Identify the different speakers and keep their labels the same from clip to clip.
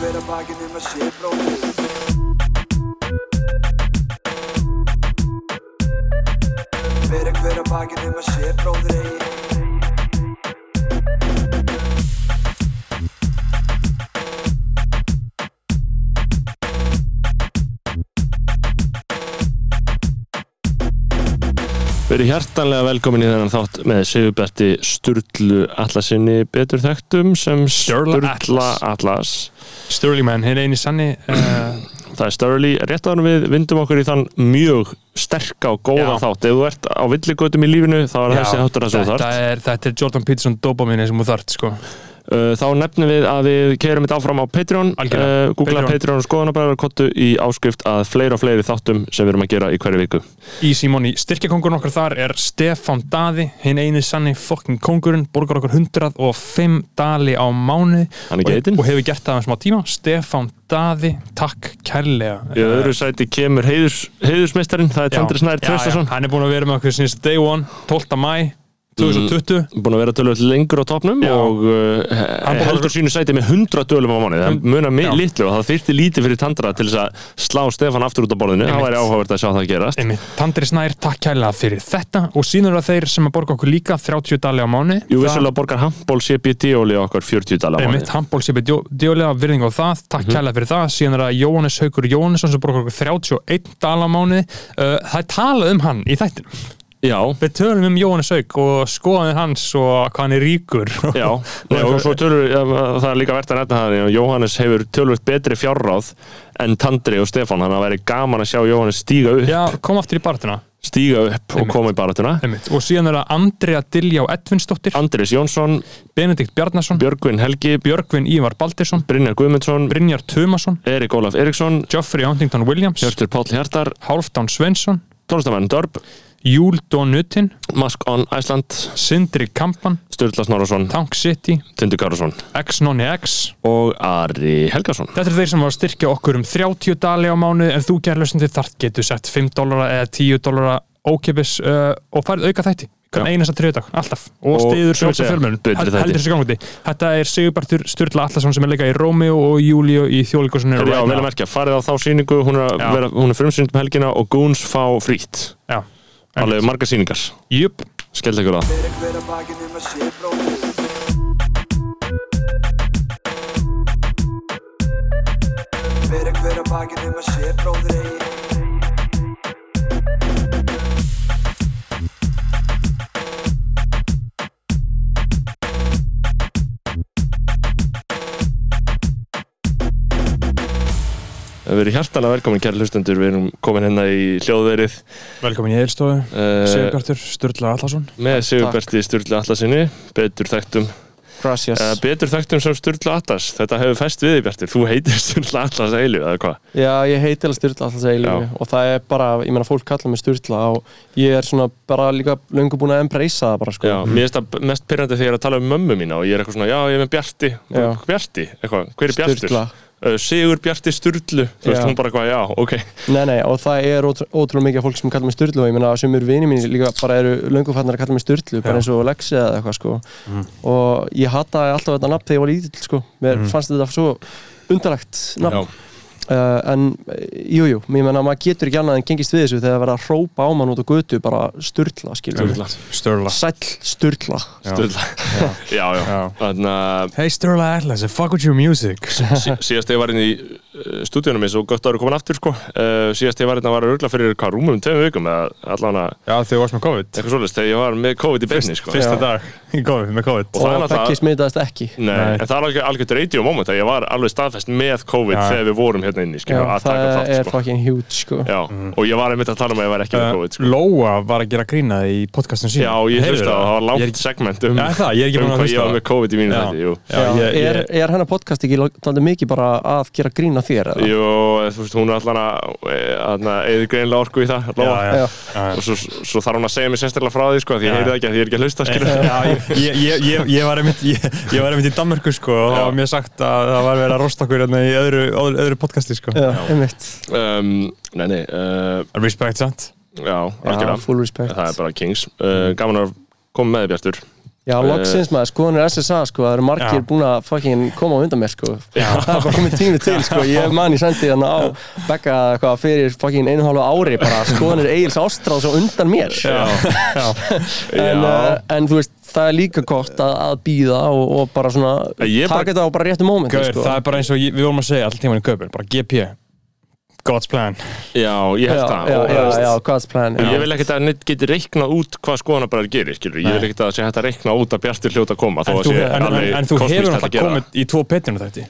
Speaker 1: hver að bakið nema sé bróðir Fyrir hver að bakið nema sé bróðir
Speaker 2: Verið hjartanlega velkomin í þennan þátt með Sigurberti Sturlu Atlasinni betur þekktum sem
Speaker 3: Sturla
Speaker 2: Sturla Atlas.
Speaker 3: Sterling Man, hinn eini sanni uh,
Speaker 2: Það er Sturly, rétt en við vindum okkur í þann mjög sterka og góða
Speaker 3: Já.
Speaker 2: þátt. Ef þú ert á villigötum í lífinu þá er þessi þáttur að svo þart.
Speaker 3: er, þetta er Jordan Peterson dopamine sem þú þart sko.
Speaker 2: Uh, Þá nefnum við að við keirum þetta áfram á Patreon.
Speaker 3: Algjörlega.
Speaker 2: Uh, Googla
Speaker 3: Patreon.
Speaker 2: Patreon og skoðanabræður kottu í áskrift að fleiri og fleiri þáttum sem við erum að gera í hverju viku.
Speaker 3: Easy Money, styrkjakongurinn okkar þar er Stefán Daði, hinn eini sanni fokkin kongurinn, borgar okkur 105 dali á mánu
Speaker 2: Hann er
Speaker 3: og,
Speaker 2: geitin.
Speaker 3: og hefur gert það um smá tíma Stefán Daði, takk kærlega
Speaker 2: Í öðru sæti kemur heiðurs, heiðursmeistarinn, það er. Tandri Snær Traustason.
Speaker 3: hann er búin að vera með okkur sinns day one 12. mæ 2020
Speaker 2: búin að vera tölvöld lengur á topnum
Speaker 3: Já.
Speaker 2: og uh, heldur sínu sæti með 100 dölum á mánuði. Það munar
Speaker 3: Já.
Speaker 2: litlu og það þyrfti lítið fyrir Tandra til þess að slá Stefán aftur út á borðinu. Það
Speaker 3: Einmitt.
Speaker 2: væri áhugavert að sjá það gerast.
Speaker 3: Einmitt, Tandri Snær, takk kærlega fyrir þetta. Og síðan eru það þeir sem að borga okkur líka 30 dali á mánu
Speaker 2: Jú, vissulega borgar handból CBD óli okkar 40 dala á
Speaker 3: Einmitt,
Speaker 2: mánuði
Speaker 3: handból sé beð djólega virðing á það, takk
Speaker 2: Mhm.
Speaker 3: kærlega fyrir það. Síðan er það Jóhannes Haukur Jóhannesson sem borgar okkur 31 dala á mánuði. Uh, það er talað um hann í þættinum
Speaker 2: Já,
Speaker 3: við tölum um Jóhannes Hauk og skoðanir hans og hvað hann er ríkur.
Speaker 2: Já. Nei, og svo tölur, ja, það er líka verðt að nefna það að Jóhannes hefur tölvöld betri fjárráð en Tandri og Stefán þannig að það væri gaman að sjá Jóhannes stíga upp.
Speaker 3: Já, kom aftur í barðuna
Speaker 2: stíga upp og
Speaker 3: Einmitt.
Speaker 2: koma í baratuna
Speaker 3: og síðan er það Andrea Diljá Edvinsdóttir.
Speaker 2: Andris Jónsson,
Speaker 3: Benedikt Bjarnason,
Speaker 2: Björgvin Helgi.
Speaker 3: Björgvin Ívar Baldirsson
Speaker 2: Brynjar Guðmundsson,
Speaker 3: Brynjar Tumason,
Speaker 2: Erik Ólaf Eriksson
Speaker 3: Geoffrey Huntington Williams.
Speaker 2: Hjörtur Páll Hjartar,
Speaker 3: Hálfdán Svensson
Speaker 2: tónlistamenn Dörb
Speaker 3: Júl Donutin,
Speaker 2: Mask on Iceland,
Speaker 3: Sindri Kampan
Speaker 2: Sturla Snorarsson,
Speaker 3: Tank City,
Speaker 2: Tindur Garðarsson
Speaker 3: X Nonni X.
Speaker 2: Og Ari Helgason.
Speaker 3: Þetta er þeir sem var að styrkja okkur um 30 dali á mánu en þú gerð lusnandi þart getur sett 5 dólara eða 10 dólara ókipis uh, og farið auka þætti. Hvern
Speaker 2: Já.
Speaker 3: einasta þriðdag, alltaf. Og, stiður
Speaker 2: segja,
Speaker 3: fjölmjörn heldur þessi gangandi. Þetta er Sigurbartur Sturla Allarsson sem er leika í Rómeo og Júlíu í þjóðlíkursunni
Speaker 2: Herri, já, vel að merkja, farið á þá síningu, hún er, er frumsýnd um helgina og Goons fá frýtt.
Speaker 3: Já,
Speaker 2: Alveg marga síningar.
Speaker 3: Jöp,
Speaker 2: Skellt ykkur það.
Speaker 1: Fyrir hver að Fyrir hver að sé bróðir eigi
Speaker 2: Við erum hjartalega velkomin, kæri hlustendur, við erum komin hérna í hljóðverið
Speaker 3: velkomin í Eilstofu
Speaker 2: uh,
Speaker 3: Sigurbartur Sturla Allarsson
Speaker 2: með Sigurberti Sturla Atlasinni, betur þekktum.
Speaker 4: Gracias.
Speaker 2: Uh, betur þekktum sem Sturla Atlas. Þetta hefur fæst við því, Bjartur. Þú heitir Sturla Atlas eilu, eða hvað?
Speaker 4: Já, ég heiti alveg Sturla
Speaker 2: Já.
Speaker 4: lífi og það er bara, ég meina fólk kallar mig Sturla og ég er svona bara líka löngu búin að embracea það bara sko.
Speaker 2: Já, mér finnst það mest pyrrandi þegar ég er að tala um mömmu mína og ég er eitthvað svona, já, ég uh, Sigur Bjarti Sturlu þú veist hún bara eitthvað, já, ok.
Speaker 4: Nei, nei, og það er ótrú, ótrúlega mikið fólk sem kallar mig Sturlu og ég meina sem eru vini mín líka bara eru löngu fannar að kalla mig Sturlu bara
Speaker 3: Já.
Speaker 4: eins og Lexi eða eitthvað sko. Og ég hataði alltaf þetta nafn þegar ég var lítill sko. Mér fannst þetta svo undarlegt nafn.
Speaker 2: Já,
Speaker 4: Uh, en jújú, jú, ég menna maður getur ekki annað en gengist við þessu þegar það verða að hrópa á mann út á götu bara sturla, skilur
Speaker 2: Sturla.
Speaker 3: Sturla.
Speaker 4: Sæll sturla.
Speaker 2: Sturla. Já, já,
Speaker 3: Já.
Speaker 2: þannig að
Speaker 3: Hey Sturla Atlas, fuck with your music.
Speaker 2: Sí- síðast ég var inn í uh, stúdíunum eins og gott að vera komin aftur sko. Uh, síðast ég var inn að var örgla fyrir hvað rúmum tveim vikum eða allan að
Speaker 3: Já, þegar þú varst með COVID.
Speaker 2: Eitthvað svolítið þegar ég var með COVID í beinni sko.
Speaker 3: Fyrsta dag í COVID, með COVID
Speaker 2: Og það er
Speaker 4: og
Speaker 2: náttúrulega-
Speaker 4: Beggi smitaðist ekki
Speaker 2: Nei,
Speaker 3: Nei.
Speaker 2: en það er alveg algjört radio moment að ég var alveg staðfest með COVID
Speaker 3: Já.
Speaker 2: þegar við vorum hérna inni skilur,
Speaker 4: Já,
Speaker 2: að
Speaker 4: það
Speaker 2: taka þátt
Speaker 4: er
Speaker 2: sko.
Speaker 4: fucking huge sko.
Speaker 2: Já, og ég var einmitt að tala um að ég var ekki með
Speaker 3: Uh,
Speaker 2: COVID sko.
Speaker 3: Lóa var að gera grína í podcastinu sín
Speaker 2: Já, ég hlusta það, það var
Speaker 3: Ég er
Speaker 2: langt segment um,
Speaker 3: Já, það, ég er ekki
Speaker 2: um hvað ég var með COVID í mínu þetta, jú
Speaker 3: Já, ég-
Speaker 4: er,
Speaker 3: ég-
Speaker 4: er hennar podcast ekki taldi mikið bara að gera grína þér eða?
Speaker 2: Jú, þú veist, hún er allan að eða greinlega orku í það, Lóa
Speaker 3: Já, já, já.
Speaker 2: og svo, svo þarf hún að segja mér sérstaklega frá því sko, því ég ég
Speaker 3: ég, var einmitt ég, ég var einmitt í Danmörku sko og það
Speaker 2: Já.
Speaker 3: var mér sagt að það var verið að rosta okkur hérna í öðru, öðru, öðru podcasti sko.
Speaker 4: Já, einmitt.
Speaker 2: Um, Nei, nei, uh,
Speaker 3: Respect, sant?
Speaker 2: já,
Speaker 4: Já,
Speaker 2: algjörlega
Speaker 4: full respect.
Speaker 2: Það er bara kings. Uh, Gaman að koma með þér, Bjartur
Speaker 4: Já, loksins maður, skoðanir SSA sko, það eru margir
Speaker 3: Já.
Speaker 4: búin að fucking koma á undan mér sko Það er bara komið tími til sko, ég man í sendi þannig á Becka eitthvað fyrir fucking einu hálfu ári bara skoðanir Egil's Ástráðs á undan mér
Speaker 3: Já, já,
Speaker 4: en,
Speaker 2: Já.
Speaker 4: uh, en þú veist, það er líka gott að, að býða og, og bara svona taka þetta á bara réttu mómenti
Speaker 3: Gauður,
Speaker 4: sko.
Speaker 3: það er bara eins og ég- við vorum að segja alltaf tímann í Kaupin, bara GP God's plan.
Speaker 2: Já, ég held það.
Speaker 4: já,
Speaker 2: og,
Speaker 4: já, já, God's plan já.
Speaker 2: ég vil ekkert að neitt geti reiknað út hvað skoðanabræður gerir, skilur ég vil ekkert að það sé hægt að reikna út að bjartir hljóta að koma
Speaker 3: En
Speaker 2: að
Speaker 3: þú,
Speaker 2: sé
Speaker 3: en, en, en þú hefur
Speaker 2: hægt að
Speaker 3: náttúrulega
Speaker 2: gera.
Speaker 3: komið í tvo petinu þetta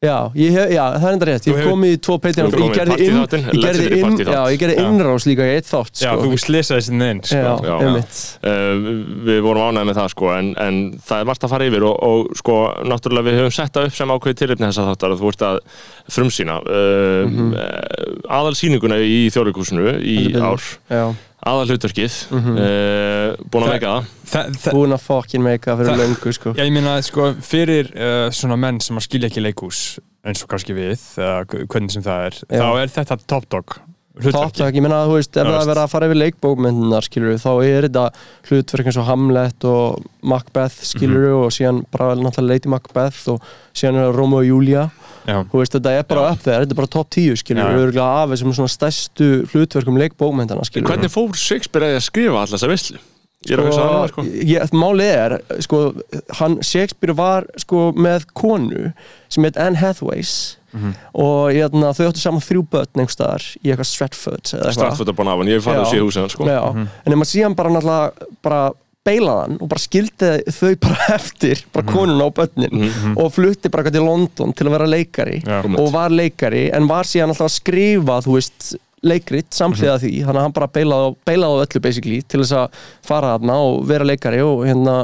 Speaker 4: Já, ég já, það er enda rétt, ég komið í tvo
Speaker 2: hefur
Speaker 4: ég gerði inn, ég gerði inn, já, ég gerði
Speaker 3: Já.
Speaker 4: innrás líka í eitt þátt,
Speaker 3: Já,
Speaker 4: sko.
Speaker 3: þú slisaði sinni inn sko.
Speaker 4: Já,
Speaker 2: Já, við vorum ánægð með það sko en, en það er margt að fara yfir og, og sko náttúrulega við höfum sett það upp sem ákveði tilipni þess að þáttar að þú ert að frumsýna. Uh, mm aðal sýninguna í þjóðleikúsinu í ár.
Speaker 4: Já,
Speaker 2: aðal hlutverkið
Speaker 4: Mhm.
Speaker 2: uh, búin að meika það
Speaker 3: Þa, það,
Speaker 4: búin að fucking meika fyrir löngu, sko
Speaker 3: Já, ég meina, sko, fyrir uh, svona menn sem að skilja ekki leikhús eins og kannski við, eða hvernig sem það er
Speaker 4: Já.
Speaker 3: þá er þetta top dog hlutverki
Speaker 4: Topptak, ég menna að þú veist, ef
Speaker 3: Já,
Speaker 4: það er verið að fara yfir leikbókmyndunar, skilur þá er þetta hlutverk eins og Hamlet og Macbeth, skilur
Speaker 3: Mhm.
Speaker 4: og síðan bara náttúrulega Lady Macbeth og síðan er það Romeo og Julia
Speaker 3: Já,
Speaker 4: þú veist, þetta er bara upp þegar, þetta er bara top 10, skilur erum af þessum svona stærstu hlutverkum leikbókmyndana, skilur.
Speaker 2: Hvernig fór Shakespeare að skrifa alltaf þessa? Ég er það sko
Speaker 4: ég, Málið er, sko, hann, Shakespeare var sko með konu sem heit Anne Hathaways
Speaker 3: Mhm.
Speaker 4: og hérna, þau áttu saman þrjú börn einhvers staðar í eitthvað Stratford
Speaker 2: Stratford upon Avon, ég hef farið að
Speaker 4: Já.
Speaker 2: sé húsið hann sko.
Speaker 4: Já, en ef maður síðan bara náttúrulega bara beilaðan og bara skildi þau bara eftir, bara konuna og börnin
Speaker 2: Mhm.
Speaker 4: og flutti bara eitthvað til London til að vera leikari
Speaker 3: Já.
Speaker 4: og var leikari en var síðan alltaf að skrifa þú veist, leikrit samhliða
Speaker 2: Mhm.
Speaker 4: því þannig að hann bara beilaði á, öllu basically til þess að fara þarna og vera leikari og hérna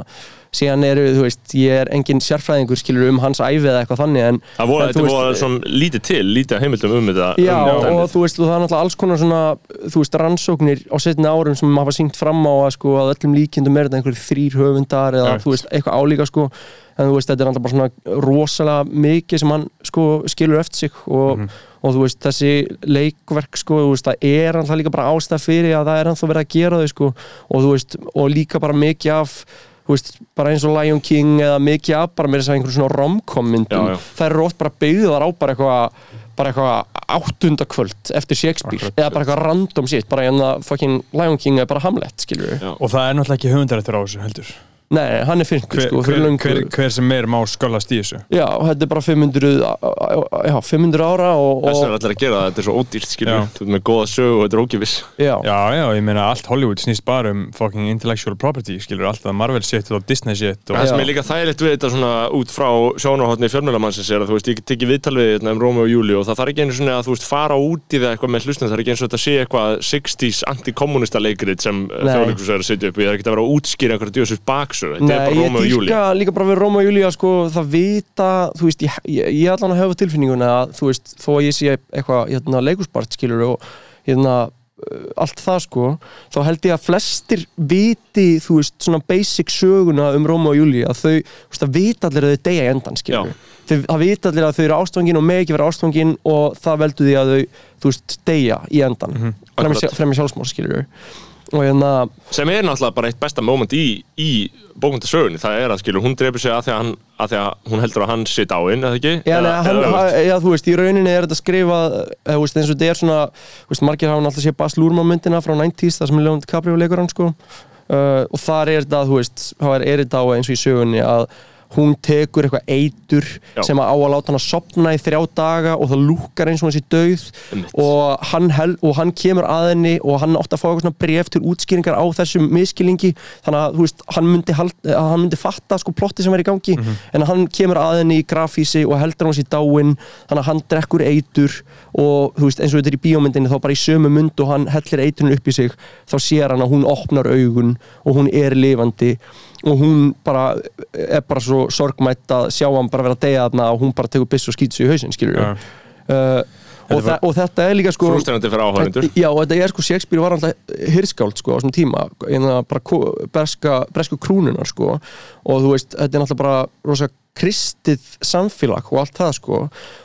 Speaker 4: síðan eru, þú veist, ég er engin sérfræðingur skilur um hans æfi eða eitthvað þannig en
Speaker 2: Það voru, þetta voru svona lítið til, lítið heimildum um þetta
Speaker 4: Já,
Speaker 2: um
Speaker 4: og
Speaker 2: dæmið.
Speaker 4: þú veist, og það er náttúrulega alls konar svona, þú veist, rannsóknir á setni árum sem hafa syngt fram á að sko að öllum líkindum er þetta einhverjir þrýr höfundar eða
Speaker 3: Já.
Speaker 4: þú veist, eitthvað álíka sko en þú veist, þetta er náttúrulega bara svona rosalega mikið sem hann sko skilur eftir sig og,
Speaker 3: Mhm.
Speaker 4: og þú veist, þessi leikverk sko, þú veist, það er náttúrulega líka bara ástæð fyrir að það er ennþá verið að gera þau sko og þú veist, og líka bara mikið af veist, bara eins og Lion King eða mikið af bara með þess að einhverjum svona romcom myndum það eru oft bara byggðar á bara eitthvað bara eitthvað áttundakvöld eftir Shakespeare eða bara eitthvað random shit bara hérna fucking Lion King er bara Hamlet skilur við
Speaker 2: Já.
Speaker 3: og það er náttúrulega ekki höfundarættur á þessu heldur
Speaker 4: nei, hann er fyrndur
Speaker 3: hver,
Speaker 4: sko
Speaker 3: hver, hver, hver sem meir má skölast í þessu.
Speaker 4: Já, þetta er bara 500 já, 500 ára og,
Speaker 2: Þess vegna
Speaker 4: og
Speaker 2: er allir að gera það, þetta er svo ódýrt skilur. Þú ert með góða sögu og þetta er ógifis
Speaker 4: já,
Speaker 3: Já, já, ég meina allt Hollywood snýst bara um fucking intellectual property, skilur. Alltaf Marvel shit og Disney shit og
Speaker 2: Það sem er líka þægilegt við þetta svona út frá sjónahotni fjölmjölamannsins er að þú veist, ég tekið viðtal við þetta um Rómi og Júli og það þarf ekki einu svona að þú veist fara út í það eitthvað með hlustum, það er ekki eins og þetta sé eitthvað 60s antikommunista leikrit sem
Speaker 4: Nei.
Speaker 2: þjóðleikus er er djóðsins baksur, þetta er
Speaker 4: Nei,
Speaker 2: bara
Speaker 4: ég
Speaker 2: og Júli
Speaker 4: dýrka líka bara við Róma og Júlía sko, það vita, þú veist, ég, ég, ég allan að hefa tilfinninguna að, þú veist, þó að ég sé eitthvað, hérna, leikusbart, skilur og, hérna, uh, allt það sko þá held ég að flestir viti, þú veist, svona basic söguna um Róma og Júlía, að þau, þú veist, það vita allir að þau deyja í endan, skilur þau, það vita allir að þau eru ástfangin og með ekki vera ástfangin og það veldu því að þau, þú veist, deyja í endan, mm. -hmm. fremja sjálfsmór, skilur og hérna,
Speaker 2: sem er náttúrulega bara eitt besta moment í, í bókmyndasögunni, það er að skilur hún dreipur sig að því að, hann, að því að hún heldur að hann sé dáinn, eða ekki?
Speaker 4: Já,
Speaker 2: Eða-
Speaker 4: hann,
Speaker 2: eða
Speaker 4: ha,
Speaker 2: öfugt?
Speaker 4: já, þú veist, í rauninni er þetta skrifað eða, þú veist, eins og þetta er svona veist, margir hafa alltaf séð Bas Lúrmann myndina frá 90s, það sem er Leon DiCaprio leikur hann sko. uh, og þar er þetta, þú veist er er þetta á eins og í sögunni að hún tekur eitthvað eitur
Speaker 2: Já.
Speaker 4: sem að á að láta hann að sopna í þrjá daga og það lúkar eins og hann sé dauð. Og hann, hel, og hann kemur að henni og hann átti að fá eitthvað svona bref til útskýringar á þessum miskilingi þannig að veist, hann myndi, hald, hann myndi fatta sko plotti sem er í gangi en hann kemur að henni í grafísi og heldur hann sér dáinn þannig að hann drekkur eitur og veist, eins og þetta er í bíómyndinni þá bara í sömu mynd og hann hellir eiturinn upp í sig þá sér hann að hún opnar augun og hún er lifandi og hún bara er bara svo sorgmætt að sjá hann bara vera að deyja þarna og hún bara tekur byss og skýt sig í hausinn skilur
Speaker 3: Já.
Speaker 4: uh, og,
Speaker 3: var-
Speaker 4: þa og þetta er líka sko
Speaker 2: Frústrænandi fyrir áhærendur
Speaker 4: Já, og þetta er sko, Shakespeare var alltaf hirskáld sko á þessum tíma, einna bara ko- breska, bresku krúnunar sko. Og þú veist, þetta er náttúrulega bara rosa kristið samfélag og allt það sko.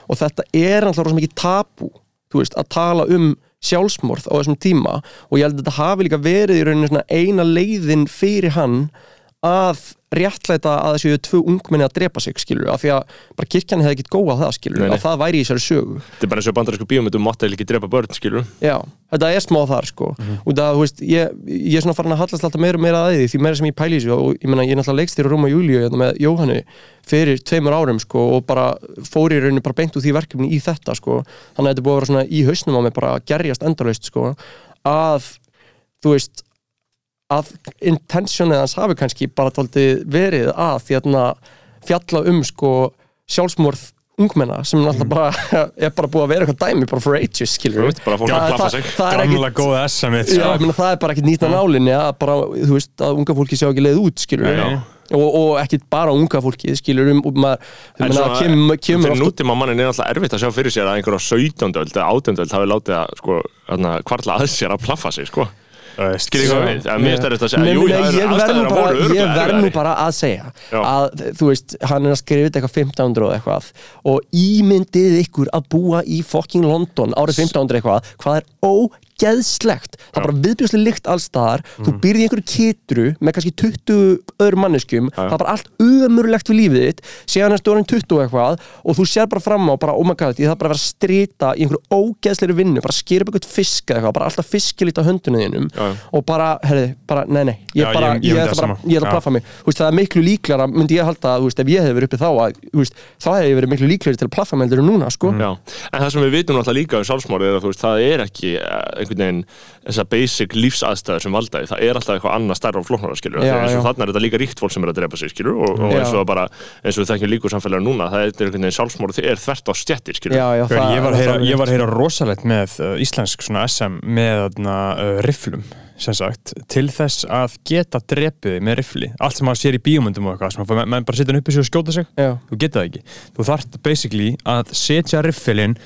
Speaker 4: Og þetta er náttúrulega rosa mikið tabú, þú veist, að tala um sjálfsmorð á þessum tíma. Og ég held að þetta hafi líka verið í svona eina leiðin fyrir hann að réttlæta að þessu tvö ungmenni að drepa sig skilur af því að bara kirkjan hefði ekkit góða það skilur að það væri í þessari sögu.
Speaker 2: Þetta er bara eins og bandarísku bíómyndum mátti eða ekki drepa börn, skilur
Speaker 4: Já, þetta er smá þar sko. Og það, þú veist, ég, ég er svona farin að hallast alltaf meira og meira að því, því meira sem ég pæli í þessu og ég meina, ég er náttúrulega leikstýri Róma Júlíu hérna með Jóhanni fyrir tveimur árum sko og bara fór í rauninu bara beint úr því verkefni í þetta sko. Þannig að þetta búið að vera svona í hausnum á mig bara gerjast endalaust sko að, þú veist að intentionið hans hafi kannski bara tóldi verið að þérna fjalla um sko sjálfsmorð ungmenna sem náttúrulega bara er bara búið að vera eitthvað dæmi bara for ages skilur
Speaker 2: veist, bara fólk að plaffa sig.
Speaker 3: Gamla
Speaker 4: ekkit
Speaker 3: góða S-amið
Speaker 4: Já,
Speaker 3: sko.
Speaker 4: það er bara ekkert nýtt á nálinni að bara, þú veist, að unga fólki sjá ekki leið út, skilur
Speaker 2: Nei,
Speaker 4: og, og ekkert bara unga fólki, skilur um, og maður, þú
Speaker 2: svona,
Speaker 4: kemur, kemur
Speaker 2: fyrir
Speaker 4: oft
Speaker 2: nútíma mannin er alltaf erfitt að sjá fyrir sér að einhver á 17. öld eða 18. öld hafi látið að sko, kvarla að sér að plaffa sig sko. Skiljið hvað við? En mér þetta að segja,
Speaker 4: Nei,
Speaker 2: jú,
Speaker 4: ég verð nú bara, ég verð nú bara að segja
Speaker 2: Já.
Speaker 4: að þú veist, hann er að skrifa eitthvað 1500 og eitthvað og ímyndið ykkur að búa í fucking London árið 1500 eitthvað, hvað er ógeðslegt það er bara viðbjörslega lykt allstaðar þú byrði í einhverju kitru með kannski 20 öðrum manneskjum,
Speaker 2: Mhm. Já, já.
Speaker 4: það er bara allt ömurlegt við lífið þitt, séðan er stórin 20 og eitthvað og þú sér bara fram á bara, oh my god, ég þarf bara að vera að strita í einhverju ógeðslegri vinnu, bara skera upp eitthvað fisk eða eitthvað, bara alltaf fiskilít á höndunum þínum
Speaker 2: já.
Speaker 4: og bara, herri, bara, nei, nei ég,
Speaker 3: Já,
Speaker 4: bara,
Speaker 3: ég-
Speaker 4: ætla
Speaker 3: það
Speaker 4: að plaffa mig. Veist, það er miklu líklara, myndi ég halda þú veist, ef ég hef verið uppi þá að, veist, þá hef ég verið miklu líklegri til að plaffa mig
Speaker 2: það að það einhvern veginn þessar basic lífsaðstæður sem valda því, það er alltaf eitthvað annað stærra og flóknara skilur,
Speaker 4: Já,
Speaker 2: og
Speaker 4: já.
Speaker 2: þarna er þetta líka ríkt fólk sem er að drepa sig skilur og, og eins og bara, eins og við þekkjum líka úr samfélaginu núna, það er einhvern veginn sjálfsmórið er þvert á stjettir skilur.
Speaker 4: já, já,
Speaker 3: Hver, ég, var að heyra,
Speaker 4: alveg
Speaker 3: ég var að
Speaker 4: rétt.
Speaker 3: heyra rosalegt með uh, íslensk svona SM með uh, rifflum sem sagt, til þess að geta drepið þig með riffli, allt sem maður sér í bíómyndum og eitthvað, sem maður menn bara setja hann upp í sig og skjóta sig.
Speaker 4: Já,
Speaker 3: þú geta það ekki, þú þarft basically að setja riffilinn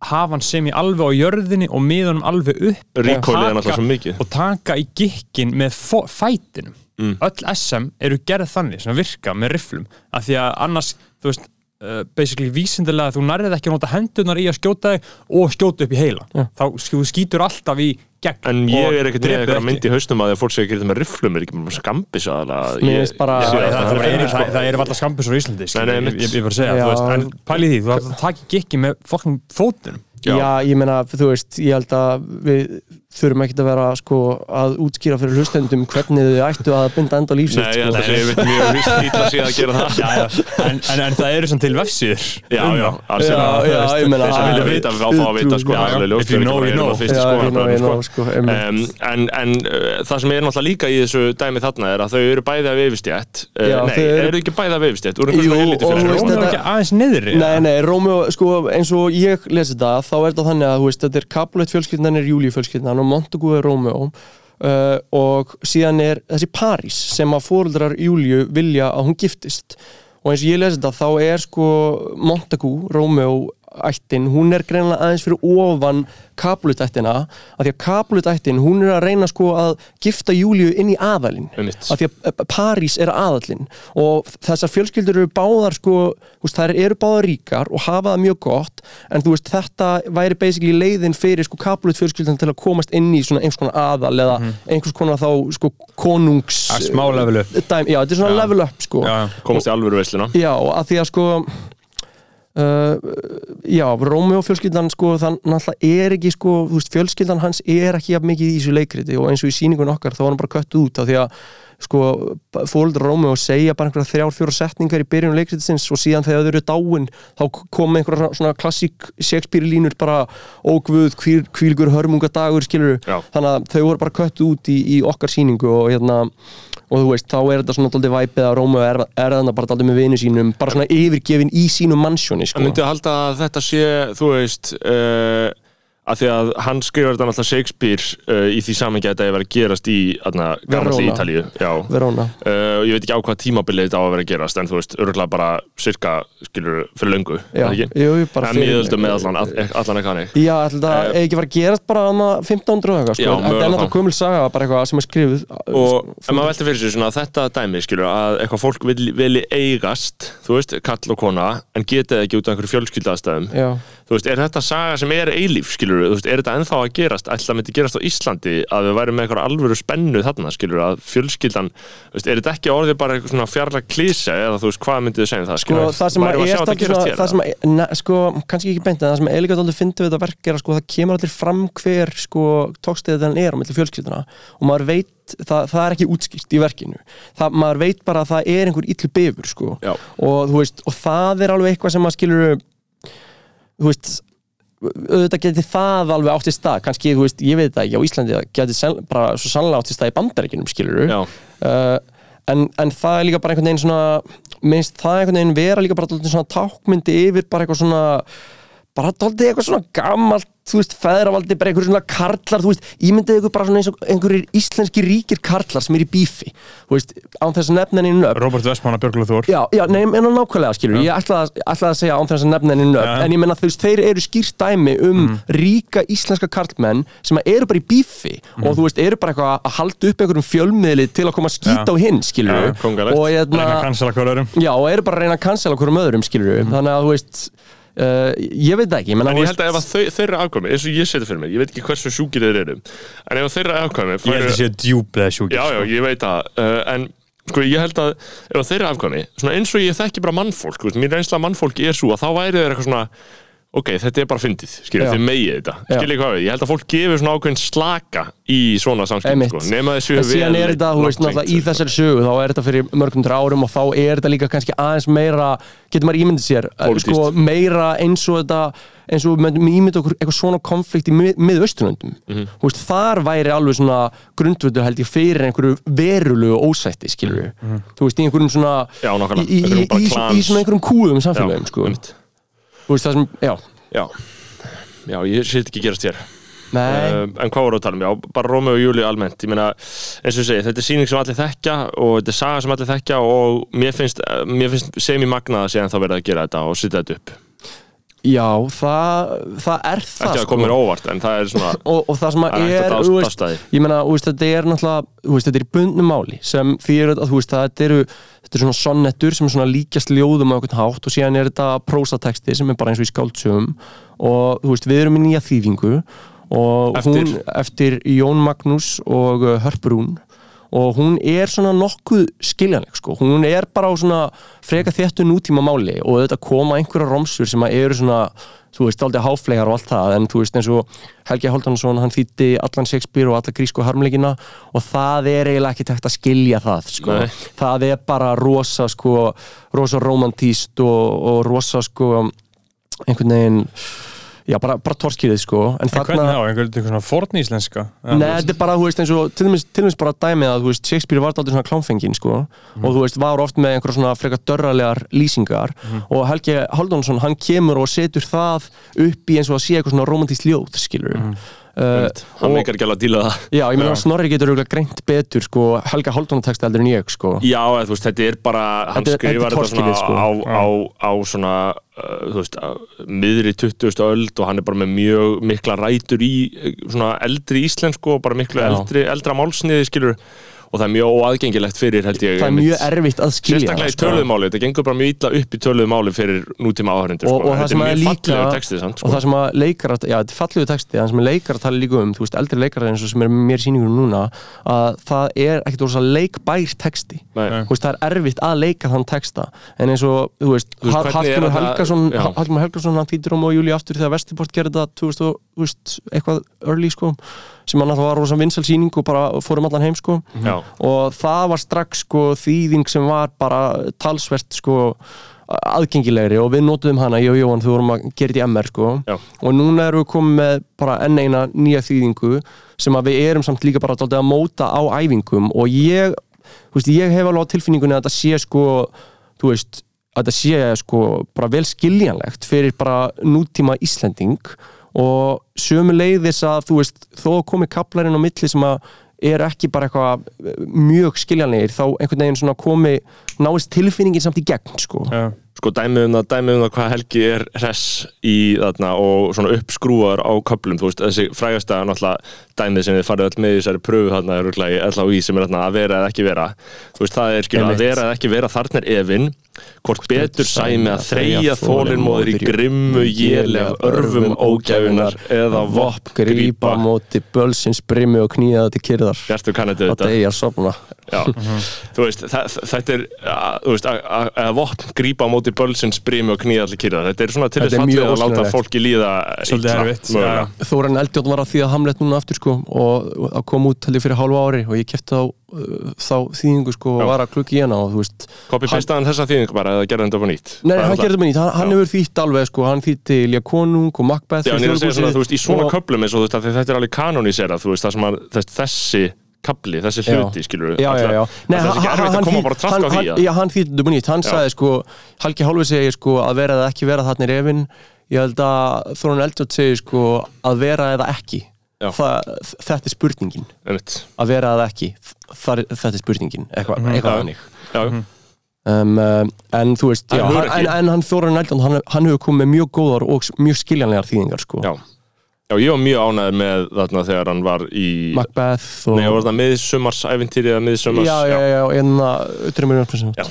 Speaker 3: hafa hann sem í alveg á jörðinni og miðunum alveg upp
Speaker 2: er
Speaker 3: Taka- og taka í gikkin með fætinum.
Speaker 2: Mm.
Speaker 3: öll SM eru gerð þannig sem virka með rifflum. Af því að annars, þú veist uh, basically vísindilega þú nærðið ekki að nota hendunar í að skjóta þig og skjóta upp í heila
Speaker 4: Já.
Speaker 3: þá skýtur alltaf í gegn
Speaker 2: En ég er ekkert með eitthvað
Speaker 3: ekki.
Speaker 2: mynd í haustum að fólk segir ekki með rifflum er ekki með skambis
Speaker 3: það,
Speaker 2: að
Speaker 3: það,
Speaker 2: er
Speaker 3: það, það alltaf skambisur í Íslandi ég, bara að segja, pæli því, þú þarf að taka í gikki með fokkin fótunum
Speaker 2: Já.
Speaker 4: Já, ég meina, þú veist, ég held að við þurfum ekkert að vera sko, að útskýra fyrir hlustendum hvernig þau ættu að binda enda lífsitt
Speaker 2: Nei,
Speaker 4: sko.
Speaker 2: að ég veit mjög víst ítla síðan að gera það
Speaker 3: já, já. En, en, en það eru svona til vefsíður
Speaker 2: Já, já,
Speaker 3: það.
Speaker 2: alls er
Speaker 4: já, ég meina,
Speaker 2: Þeir sem
Speaker 4: það
Speaker 2: vilja
Speaker 4: er-
Speaker 2: vita, við fá að vita sko,
Speaker 3: Já, já.
Speaker 2: það er alveg ljóst
Speaker 3: If you know, you
Speaker 2: ekki
Speaker 3: know.
Speaker 4: sko,
Speaker 2: sko. en það sem er náttúrulega líka í þessu dæmi þarna er að þau eru bæði af yfirstjætt uh, Nei,
Speaker 4: eru-
Speaker 2: ekki bæði af yfirstjætt? Úr einhverjum
Speaker 4: og
Speaker 2: fyrir
Speaker 3: Rómur
Speaker 4: þetta-
Speaker 3: ekki aðeins niðri
Speaker 4: Nei, nei, Rómeo, sko, eins og ég lesi þetta þá er þetta þannig að, þetta er Og Montagu er Rómeo uh, og síðan er þessi París sem að fóruldrar Júlíu vilja að hún giftist. Og eins og ég lesi þetta þá er sko Montagu, Rómeo ættin, hún er greinlega aðeins fyrir ofan Capulet-ættina af því að Capulet-ættin, hún er að reyna sko að gifta Júlíu inn í aðalinn. Af því að eh, París er aðallinn og þessar fjölskyldur eru báðar sko, þú veist, þær eru báðar ríkar og hafa það mjög gott en þú veist, þetta væri basically leiðin fyrir sko Capulet fjölskyldan til að komast inn í svona einhvers konar aðal eða einhvers konar þá sko konungs
Speaker 3: Að smá level up.
Speaker 4: dæmi, já, þetta er svona
Speaker 3: Já.
Speaker 4: level up sko.
Speaker 3: Já,
Speaker 2: Komast í alvöru veisluna.
Speaker 4: Já, að því að sko uh, já, Rómeo fjölskyldan sko, þann náttúrulega er ekki sko, veist, fjölskyldan hans er ekki jafn mikið í þessu leikriti og eins og í sýningun okkar þá var hann bara kött út af því að sko, fóldur Rómeo segja bara einhverja þrjár, fjóra setningar í byrjun leikritisins og síðan þegar þau eru dáin þá kom einhverja svona klassík Shakespeare línur bara, ógvöð hvíl, hvílgur hörmungadagur, skilur
Speaker 2: Já.
Speaker 4: þannig að þau voru bara kött út í, í okkar sýningu og hérna og þú veist, þá er þetta svona daldið væpið að Rómeo er, er þarna bara daldið með vinu sínum bara svona yfirgefin í sínum mansjóni
Speaker 2: En
Speaker 4: sko.
Speaker 2: myndið að halda að þetta sé, þú veist uh, að því að hann skrifar þetta náttúrulega Shakespeare uh, í því samengi að þetta er verið að gerast í gammalli. Ítalíu Já. Uh, ég veit ekki á hvað tímabilið þetta á að vera að gerast en þú veist, örgulega bara cirka skilur fyrir löngu
Speaker 4: Já,
Speaker 2: er ekki?
Speaker 4: jú,
Speaker 2: En miðöldum með allan, all- allan ekki hannig
Speaker 4: Já, ætli það
Speaker 2: Eh,
Speaker 4: eigi ekki fara að gerast bara hana 1500 og eitthvað,
Speaker 2: Já,
Speaker 4: sko, en þetta er náttúrulega gömul saga, bara eitthvað sem er skrifuð
Speaker 2: og maður velti fyrir sig svona þetta dæmi skilur að eitthvað fólk vilji, vilji eigast þú veist, kall og kona en getið ekki út af einhverju fjölskyldaðstæðum
Speaker 4: Já,
Speaker 2: þú veist, er þetta saga sem er eilíf, skilur þú veist, er þetta ennþá að gerast, ætla að myndi gerast á Íslandi að við værum með eitthvað alvöru spennu þarna, skilur að fjölskyldan þú veist, er þetta ekki orðið bara eitthvað svona fjarlag klísa eða þú veist, hvað myndið þið segja um það,
Speaker 4: sko,
Speaker 2: skilur
Speaker 4: það sem að er
Speaker 2: gerast
Speaker 4: svona, það sem að, na, sko, kannski ekki beint en það sem er líka aldrei fyndið við þetta verk er að sko, það kemur allir fram hver sko, veit, það, það er ekki útskýrt í verkinu, það, maður veit bara að það er einhver illu bifur sko. Og, veist, og það er alveg eitthvað sem maður skilur þú veist auðvitað geti það alveg átt í stað. Kannski, þú veist, ég veit það ekki á Íslandi geti bara svo sannlega átt í stað í bandaríkinum skilur uh, en, en það er líka bara einhvern veginn svona minnst það einhvern veginn vera líka bara svona tákmyndi yfir bara eitthvað svona bara dálítið eitthvað svona gammalt þú veist, feðravaldi, bara einhverjum svona karlar þú veist, ímyndið ykkur bara svona eins og einhverjir íslenski ríkir karlar sem er í bífi þú veist, án þess að nefna henni nöfn.
Speaker 3: Robert Westman og Björgulega Þór.
Speaker 4: Já, já, nei, en nákvæmlega skilur, ég ætlaði að, ætlaði að segja án þess að nefna henni nöfn, en ég menna þú veist, þeir eru skýrt dæmi um ríka íslenska karlmenn sem að eru bara í bífi og þú veist, eru bara eitthvað að halda upp einhverjum fjölmiðli til að koma að skýta
Speaker 3: Já.
Speaker 4: á hinn, skilur.
Speaker 2: Kóngalegt.
Speaker 4: og
Speaker 3: Að
Speaker 4: að að að uh, ég veit það ekki, menna,
Speaker 2: En ég held að ef að þau, þeirra afkvæmi, eins og ég seti fyrir mig, ég veit ekki hversu sjúkir þeir eru, en ef að þeirra afkvæmi
Speaker 3: Ég held að sé djúplega sjúkir
Speaker 2: Já, já, ég veit það, uh, en sko ég held að ef að þeirra afkvæmi, svona eins og ég þekki bara mannfólk, þú veist, mín reynsla mannfólki er svo að þá væri þeir eitthvað svona ok, þetta er bara fyndið, skiljið, þið megið þetta. Skiljið hvað við, ég held að fólk gefur svona ákveðin slaka í svona
Speaker 4: Einmitt.
Speaker 2: sko, nema þessu
Speaker 4: En síðan er þetta, þú veist, náttúrulega í þessari sögu þá er þetta fyrir mörgum hundra árum og þá er þetta líka kannski aðeins meira getur maður ímyndið sér, eh,
Speaker 2: Pólitískt.
Speaker 4: sko, meira eins og þetta, eins og við ímyndið okkur eitthvað svona konflikt í mið, miðausturlöndum.
Speaker 2: Mhm.
Speaker 4: þú veist, þar væri alveg svona grundvöldu held ég fyrir einhverju verulegu ósætti, skilur við þú veist, í einhverjum svona.
Speaker 2: Já,
Speaker 4: í, í, í, í, svona einhverjum kúðum samfélagum, sko. Þú veist, það sem, já,
Speaker 2: Já, já, ég sé þetta ekki gerast hér.
Speaker 4: Nei.
Speaker 2: Uh, en hvað voru að tala um? Já, bara Rómeo og Júli almennt, ég meina, eins og ég segi, þetta er síning sem allir þekkja og þetta er saga sem allir þekkja og mér finnst, eh, mér finnst sem í magnað að sé en þá verið að gera þetta og setja þetta upp.
Speaker 4: Já, það, það er það,
Speaker 2: Ekki að
Speaker 4: sko
Speaker 2: koma óvart, en það er svona,
Speaker 4: og, og það sem að
Speaker 2: er
Speaker 4: þú veist, ég veist, þetta er náttúrulega, veist, þetta er í bundnum máli sem þýr að, veist, að þetta eru þetta eru svona sonnettur sem er svona líkjast ljóðum á einhvern hátt og síðan er þetta prósateksti sem er bara eins og í skáldsögum og við erum í nýja þýðingu og
Speaker 2: Eftir?
Speaker 4: hún eftir Jón Magnús og uh, Hörpurún og hún er svona nokkuð skiljanleg sko, hún er bara á svona freka þéttu nútíma máli og þetta koma einhverja romsur sem eru svona þú veist, aldrei háflegar og allt það. En þú veist eins og Helgi Háldansson hann þýtti allan Shakespeare og alla grísku harmleikina og það er eiginlega ekki tægt að skilja það sko,
Speaker 2: Nei.
Speaker 4: það er bara rosa sko, rosa romantíst og, og rosa sko einhvern veginn já, bara, bara torskýrið sko. En
Speaker 3: En hvernig þá, einhver, einhver svona forníslenska
Speaker 4: Nei, þetta er bara, þú veist, eins og til dæmis, bara dæmið að, þú veist, Shakespeare var aldrei svona klámfengin, sko, og þú veist, var oft með einhverja svona frekar dörralegar lýsingar. Og Helgi Haldónsson, hann kemur og setur það upp í eins og að sé eitthvað svona romantískt ljóð, skilur uh,
Speaker 2: hann
Speaker 4: og-
Speaker 2: meikar ekki alveg að díla það.
Speaker 4: Já, ég meina að Snorri getur auðvitað greint betur, sko, Helga Haldónsson texti heldur en ég, sko
Speaker 2: Já, eða, þú veist, þetta er bara, hann
Speaker 4: Þetta
Speaker 2: skrifar
Speaker 4: þetta
Speaker 2: svona
Speaker 4: sko.
Speaker 2: á, á, á svona, uh, þú veist, á, miðri 20. öld og hann er bara með mjög mikla rætur í eh, svona eldri íslensku og bara miklu
Speaker 4: Já.
Speaker 2: eldri, eldra málsniði, skilur, og það er mjög óaðgengilegt fyrir, held ég.
Speaker 4: Það er mjög erfitt að skilja
Speaker 2: Sérstaklega í
Speaker 4: það, sko.
Speaker 2: töluðu máli, þetta gengur bara mjög illa upp í töluðu máli fyrir nútíma áhörindur
Speaker 4: og,
Speaker 2: sko.
Speaker 4: og það
Speaker 2: Þetta
Speaker 4: sem
Speaker 2: mjög
Speaker 4: líka
Speaker 2: textið samt
Speaker 4: og
Speaker 2: sko.
Speaker 4: það sem að leikar já, þetta er fallegu texti, það sem að tala líka um þú veist, eldri leikar eins og sem er mér í sýningunum núna að það er ekkert rosa leikbær texti
Speaker 2: Nei.
Speaker 3: Nei.
Speaker 4: Þú veist, það er erfitt að leika þann texta en eins og, þú veist,
Speaker 2: Þú veist,
Speaker 4: Hall-
Speaker 2: hvernig
Speaker 4: Hallgrímur
Speaker 2: þetta-
Speaker 4: Helgason
Speaker 2: já.
Speaker 4: Hallgrímur Helgason, hann þýttir um og Júli aftur þegar Vesturport gerði þetta 2000, og, þú veist, eitthvað early sko, sem hann alltaf var rosa vinsal sýning og bara fórum allan heim sko
Speaker 2: Já.
Speaker 4: Og það var strax sko þýðing sem var bara talsvert sko aðgengilegri og við notuðum hana, ég og Jóhann, þú vorum að gera þetta í MR sko.
Speaker 2: Já.
Speaker 4: og núna erum við komið með bara enn eina nýja þýðingu sem að við erum samt líka bara að móta á æfingum. Og ég, þú veist, ég hef alveg á tilfinningunni að þetta sé sko, þú veist að þetta sé sko bara vel skiljanlegt fyrir bara nútíma Íslending. Og sömu leiðis að þú veist, þó komi kaplarinn á milli sem að er ekki bara eitthvað mjög skiljanlegir þá einhvern veginn svona komi náist tilfinningin samt í gegn sko.
Speaker 3: Já.
Speaker 2: sko dæmið um það, dæmið um það hvað Helgi er hress í þarna og svona uppskrúar á köplum, þú veist, þessi frægasta náttúrulega dæmið sem þið farið öll með í þessari pröfu þarna er örugglega í LHÍ sem er þarna að vera eða ekki vera. Þú veist, það er skil að vera eða ekki vera þarna er efinn. Hvort betur sæmi að þreyja
Speaker 4: þreyja
Speaker 2: þólinmóður í grimmu jéli af örfum ógæfunar eða vopp
Speaker 4: grípa. móti bölsins brimmi og knýja það til kyrðar. Að deyja sopna
Speaker 2: Já, þú veist, þetta er að, þú grípa á móti bölsins brimi og knýja allir kýrða þetta er svona til þess
Speaker 4: er
Speaker 2: að láta fólki líða mögulega.
Speaker 3: já.
Speaker 4: Þóran Eldjón var að því að Hamlet núna aftur sko og að kom út ég fyrir hálfa ári og ég kefti þá, uh, þá þýðingu sko og var að klukki í hana og þú veist
Speaker 2: paste hann þessa þýðingu bara eða gerði þetta upp á nýtt?
Speaker 4: Nei,
Speaker 2: Bara
Speaker 4: hann gerði þetta með nýtt, hann, hann hefur þýtt alveg sko, hann þýtti Lja Konung og Macbeth
Speaker 2: Já, en ég er að segja svona, þú veist, í svona
Speaker 4: og-
Speaker 2: köplum eins og þú veist, þetta er alveg kanoniserað, þú veist, það sem að þess, þessi kapli, þessi hluti, skilur
Speaker 4: Nei,
Speaker 2: það er ekki erfitt að koma bara að traðka á því
Speaker 4: Já, hann með nýtt, hann sagði sko Halki Hálfi segir sko að vera eða ekki vera þarna er efinn Ég held að Þóran Eldjón segir sko að vera eða ekki. Það, Þetta er spurningin.
Speaker 2: Einmitt.
Speaker 4: að vera eða ekki Þar, þetta er spurningin, eitthvað
Speaker 2: Já.
Speaker 4: eitthva þannig.
Speaker 2: Já,
Speaker 3: Mhm.
Speaker 4: um, um, en þú veist, já, hann, en, en hann Þóran Eldjón hann, hann hefur komið með mjög góðar og mjög skiljanlegar þýðingar sko.
Speaker 2: Já. Já, ég var mjög ánæður með þarna þegar hann var í
Speaker 4: Macbeth og
Speaker 2: Nei, var það miðsumarsævintýri eða miðsumars?
Speaker 4: Já, já, já, en það utrymur
Speaker 2: Já.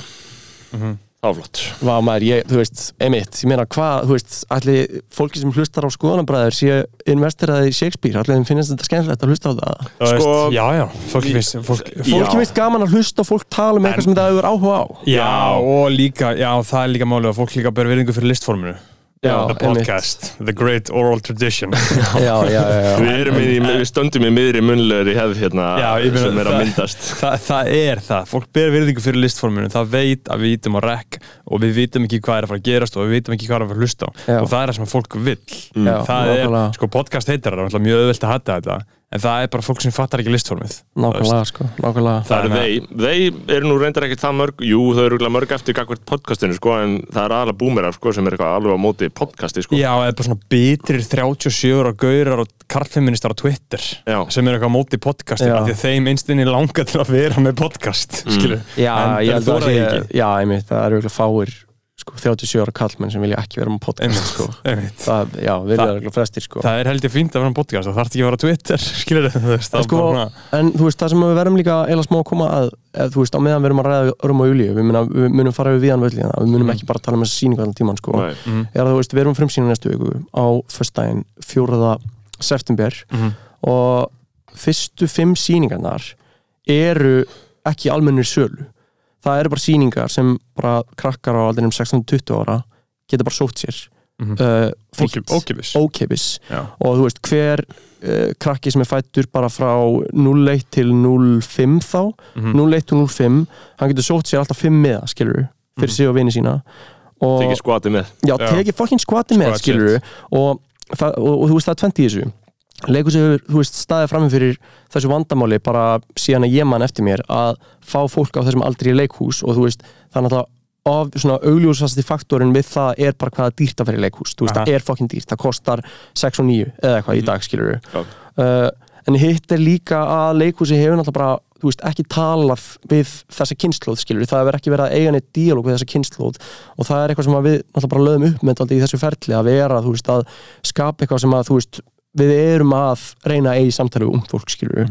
Speaker 2: Það var flott
Speaker 4: Vá maður, ég, þú veist, einmitt, ég meina hvað, þú veist, allir fólki sem hlustar á skoðanabræður sé investiraði í Shakespeare, allir þeim finnst þetta skemmtilegt að hlusta á það.
Speaker 3: Þú veist,
Speaker 2: Sko-
Speaker 3: já, já, fólk finnst fólk,
Speaker 4: Fólki finnst gaman að hlusta og fólk tala um eitthvað
Speaker 3: En-
Speaker 4: sem það hefur áhuga á.
Speaker 3: Já, og líka, já, það er líka málið að fólk líka ber virðingu fyrir listforminu
Speaker 4: Já,
Speaker 3: The podcast, the great oral tradition.
Speaker 4: Já, já, já, já.
Speaker 2: Við, erum í, við stöndum í miðri munlegur í hefð hérna sem er að
Speaker 3: það-
Speaker 2: myndast.
Speaker 3: Þa, það er það, fólk ber virðingu fyrir listforminu. Það veit að við vitum á rekk og við vitum ekki hvað er að fara að gerast og við vitum ekki hvað er að fara að hlusta á.
Speaker 4: Já.
Speaker 3: og það er það sem fólk vill.
Speaker 4: Já,
Speaker 3: það er, sko podcast heitir það, það er mjög öðvöld að hata þetta en það er bara fólk sem fattar ekki listformið
Speaker 4: Nákvæmlega, sko, nákvæmlega.
Speaker 2: Það eru þeir, þeir eru nú reyndar ekkert það mörg, jú þau eru mörg eftir gagvart podcastinu sko, en það er aðalega búmerar sko, sem er eitthvað alveg á móti podcasti sko.
Speaker 3: Já, eða bara svona bitrir 37 ára gaurar og karlfeministar á Twitter
Speaker 2: Já.
Speaker 3: sem er eitthvað á móti podcasti af því þeim einstinni langa til að vera með podcast mm.
Speaker 4: Já,
Speaker 3: en
Speaker 4: ég held að það sé,
Speaker 3: ekki
Speaker 4: já, einmitt, það eru eiginlega fáir, sko, 37 ára kallmenn sem vilja ekki vera með podcast, sko. Það, já, vilja
Speaker 3: Það-
Speaker 4: flestir, sko.
Speaker 3: Það er held ég fínt að vera með podcast það þarf ekki að vera á Twitter skilur þú veist,
Speaker 4: En, sko,
Speaker 3: bara
Speaker 4: en þú veist, það sem við verðum líka eila smá að koma að, þú veist, á meðan við erum að ræða Örm og Júlíu, við, við munum fara við viðan völdið við munum ekki bara tala um þessi sýningu allan tíman, sko
Speaker 2: Nei.
Speaker 4: er að þú veist, við erum frumsýna næstu viku á föstudaginn 4. september og fyrstu fimm sýningarnar eru ekki almennir sölu það eru bara sýningar sem bara krakkar á aldrinum 16-20 ára geta bara sótt sér
Speaker 3: Mhm.
Speaker 4: uh,
Speaker 3: Ókeyp- ókeypis.
Speaker 4: ókeypis
Speaker 3: Já.
Speaker 4: og þú veist, hver uh, krakki sem er fættur bara frá 0-1 til 0-5 þá
Speaker 3: Mhm.
Speaker 4: 0-1 til 0-5 hann getur sótt sér alltaf 5 miða, skilur fyrir sig og vini sína og
Speaker 2: Tekið skvati með
Speaker 4: Já,
Speaker 3: Já.
Speaker 4: tekið fokkin skvati með, skilur og, og, og þú veist, það er tvent í þessu leikur sem hefur, þú veist, staðið frammi fyrir þessu vandamáli bara síðan að ég mann eftir mér að fá fólk á þessum aldrei í leikhús og þú veist, er náttúrulega of svona augljósasti faktorin við það er bara hvað það er dýrt að fyrir leikhús, þú veist,
Speaker 3: Aha.
Speaker 4: það er fokkin dýrt. Það kostar 6 og 9 eða eitthvað í dag, skilur
Speaker 2: Já.
Speaker 4: uh, en hitt er líka að leikhúsi hefur náttúrulega bara, þú veist, ekki talað við þessa kynnslóð, skilur það hefur ekki verið að eiga neitt díalóg við þessa kynnslóð og það er eitthvað sem að við náttúrulega bara lögum upp með þetta í þessu ferli að vera, þú veist, að skapa eitthvað sem að, þú veist, við erum að reyna að eigi samtali ungt fólk, skilur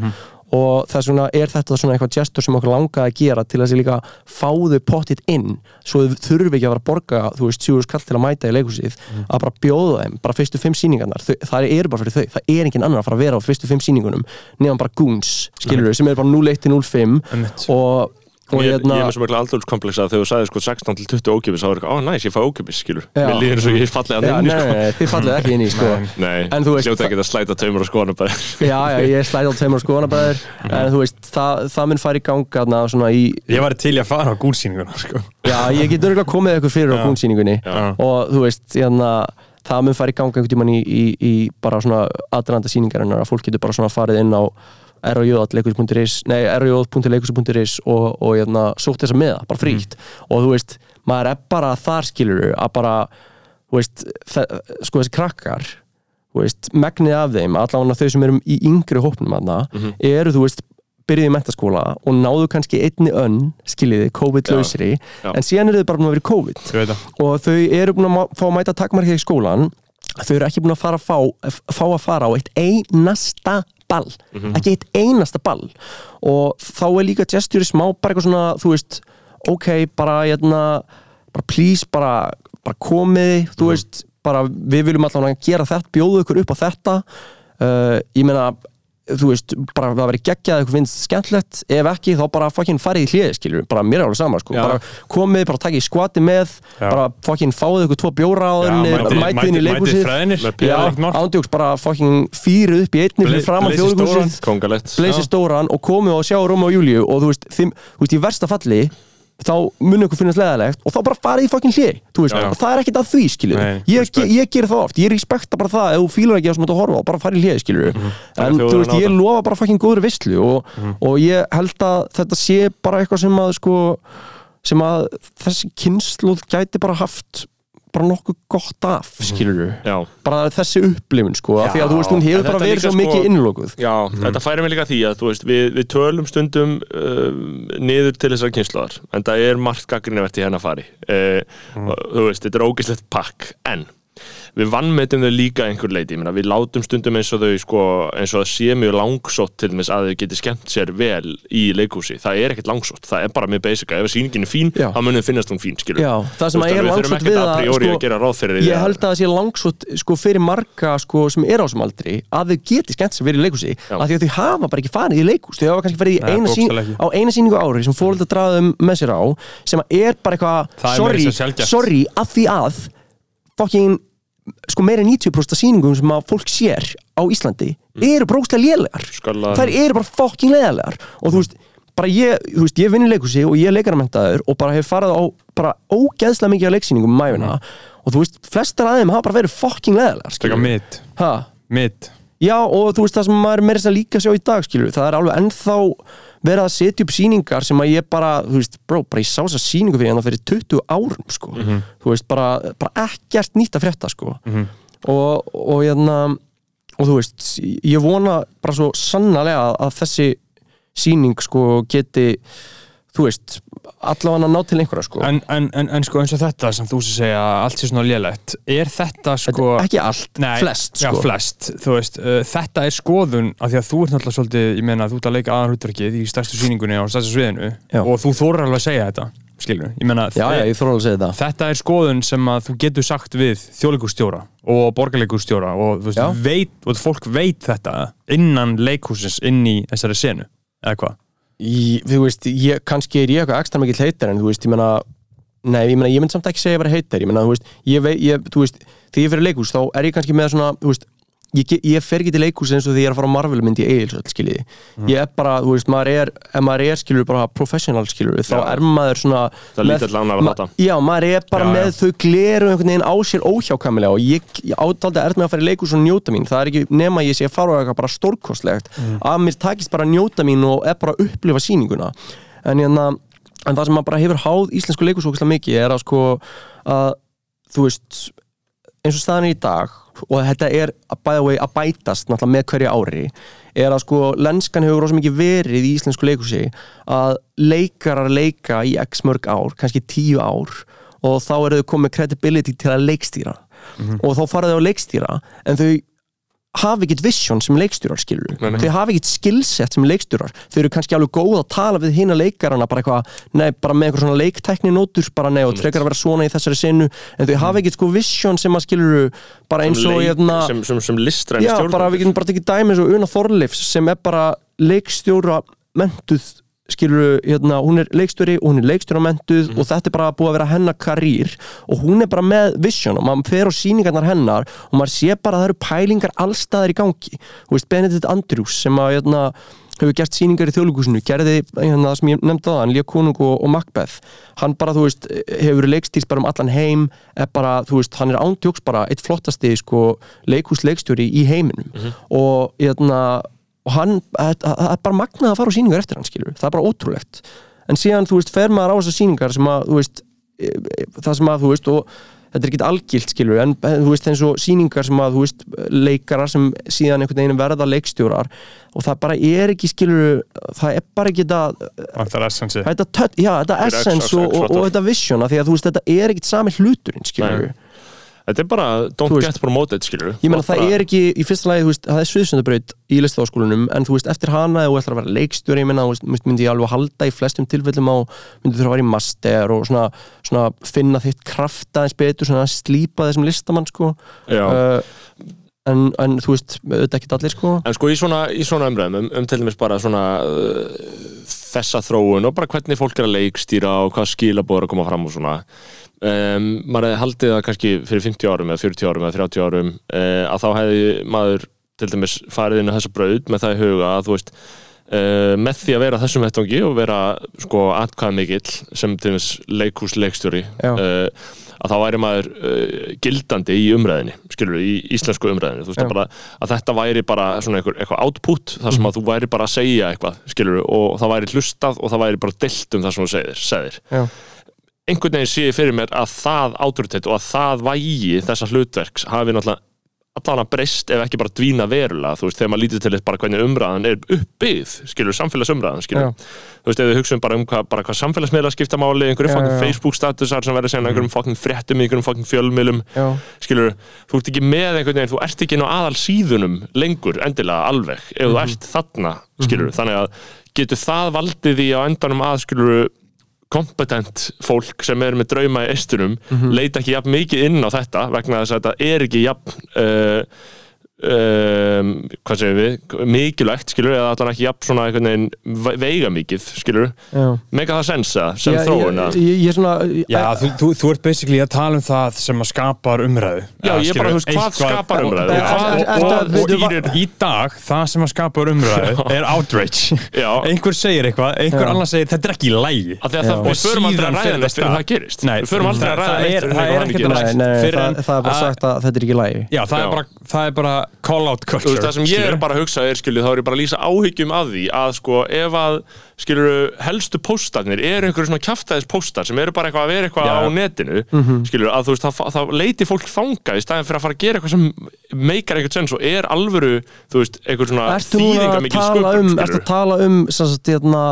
Speaker 4: og þess vegna er þetta svona eitthvað gestur sem okkur langaði að gera til að líka fá þau pottit inn svo þau þurfi ekki að vera að borga þú veist, sjúður skall til að mæta í leikhúsið að bara bjóða þeim, bara fyrstu fimm sýningarnar. Þau, það eru bara fyrir þau, það er engin annar að fara að vera á fyrstu fimm sýningunum nefnum bara goons, skilur sem er bara 0-1 til 0-5
Speaker 3: Einmitt.
Speaker 4: og, og
Speaker 2: Ég,
Speaker 4: hérna
Speaker 2: ég er með svo mikla aldurskomplexa að þegar þú sagði sko 16 til 20 ókipis þá er eitthvað, á næs, ég fæ ókipis, skilur. Mér líður eins og ég falli að inn
Speaker 4: nei, nei, nei, þið fallið ekki inn í sko.
Speaker 2: Nei,
Speaker 4: En þú veist,
Speaker 2: hljóta
Speaker 4: það-
Speaker 2: ekki að slæta taumur og skoðan bara
Speaker 4: Já, já, ég slæði á tveimur skoðanabæðir en þú veist, það, það mun fara í ganga þarna svona í,
Speaker 3: Ég var til í að fara á gúnsýninguna sko.
Speaker 4: já, ég get örgulega komið eitthvað fyrir á
Speaker 3: Já.
Speaker 4: gúnsýningunni
Speaker 3: Já.
Speaker 4: og þú veist, hérna það mun fara í ganga einhvern tímann í, í, í bara svona aðranda sýningarinnar að fólk getur bara svona farið inn á roj.leikus.is og, og hérna, sótt þessa meða, bara frítt. Og þú veist, maður er bara þar skilur að bara, þú veist sko þessi krakkar veist, megnið af þeim, allavega þau sem eru í yngri hópnum aðna, eru þú veist byrjuðu í mentaskóla og náðu kannski einni önn, skiljiði, COVID-lausri en síðan eru þau bara búin að vera í COVID.
Speaker 3: Það.
Speaker 4: Og þau eru búin að fá að mæta takmarkið í skólan þau eru ekki búin að fara að fá, fá að fara á eitt einasta ball ekki eitt einasta ball. Og þá er líka gestjúri smá bara eitthvað svona, þú veist ok, bara, hérna, bara please bara, bara komið þú veist, bara við viljum allan að gera þetta bjóðu ykkur upp á þetta. Uh, ég meina þú veist, bara það verið geggjað eitthvað finnst skemmtlegt, ef ekki þá bara fokkin farið í hliði, skilur, bara mér er alveg sama sko. Bara komið, bara takið skvati með
Speaker 3: Já.
Speaker 4: bara fokkin fáið ykkur tvo bjóra á þenni,
Speaker 3: mæti-
Speaker 4: mætið inn í
Speaker 3: mál.
Speaker 4: ándjóks bara fokkin fýru upp í einni fyrir fram að
Speaker 3: blazið
Speaker 4: þjóðleikhúsið
Speaker 3: stóran.
Speaker 4: og komið og sjá Róma og Júliu og þú veist, þim, þú veist, í versta falli þá mun ykkur finnast leðalegt og þá bara farið í fokkin hlið, þú og það er ekkert að því, skilur
Speaker 3: Nei,
Speaker 4: ég, ég, ger það oft, ég respekta bara það ef þú fílar ekki á sem þú ert að horfa á, bara farið í hlið, skilur en
Speaker 2: Taka
Speaker 4: þú
Speaker 2: þjóðina
Speaker 4: veist, ég lofa bara fokkin góður visslu og, og ég held að þetta sé bara eitthvað sem að sko, sem að þessi kynsluð gæti bara haft bara nokkuð gott af, skilur
Speaker 2: Já,
Speaker 4: bara þessi upplifun, sko, af því að þú veist, hún
Speaker 2: Já,
Speaker 4: hefur bara verið svo
Speaker 2: sko-
Speaker 4: mikið innlokuð.
Speaker 2: Já, þetta færi mig líka því að þú veist, við, við tölum stundum uh, niður til þessar kynnslóðar en það er margt gaggrinavert í hennar fari. Uh, þú veist, þetta er ógislegt pakk en við vannmetum þau líka að einhver leiti, ég meina við látum stundum eins og þau sko, eins og það sé mjög langsótt til þess að þau geti skemmt sér vel í leikhúsi, það er ekkert langsótt það er bara mjög basica, ef sýningin er fín
Speaker 4: Já.
Speaker 2: þá munum finnast hún fín, skilur
Speaker 4: Já, það sem að er langsótt við
Speaker 2: að
Speaker 4: að
Speaker 2: priori
Speaker 4: sko,
Speaker 2: að gera ráð fyrir því
Speaker 4: Ég held að það sé langsótt sko, fyrir marga sko, sem er á þessum aldri að þau geti skemmt sem verið í leikhúsi
Speaker 2: Já.
Speaker 4: af því að þau hafa bara ekki farið í leikhús. Þau hafa kannski farið í
Speaker 3: Nei,
Speaker 4: eina sín, á eina síningu á ári sem fóröld að draða um á að
Speaker 3: að
Speaker 4: að að sko meira en 90% af sýningum sem að fólk sér á Íslandi eru brókslega lélegar.
Speaker 2: Skallar-
Speaker 4: þær eru bara fokkin leðalegar og þú veist, bara ég, þú veist, ég vinn í leikhúsi og ég er leikaramentaður og bara hef farið á bara ógeðslega mikið af leiksýningum um mæfina og þú veist, flestar af þeim hafa bara verið fokkin leðalegar
Speaker 3: Taka
Speaker 4: skilurðu.
Speaker 3: mitt? Mitt
Speaker 4: Já, og þú veist það sem maður er meira þess að líka sjá í dag skilur, það er alveg ennþá verið að setja upp sýningar sem að ég bara þú veist, bro, bara ég sá þess að sýningu fyrir hérna fyrir 20 árum, sko. Þú veist, bara, bara ekkert nýtt að frétta, sko. Og, og hérna og þú veist, ég vona bara svo sannarlega að, að þessi sýning, sko, geti þú veist, allavega að ná til einhverja, sko
Speaker 3: en, en, en, en sko eins og þetta sem þú segja allt sé svona lélegt Er þetta sko
Speaker 4: ekki allt,
Speaker 3: Nei,
Speaker 4: flest,
Speaker 3: já,
Speaker 4: sko
Speaker 3: flest, þú veist, uh, þetta er skoðun af því að þú ert náttúrulega svolítið, ég meina þú ert að leika aðan hlutverkið í stærstu sýningunni á stærstu sviðinu
Speaker 4: Já.
Speaker 3: og þú þórar alveg að segja þetta skilur, ég meina
Speaker 4: Já, já, ég það
Speaker 3: þetta er skoðun sem að þú getur sagt við þjóðleikustjóra og borgarleikustjóra og þú veist,
Speaker 4: Já.
Speaker 3: veit, og fólk veit þetta innan leikhúsins inn í þessari senu, eða hvað?
Speaker 4: Í, þú veist, ég, kannski er ég eitthvað ekstra mikill heitar en þú veist, ég meina nei, ég meina, ég mynd samt ekki segja að vera heitar ég meina, þú veist, ég, vei- ég, þú veist þegar ég fyrir leikús, þá er ég kannski með svona þú veist, ég, ég fer ekki til leikús eins og því ég er að fara á Marvel mynd í Egilsöld, skiljiði. Ég er bara, þú veist, maður er ef maður er, skilur, bara professional, skilur þá er maður svona
Speaker 2: Það lítill ánægður að fatta.
Speaker 4: Já, maður er bara
Speaker 3: Já,
Speaker 4: með
Speaker 3: já.
Speaker 4: þau gleru einhvern veginn á sér óhjákamilega og ég, ég ádaldi er með að fara í leikús og njóta mín. Það er ekki nema ég sé að fara á eitthvað bara stórkostlegt. Að mér takist bara að njóta mín og er bara að upplifa sýninguna. En, hérna, en það sem maður bara hefur háð íslensku leikús eins og staðan í dag og þetta er by the way að bætast með hverju ári er að sko lenskan hefur rosa mikið verið í íslensku leikusi að leikarar leika í x mörg ár, kannski tíu ár og þá eru þau komið credibility til að leikstýra. Og þá fara þau að leikstýra en þau hafa ekkert vision sem leikstjórar skilur
Speaker 2: Nei, nei.
Speaker 4: þau hafa ekkert skillset sem leikstjórar. Þau eru kannski alveg góð að tala við hina leikarana bara eitthvað, nei, bara með eitthvað svona leiktækni nótur, bara nei, og frekar að vera svona í þessari sinu, en þau hafa ekkert sko vision sem að skilur bara eins og
Speaker 2: Leik-
Speaker 4: hérna,
Speaker 2: sem, sem, sem listræni
Speaker 4: já, bara við getum bara tekið dæmi eins og Una Þorleifs sem er bara leikstjóra mentuð skilur, hérna, hún er leikstjóri og hún er leikstjóra mentuð og þetta er bara búið að vera hennar karýr og hún er bara með vision og maður fer á sýningarnar hennar og maður sé bara að það eru pælingar allstaðar í gangi. Þú veist, Benedikt Andrews sem að hérna, hefur gert sýningar í þjóðlíkusinu gerði hérna, það sem ég nefndi á það, Lía Konung og, og Macbeth. Hann bara, þú veist, hefur leikstýrst bara um allan heim, er bara, þú veist, hann er ándjóks bara eitt flottasti, sko leikhúsleikstjóri í heiminum. Og hérna, og hann það er bara magnað að fara á sýningar eftir hann, skilur það er bara ótrúlegt, en síðan, þú veist, fer maður á þessar sýningar sem að, þú veist e- e- það sem að, þú veist, og þetta er ekki algilt skilur en þú veist eins og sýningar sem að þú veist leikara sem síðan einhvern veginn verða leikstjórar og það bara er ekki skilur það er bara ekki þetta þetta, essence og, og, og þetta vision því að þú veist þetta er ekkit sami hluturinn skilur
Speaker 2: Nei. Þetta er bara don't
Speaker 4: veist-
Speaker 2: get promoted, skilur
Speaker 4: ég meina það er ekki í fyrsta lagi veist, það er sviðsöndabraut í listaháskólanum en þú veist eftir hana ef þú ætlar að vera leikstjóri ég veist, myndi ég alveg halda í flestum tilfellum á myndi þú þurfa að vera í master og svona, svona finna þitt krafta eins betur svona að slípa þessum listamann sko.
Speaker 2: Já.
Speaker 4: uh, en, en þú veist auðvitað ekki allir sko.
Speaker 2: En sko í svona, í svona umræðum um, um til dæmis bara svona uh, þessa þróun og bara hvernig fólk er að leikstýra og hvað skilabóður að koma fram og svona um, maður hefði haldið það kannski fyrir 50 árum eða 40 árum eða 30 árum uh, að þá hefði maður til dæmis farið inn á þessa braut með það í huga að þú veist uh, með því að vera þessum vettvangi og vera sko atkvæða mikill sem til dæmis leikhús leikstjóri
Speaker 4: Já.
Speaker 2: uh, að þá væri maður gildandi í umræðinni, skilur í íslensku umræðinni, þú veist að, bara, að þetta væri bara svona einhver, eitthvað output þar sem að þú væri bara að segja eitthvað, skilur og það væri hlustað og það væri bara deilt um það sem þú segir, segir. Einhvern veginn sé fyrir mér að það autoritet og að það vægi þessa hlutverks hafi náttúrulega allan að breyst ef ekki bara dvína verulega. Þú veist, þegar maður lítið til þess bara hvernig umræðan er uppbyggð, skilur, samfélagsumræðan skilur, þú veist, ef við hugsaum bara um hvað, bara hvað samfélagsmiðla skipta máli, einhverjum
Speaker 4: Já,
Speaker 2: fucking
Speaker 4: já, já.
Speaker 2: Facebook statusar sem verður segna einhverjum fucking fréttum í einhverjum fucking fjölmiðlum
Speaker 4: Já.
Speaker 2: skilur, þú ert ekki með einhvern veginn þú ert ekki inn á aðal síðunum lengur endilega alveg, ef þú ert þarna skilur, þannig að getur það valdið því á endanum að skilur kompetent fólk sem er með drauma í eistunum leita ekki jafn mikið inn á þetta vegna þess að þetta er ekki jafn uh, um, hvað segir við? Mikilvægt skilur eða allan ekki jafn svona einhvern veginn ve- veiga mikið skilur mega það sensa sem
Speaker 4: Já,
Speaker 2: þróun
Speaker 4: ég,
Speaker 2: að
Speaker 4: ég, ég svona
Speaker 3: Já, þú, þú, þú ert basically að tala um það sem að skapar umræðu.
Speaker 2: Já, ég bara, þú veist, hvað skapar umræðu?
Speaker 3: Og,
Speaker 4: Ertu
Speaker 3: og,
Speaker 4: að-
Speaker 3: og,
Speaker 4: veitu,
Speaker 3: og í, dag, það sem að skapar umræðu er outrage.
Speaker 2: Já.
Speaker 3: Einhver segir eitthvað, einhver
Speaker 4: Já.
Speaker 3: annar segir þetta er ekki í lægi
Speaker 2: Af því að það-
Speaker 3: Og
Speaker 2: að
Speaker 3: síðan
Speaker 2: fyrir
Speaker 3: stað.
Speaker 2: það gerist.
Speaker 3: Nei,
Speaker 2: Við förum aldrei að ræða
Speaker 3: er-
Speaker 2: fyrir
Speaker 3: það er
Speaker 4: er bara
Speaker 3: að-
Speaker 4: sagt að þetta er ekki lægi
Speaker 3: Já, það er bara, það er bara call out
Speaker 2: Þú
Speaker 3: culture
Speaker 2: veist, það sem ég er bara að hugsa er, skilju, þá er ég bara að lýsa áhyggjum að því að, sko, ef að, skilju, helstu póstarnir eru einhverju svona kjaftaðis póstar sem eru bara eitthvað að vera eitthvað
Speaker 3: Já.
Speaker 2: á netinu,
Speaker 4: Mhm.
Speaker 2: skilju, að þú veist, þá, þá leiti fólk þanga í staðin fyrir að fara að gera eitthvað sem meikar einhvern sens og er alvöru, þú veist, einhver svona þýðinga
Speaker 4: að
Speaker 2: mikil
Speaker 4: tala um, ertu að tala um sem sagt, hérna,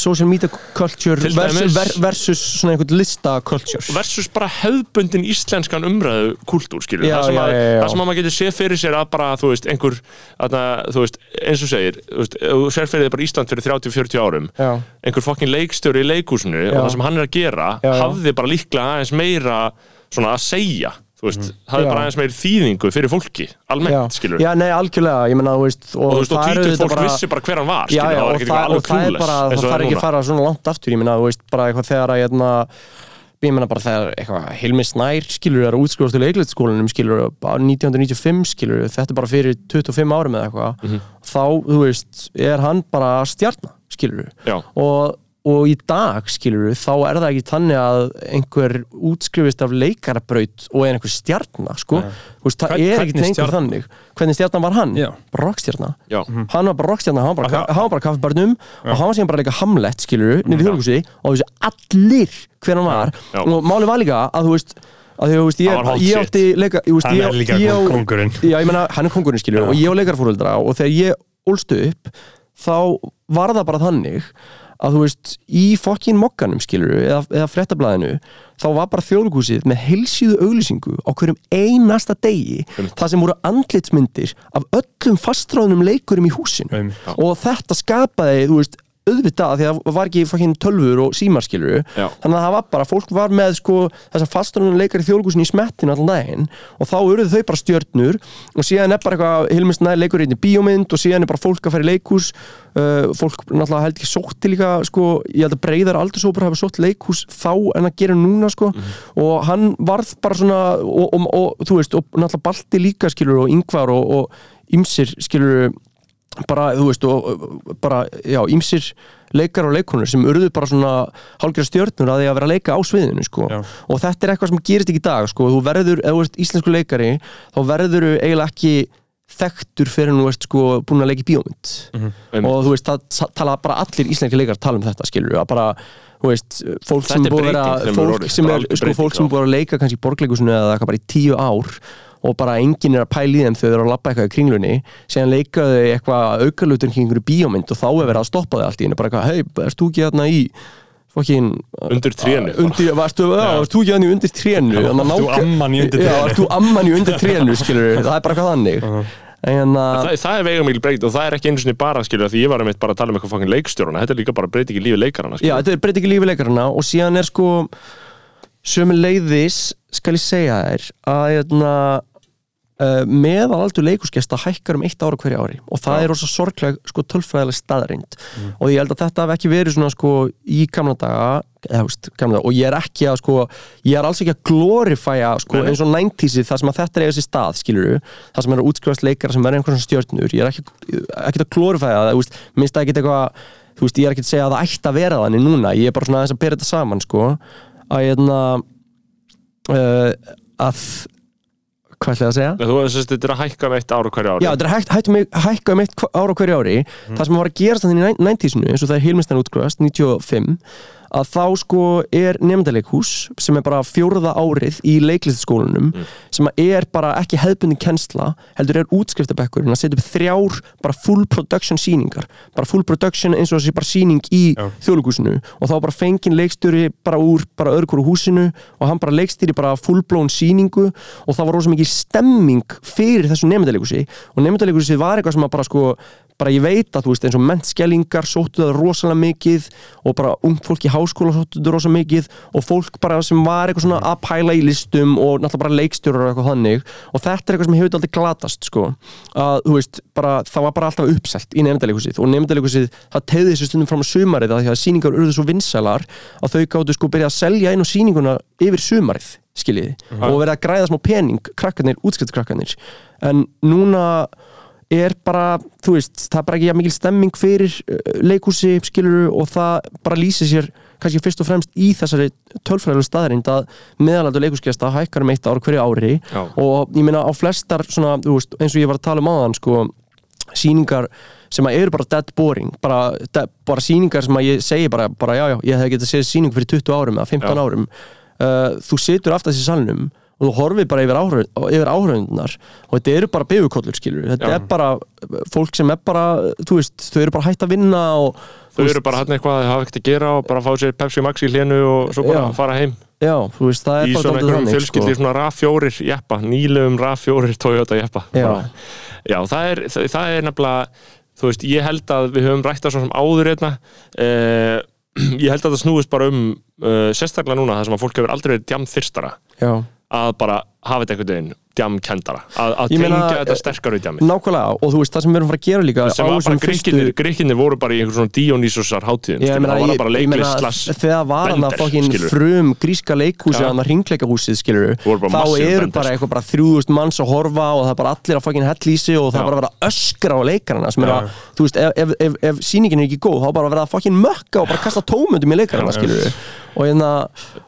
Speaker 4: social media culture versus, ver, versus svona einhvern lista culture
Speaker 2: versus bara hefðbundin íslenskan umræðu kultúr, skilur,
Speaker 4: Já,
Speaker 2: það sem, að,
Speaker 4: já, já.
Speaker 2: það sem að maður getur séð fyrir sér að bara, þú veist, einhver þarna, þú veist, eins og segir þú veist, þú sér fyrir þig bara Ísland fyrir 30-40 árum einhver fokkin leikstjóri í leikhúsinu
Speaker 4: Já.
Speaker 2: og það sem hann er að gera, hafði bara líklega aðeins meira svona að segja þú veist, hafði
Speaker 4: Já.
Speaker 2: bara aðeins meiri þýðingu fyrir fólki, almennt, skilur
Speaker 4: Já, nei, algjörlega, ég menna, þú veist
Speaker 2: og þú veist, og
Speaker 4: það er auðvitað
Speaker 2: fólk vissi bara hver hann var,
Speaker 4: Já,
Speaker 2: skilur,
Speaker 4: já,
Speaker 2: það var
Speaker 4: og það,
Speaker 2: eitthvað
Speaker 4: og það er bara, það þarf ekki að fara svona langt aftur, ég menna, þú veist, bara eitthvað þegar að, hérna, ég menna bara þegar eitthvað Hilmi Snær, skilur, er útskrifast til leiklætsskólanum, skilur, bara 1995, skilur, þetta er bara fyrir 25 árum eða eitthvað,
Speaker 2: Mhm.
Speaker 4: þá, þú veist, er hann bara stjarnar, skilur,
Speaker 2: Já.
Speaker 4: og og í dag, skilur þá er það ekki tannig að einhver útskrifist af leikarabraut og er einhver stjarnar, sko Þú veist, það
Speaker 3: Hvern-
Speaker 4: er ekki einhver
Speaker 3: stjarna?
Speaker 4: þannig hvernig stjarnar var hann?
Speaker 3: Já.
Speaker 4: Bara rockstjarnar
Speaker 2: Já.
Speaker 4: hann var bara rockstjarnar, hann var bara,
Speaker 3: Að
Speaker 4: var bara kaffibarnum og hann var síðan bara leika Hamlet, skilur niður í þjóðlíkusi og þessi allir hver hann var
Speaker 2: Já.
Speaker 4: og máli var líka að þú veist að því, þú veist, ég, ég átti leika, ég, veist,
Speaker 3: Hann
Speaker 4: ég,
Speaker 3: er líka kóngurinn.
Speaker 4: Já, ég meina, hann er kongurinn, skilur
Speaker 3: Já.
Speaker 4: og ég á leikarfóröldra og þegar ég ólstu upp þá var það bara þannig að þú veist, í fokkin mokkanum skilur eða, eða fréttablaðinu þá var bara þjóðlíkusið með heilsíðu auglýsingu á hverjum einasta degi það sem voru andlitsmyndir af öllum fastráðnum leikurum í húsinu.
Speaker 3: Um,
Speaker 4: og þetta skapaði, þú veist auðvitað, því að það var ekki fokkin tölfur og símarskilur,
Speaker 2: Já.
Speaker 4: þannig að það var bara fólk var með sko þessar fastráðnum leikar í smettinu allan daginn og þá urðu þau bara stjörnur og síðan er bara eitthvað Hilmist Nær leikur einn í bíómynd og síðan er bara fólk að fara í leikhús. Uh, fólk náttúrulega held ekki sótti líka sko, ég held að breyðar aldursópur hafa sótt leikhús þá en að gera núna sko. Og hann varð bara svona og, og, og þú veist, og náttúrulega Balti líka skilur og Yngvar og, og Ymsir skilur bara, þú veist, og bara, já, ýmsir leikar og leikonur sem urðu bara svona hálfgerða stjörnur að því að vera að leika á sviðinu, sko.
Speaker 3: Já.
Speaker 4: Og þetta er eitthvað sem gerist ekki í dag, sko. Þú verður, ef þú ert íslensku leikari, þá verður eiginlega ekki þekktur fyrir nú ert sko búin að leika í bíómynd
Speaker 2: Einmitt.
Speaker 4: og þú veist, það tala bara allir íslenski leikar tala um þetta, skilur við, að bara þú veist, fólk
Speaker 2: Þetta
Speaker 4: sem búið að fólk sem er, sko, fólk sem búið að leika kannski í borgleikusinu eða eitthvað bara í tíu ár og bara enginn er að pæla í þeim þegar þeir eru að labba eitthvað í kringlunni. Síðan leika þau eitthvað aukalutur kring einhverju bíómynd og þá er verið að stoppa þau allt í henni bara eitthvað, hei, erst þú ekki hérna í fokkin
Speaker 2: Undir trénu.
Speaker 4: Undir, varstu, já, varst þú ekki hann í undir trénu?
Speaker 3: Já,
Speaker 4: að
Speaker 3: varst þú amman í undir
Speaker 4: Já,
Speaker 3: trénu?
Speaker 4: varst þú amman í undir trénu, skilur það er bara eitthvað þannig. En að
Speaker 2: Það, það er veigamikil breyting og það er ekki einu sinni bara skilur því ég var einmitt bara að tala um eitthvað fokkin leikstjóruna þetta er líka bara breyting í lífi leikarana
Speaker 4: Já,
Speaker 2: skilur.
Speaker 4: þetta er breyting í lífi leikarana og síðan er sko sömu leiðis skal ég segja þér að hérna, uh, meðal aldur leikusgesta hækkar um eitt ára hverju ári og það
Speaker 2: Já.
Speaker 4: er rosa sorgleg sko tölfræðileg staðreind og ég held að þetta hef ekki verið svona sko í gamla daga eða, veist, gamla, daga, og ég er ekki að sko ég er alls ekki að glorifæja sko eins og 90'sið þar sem að þetta er eiga sér stað skiluru, þar sem er að útskrifast leikara sem verður einhverjum stjörnur, ég er ekki, ekki að glorifæja það, veist, minnst það ekki eitthvað þú veist, ég er ekki að segja að það ætti að vera þannig núna. Ég er bara svona aðeins að bera þetta saman sko að hérna uh, að hvað ætla ég að segja?
Speaker 2: Þú veist þetta er að hækka um eitt ára hverju ári.
Speaker 4: Já, þetta er hægt, hægt um, hækka um eitt hva- ár á hverju ári. Það sem var að gerast þannig í 90-sinu eins og það er Hilmistan útgröðast, 95 að þá sko er nefndaleghús sem er bara fjórða árið í leiklistaskólanum sem er bara ekki hefðbundin kennsla heldur er útskriftabekkurinn að setja upp þrjár bara full production síningar bara full production eins og þessi bara síning í
Speaker 3: Já.
Speaker 4: þjóðlugúsinu og þá bara fenginn leikstjóri bara úr bara öðru hverju húsinu og hann bara leikstýri bara fullblón síningu og það var rosa mikið stemming fyrir þessu nefndaleghúsi og nefndaleghúsi var eitthvað sem að bara sko bara ég veit að þú veist eins og mentskellingar sóttu það rosalega mikið og bara ungt fólk í háskóla það rosalega mikið og fólk bara sem var eitthvað svona að pæla í listum og náttúrulega bara leikstjórar og eitthvað þannig. Og þetta er eitthvað sem hefur aldrei glatast sko. Að þú veist bara það var bara alltaf uppselt í nefndaleghúsið og nefndaleghúsið það tegði þessu stundum fram á sumarið að því að sýningar urðu svo vinsælar að þau gáttu sko byrja að selja inn á sýninguna yfir sumarið skiljiði. Og verið að græða smá pening krakkarnir, útskiptkrakkarnir en núna er bara, þú veist, það er bara ekki mikil stemming fyrir uh, leikhúsi skiluru og það bara lýsir sér kannski fyrst og fremst í þessari tölfræðilegu staðarind að meðalaldur leikhúsgesta hækkar um eitt ár hverju ári
Speaker 2: Já.
Speaker 4: og ég meina á flestar svona, veist, eins og ég var að tala um áðan sko, síningar sem að eru bara dead boring bara, dead, bara síningar sem að ég segi bara, bara já, já, ég hef getað séð síning fyrir 20 árum eða 15
Speaker 2: Já.
Speaker 4: árum uh, þú situr aftast í salnum og þú horfir bara yfir, áhrif, yfir áhrifendunar og þetta eru bara bifurkollur skilur þetta
Speaker 2: Já.
Speaker 4: er bara fólk sem er bara þú veist, þau eru bara hægt að vinna og
Speaker 2: Þau eru bara hann eitthvað að hafa ekkert að gera og bara fá sér Pepsi Max í hlénu og svo bara
Speaker 4: Já.
Speaker 2: fara heim
Speaker 4: já, þú veist, það er
Speaker 2: í svona einhverjum fjölskyldi
Speaker 4: sko.
Speaker 2: svona RAV4 jeppa, nýlegum RAV4 Toyota jeppa
Speaker 4: Já.
Speaker 2: Það er, það, það er nefnilega þú veist, ég held að við höfum rætt að svona sem áður hérna eh, ég held að það snúist bara um uh, sérstaklega núna það sem að fólk hefur aldrei verið
Speaker 4: já.
Speaker 2: að bara hafa þetta einhvern veginn djamkendara, að, tengja þetta sterkar við djamið
Speaker 4: nákvæmlega, og þú veist, það sem við erum fara að gera líka
Speaker 2: sem var bara gríkinir, gríkinir voru bara í einhver svona Dionysusar hátíðin,
Speaker 4: Já, ég
Speaker 2: skilur,
Speaker 4: meina,
Speaker 2: það var bara slass
Speaker 4: þegar var hann að fokkin frum gríska leikhúsi hann að ringleikahúsið skilur
Speaker 2: Voru bara
Speaker 4: þá eru bara eitthvað bara 3000 manns að horfa og það er bara allir að fokkin hellísi og það er bara að vera öskra á leikarana sem er að, þú veist, ef, ef, ef, ef sýningin er ekki góð þá bara að vera að fokkin mökka og bara kasta tómundum í leikarana
Speaker 2: Já.
Speaker 4: skilur og, hérna,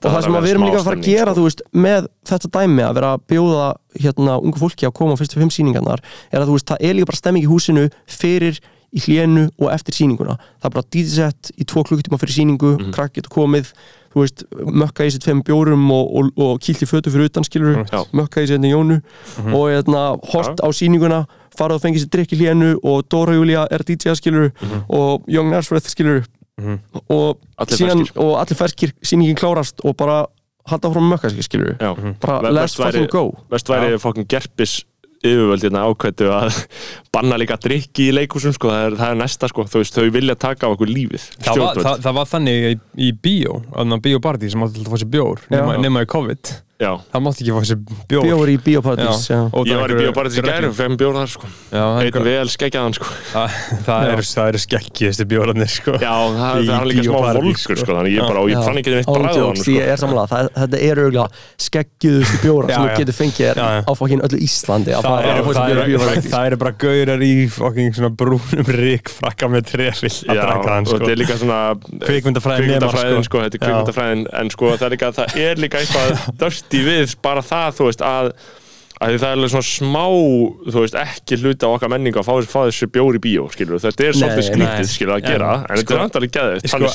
Speaker 4: það
Speaker 2: að
Speaker 4: sem við erum líka að fara að gera
Speaker 2: sko.
Speaker 4: veist, með þetta dæmi að vera að bjóða hérna, ungu fólki að koma á fyrstu fimm sýningarnar er að þú veist, það er líka bara stemming í húsinu fyrir í hlénu og eftir sýninguna það er bara DJ-sett í tvo klukkutíma fyrir sýningu mm
Speaker 2: Mhm.
Speaker 4: krakk getur komið þú veist, mökka í sér tveim bjórum og, og, og kýlt í fötu fyrir utan skilur
Speaker 2: Já.
Speaker 4: mökka í sér hérna jónu
Speaker 2: Mhm.
Speaker 4: og hérna, hort á sýninguna farað og fengið sér drikk í hlénu og Dóra Júlia er DJ skilur og Young Nazareth skilur og,
Speaker 2: Mhm. Allir
Speaker 4: síðan,
Speaker 2: ferskir.
Speaker 4: og allir ferskir sýningin klárast og bara halda frá mökka skilur
Speaker 2: Já.
Speaker 4: bara
Speaker 2: Ve-
Speaker 4: let's fucking go.
Speaker 2: Vest væri fokkin gerpis yfirvöld hérna ákvættu að banna líka drikki í leikúsum sko, það er, það er næsta sko, þú veist, þau vilja taka á okkur lífið
Speaker 3: Það var, það, það var þannig í, í bíó, þannig að bíópartí sem átti alltaf að fá sér bjór nema í COVID
Speaker 2: Já,
Speaker 3: það mátti ekki fá sér bjór.
Speaker 4: Bjór í.
Speaker 3: Og
Speaker 2: ég var í bíópartið í gæri og fegum bjór þar sko,
Speaker 3: er
Speaker 2: einn vel skeggjaðan sko.
Speaker 3: Það, það eru það eru skeggjuðustu bjórarnir sko.
Speaker 2: Já, það, það er líka smá volkur
Speaker 3: sko.
Speaker 2: sko, þannig ég bara, ég fann ekki neitt
Speaker 4: All
Speaker 2: bræða hann
Speaker 4: jokes,
Speaker 2: sko.
Speaker 4: ég er samlega það, þetta er auðvitað skeggjuðustu bjóra
Speaker 3: Já,
Speaker 4: sem þú getur fengið á fokkin öllu Íslandi að
Speaker 3: það,
Speaker 4: fara
Speaker 3: eru, eru, eru bara gaurar í fucking svona brúnum rík frakka með trefil að hann
Speaker 2: og þetta er líka svona
Speaker 3: Kvikmyndafræðin nemar,
Speaker 2: kvikmyndafræðin, þetta er
Speaker 3: Já.
Speaker 2: kvikmyndafræðin en sko það er líka, dörsti við bara það, þú veist, að að það er alveg svona smá þú veist, ekki hluti á okkar menningu að fá, fá þessi bjór í bíó, skilur þetta er svolítið skrítið, skilur að gera.
Speaker 3: En,
Speaker 2: en þetta
Speaker 3: sko-
Speaker 2: er andalega geðið
Speaker 3: Sko,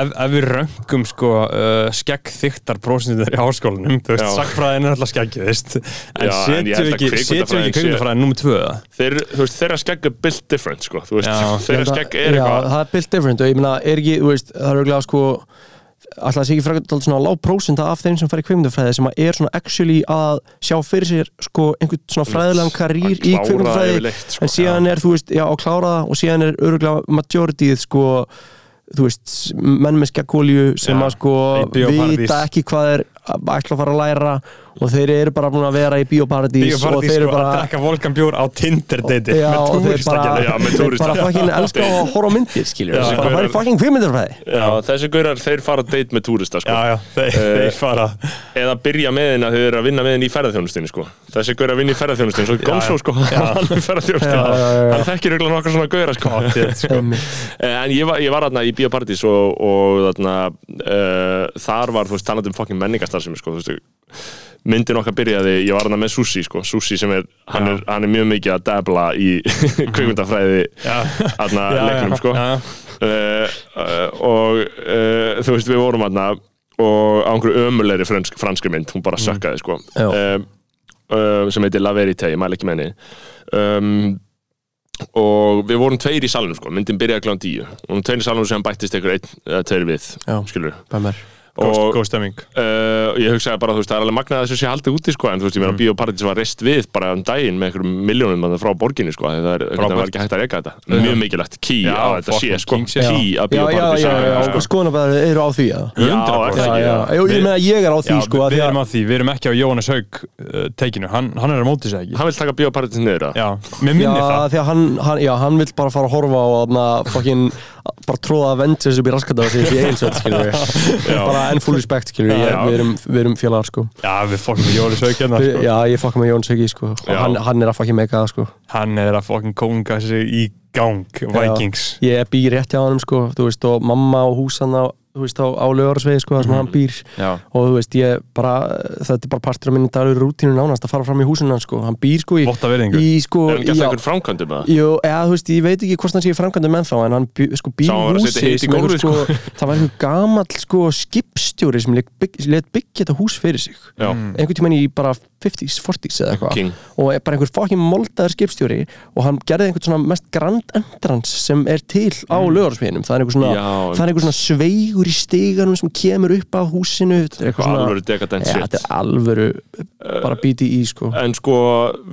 Speaker 3: ef, við röngum sko, uh, skeggþyktar prósentur í háskólanum, þú veist, sagfræðin er alltaf skeggið, en setjum við ekki, kveikmyndafræðin nummið tvö það?
Speaker 2: þeir, þú veist, þeirra skegg er built different, sko, þú veist,
Speaker 3: Já.
Speaker 2: þeirra skegg er
Speaker 4: Já,
Speaker 2: eitthvað
Speaker 4: það er built different og ég meina, er ekki, alltaf sé ekki frækvæmt svona lág prósenta af þeim sem fara í kveimundafræði sem að er svona actually að sjá fyrir sér sko einhvern svona fræðilegan karýr í kveimundafræði
Speaker 2: sko.
Speaker 4: en síðan er, þú veist, já, að klára það og síðan er öruglega majorityð sko þú veist, menn með skekkólju sem
Speaker 3: Já,
Speaker 4: að sko vita ekki hvað er ætla að fara að læra og þeir eru bara búin að vera í bíóparadís og
Speaker 3: Bíóparadís,
Speaker 4: þeir eru
Speaker 3: sko, að
Speaker 4: bara
Speaker 3: drekka volkanbjór á Tinder deiti
Speaker 4: Já, og þeir bara, þeir bara fucking elska að horfa á myndir, skiljur
Speaker 2: Já,
Speaker 4: bara
Speaker 2: gaurar-
Speaker 4: fara í fucking kvikmyndarfræði
Speaker 2: Já, þessi gaurar, þeir fara að date með túrista, sko.
Speaker 3: Já, já, þeir,
Speaker 2: Eh,
Speaker 3: þeir fara
Speaker 2: eða byrja með henni að þau eru að vinna með henni í ferðarþjónustinni sko. þessi gaur að vinna í ferðarþjónustinni svo Gonzo sko, hann er
Speaker 4: já.
Speaker 2: hann þekkir auðvitað nokkar svona gauðra sko.
Speaker 3: sko.
Speaker 2: Eh, en ég var, þarna í Bíópartís og, og uh, þar var, þú veist, talandi um fucking menningastarfsemi sko, þú veist, myndin okkar byrjaði, ég var þarna með Susi sko, Susi sem er, hann er, hann er mjög mikið að dabla í kveikmyndafræði þarna leiknum sko. Uh, uh, og uh, þú veist við vorum aðna og á einhverju ömulegri fransk, franskri mynd hún bara sökkaði sko. Uh, sem heitir La Verite, ég mæla ekki með henni. Um, og við vorum tveir í salunum sko myndin byrjaði kláðan tíu. Og tveir í salunum sem bættist einhver einn eða tveir við
Speaker 4: Já.
Speaker 2: skilur
Speaker 4: með
Speaker 3: góð stemming.
Speaker 2: Uh, ég hugsaði bara, þú veist, það er alveg magnað að þessu sé haldið úti, sko, en þú veist, ég meina, mm. Bíóparadís var reist við bara um daginn með einhverjum miljónum þarna frá borginni, sko, það er, það var ekki hægt að reyka þetta. Mjög mikilvægt, key
Speaker 3: Já,
Speaker 2: að þetta sé, sko, key að
Speaker 4: Já, já,
Speaker 2: Bíóparadís
Speaker 4: já, já,
Speaker 2: sko.
Speaker 4: skoðanabæðar eru á því já.
Speaker 2: Já,
Speaker 3: 100%.
Speaker 2: er það
Speaker 4: Já,
Speaker 2: ekki,
Speaker 4: ég meina ég er á því
Speaker 3: Já,
Speaker 4: sko
Speaker 3: við erum
Speaker 4: að
Speaker 3: á því, við erum ekki á Jóhannes Haug uh, teikinu, hann, hann er að móti sig ekki?
Speaker 2: Hann vil taka Bíóparadís
Speaker 4: bara tróða Avengers upp í raskata og segja í eilsveit, skilur við bara en full respect, skilur við, við erum, við erum félagar, sko.
Speaker 3: Já, við fokkum með Jóhannes Haug hérna sko.
Speaker 4: Já, ég fokka með Jón Söki, sko. Og hann, hann er að fucking mega sko.
Speaker 3: Hann er að fokkin konga sig í gang Vikings.
Speaker 4: Ég bý rétt hjá hann, sko, þú veist, og mamma og húsan á, þú veist, á, á lögarsvegi, sko, það sem hann býr.
Speaker 3: Já,
Speaker 4: og þú veist, ég bara, þetta er bara partur af minni dagur rútínu nánast að fara fram í húsinu hans, sko. Hann býr, sko, í,
Speaker 3: votta verðingu
Speaker 4: í sko,
Speaker 2: Er hann
Speaker 4: já,
Speaker 2: einhvern framkvæmdum, að?
Speaker 4: Jú, eða þú veist, ég veit ekki hvort hann sé framkvæmdum ennþá en hann bý, sko, býr
Speaker 2: hann
Speaker 4: í húsi sem einhver,
Speaker 2: gólfið,
Speaker 4: sko, það var einhver gamall sko, skipstjóri sem let bygg, let byggja þetta hús fyrir sig.
Speaker 2: Já,
Speaker 4: einhvern tímann í bara 50s, 40s eða eitthvað
Speaker 2: King.
Speaker 4: og er bara einhver fokkin moldaður skipstjóri og hann gerði einhvern svona mest grand entrance sem er til á mm. lögarsveginum það er einhver svona, er einhver svona sveigur í stiganum sem kemur upp að húsinu þetta er
Speaker 2: eitthvað
Speaker 4: svona-
Speaker 2: alvöru dekadent
Speaker 4: Ja,
Speaker 2: shit
Speaker 4: þetta er alvöru bara bíti í sko
Speaker 2: En sko,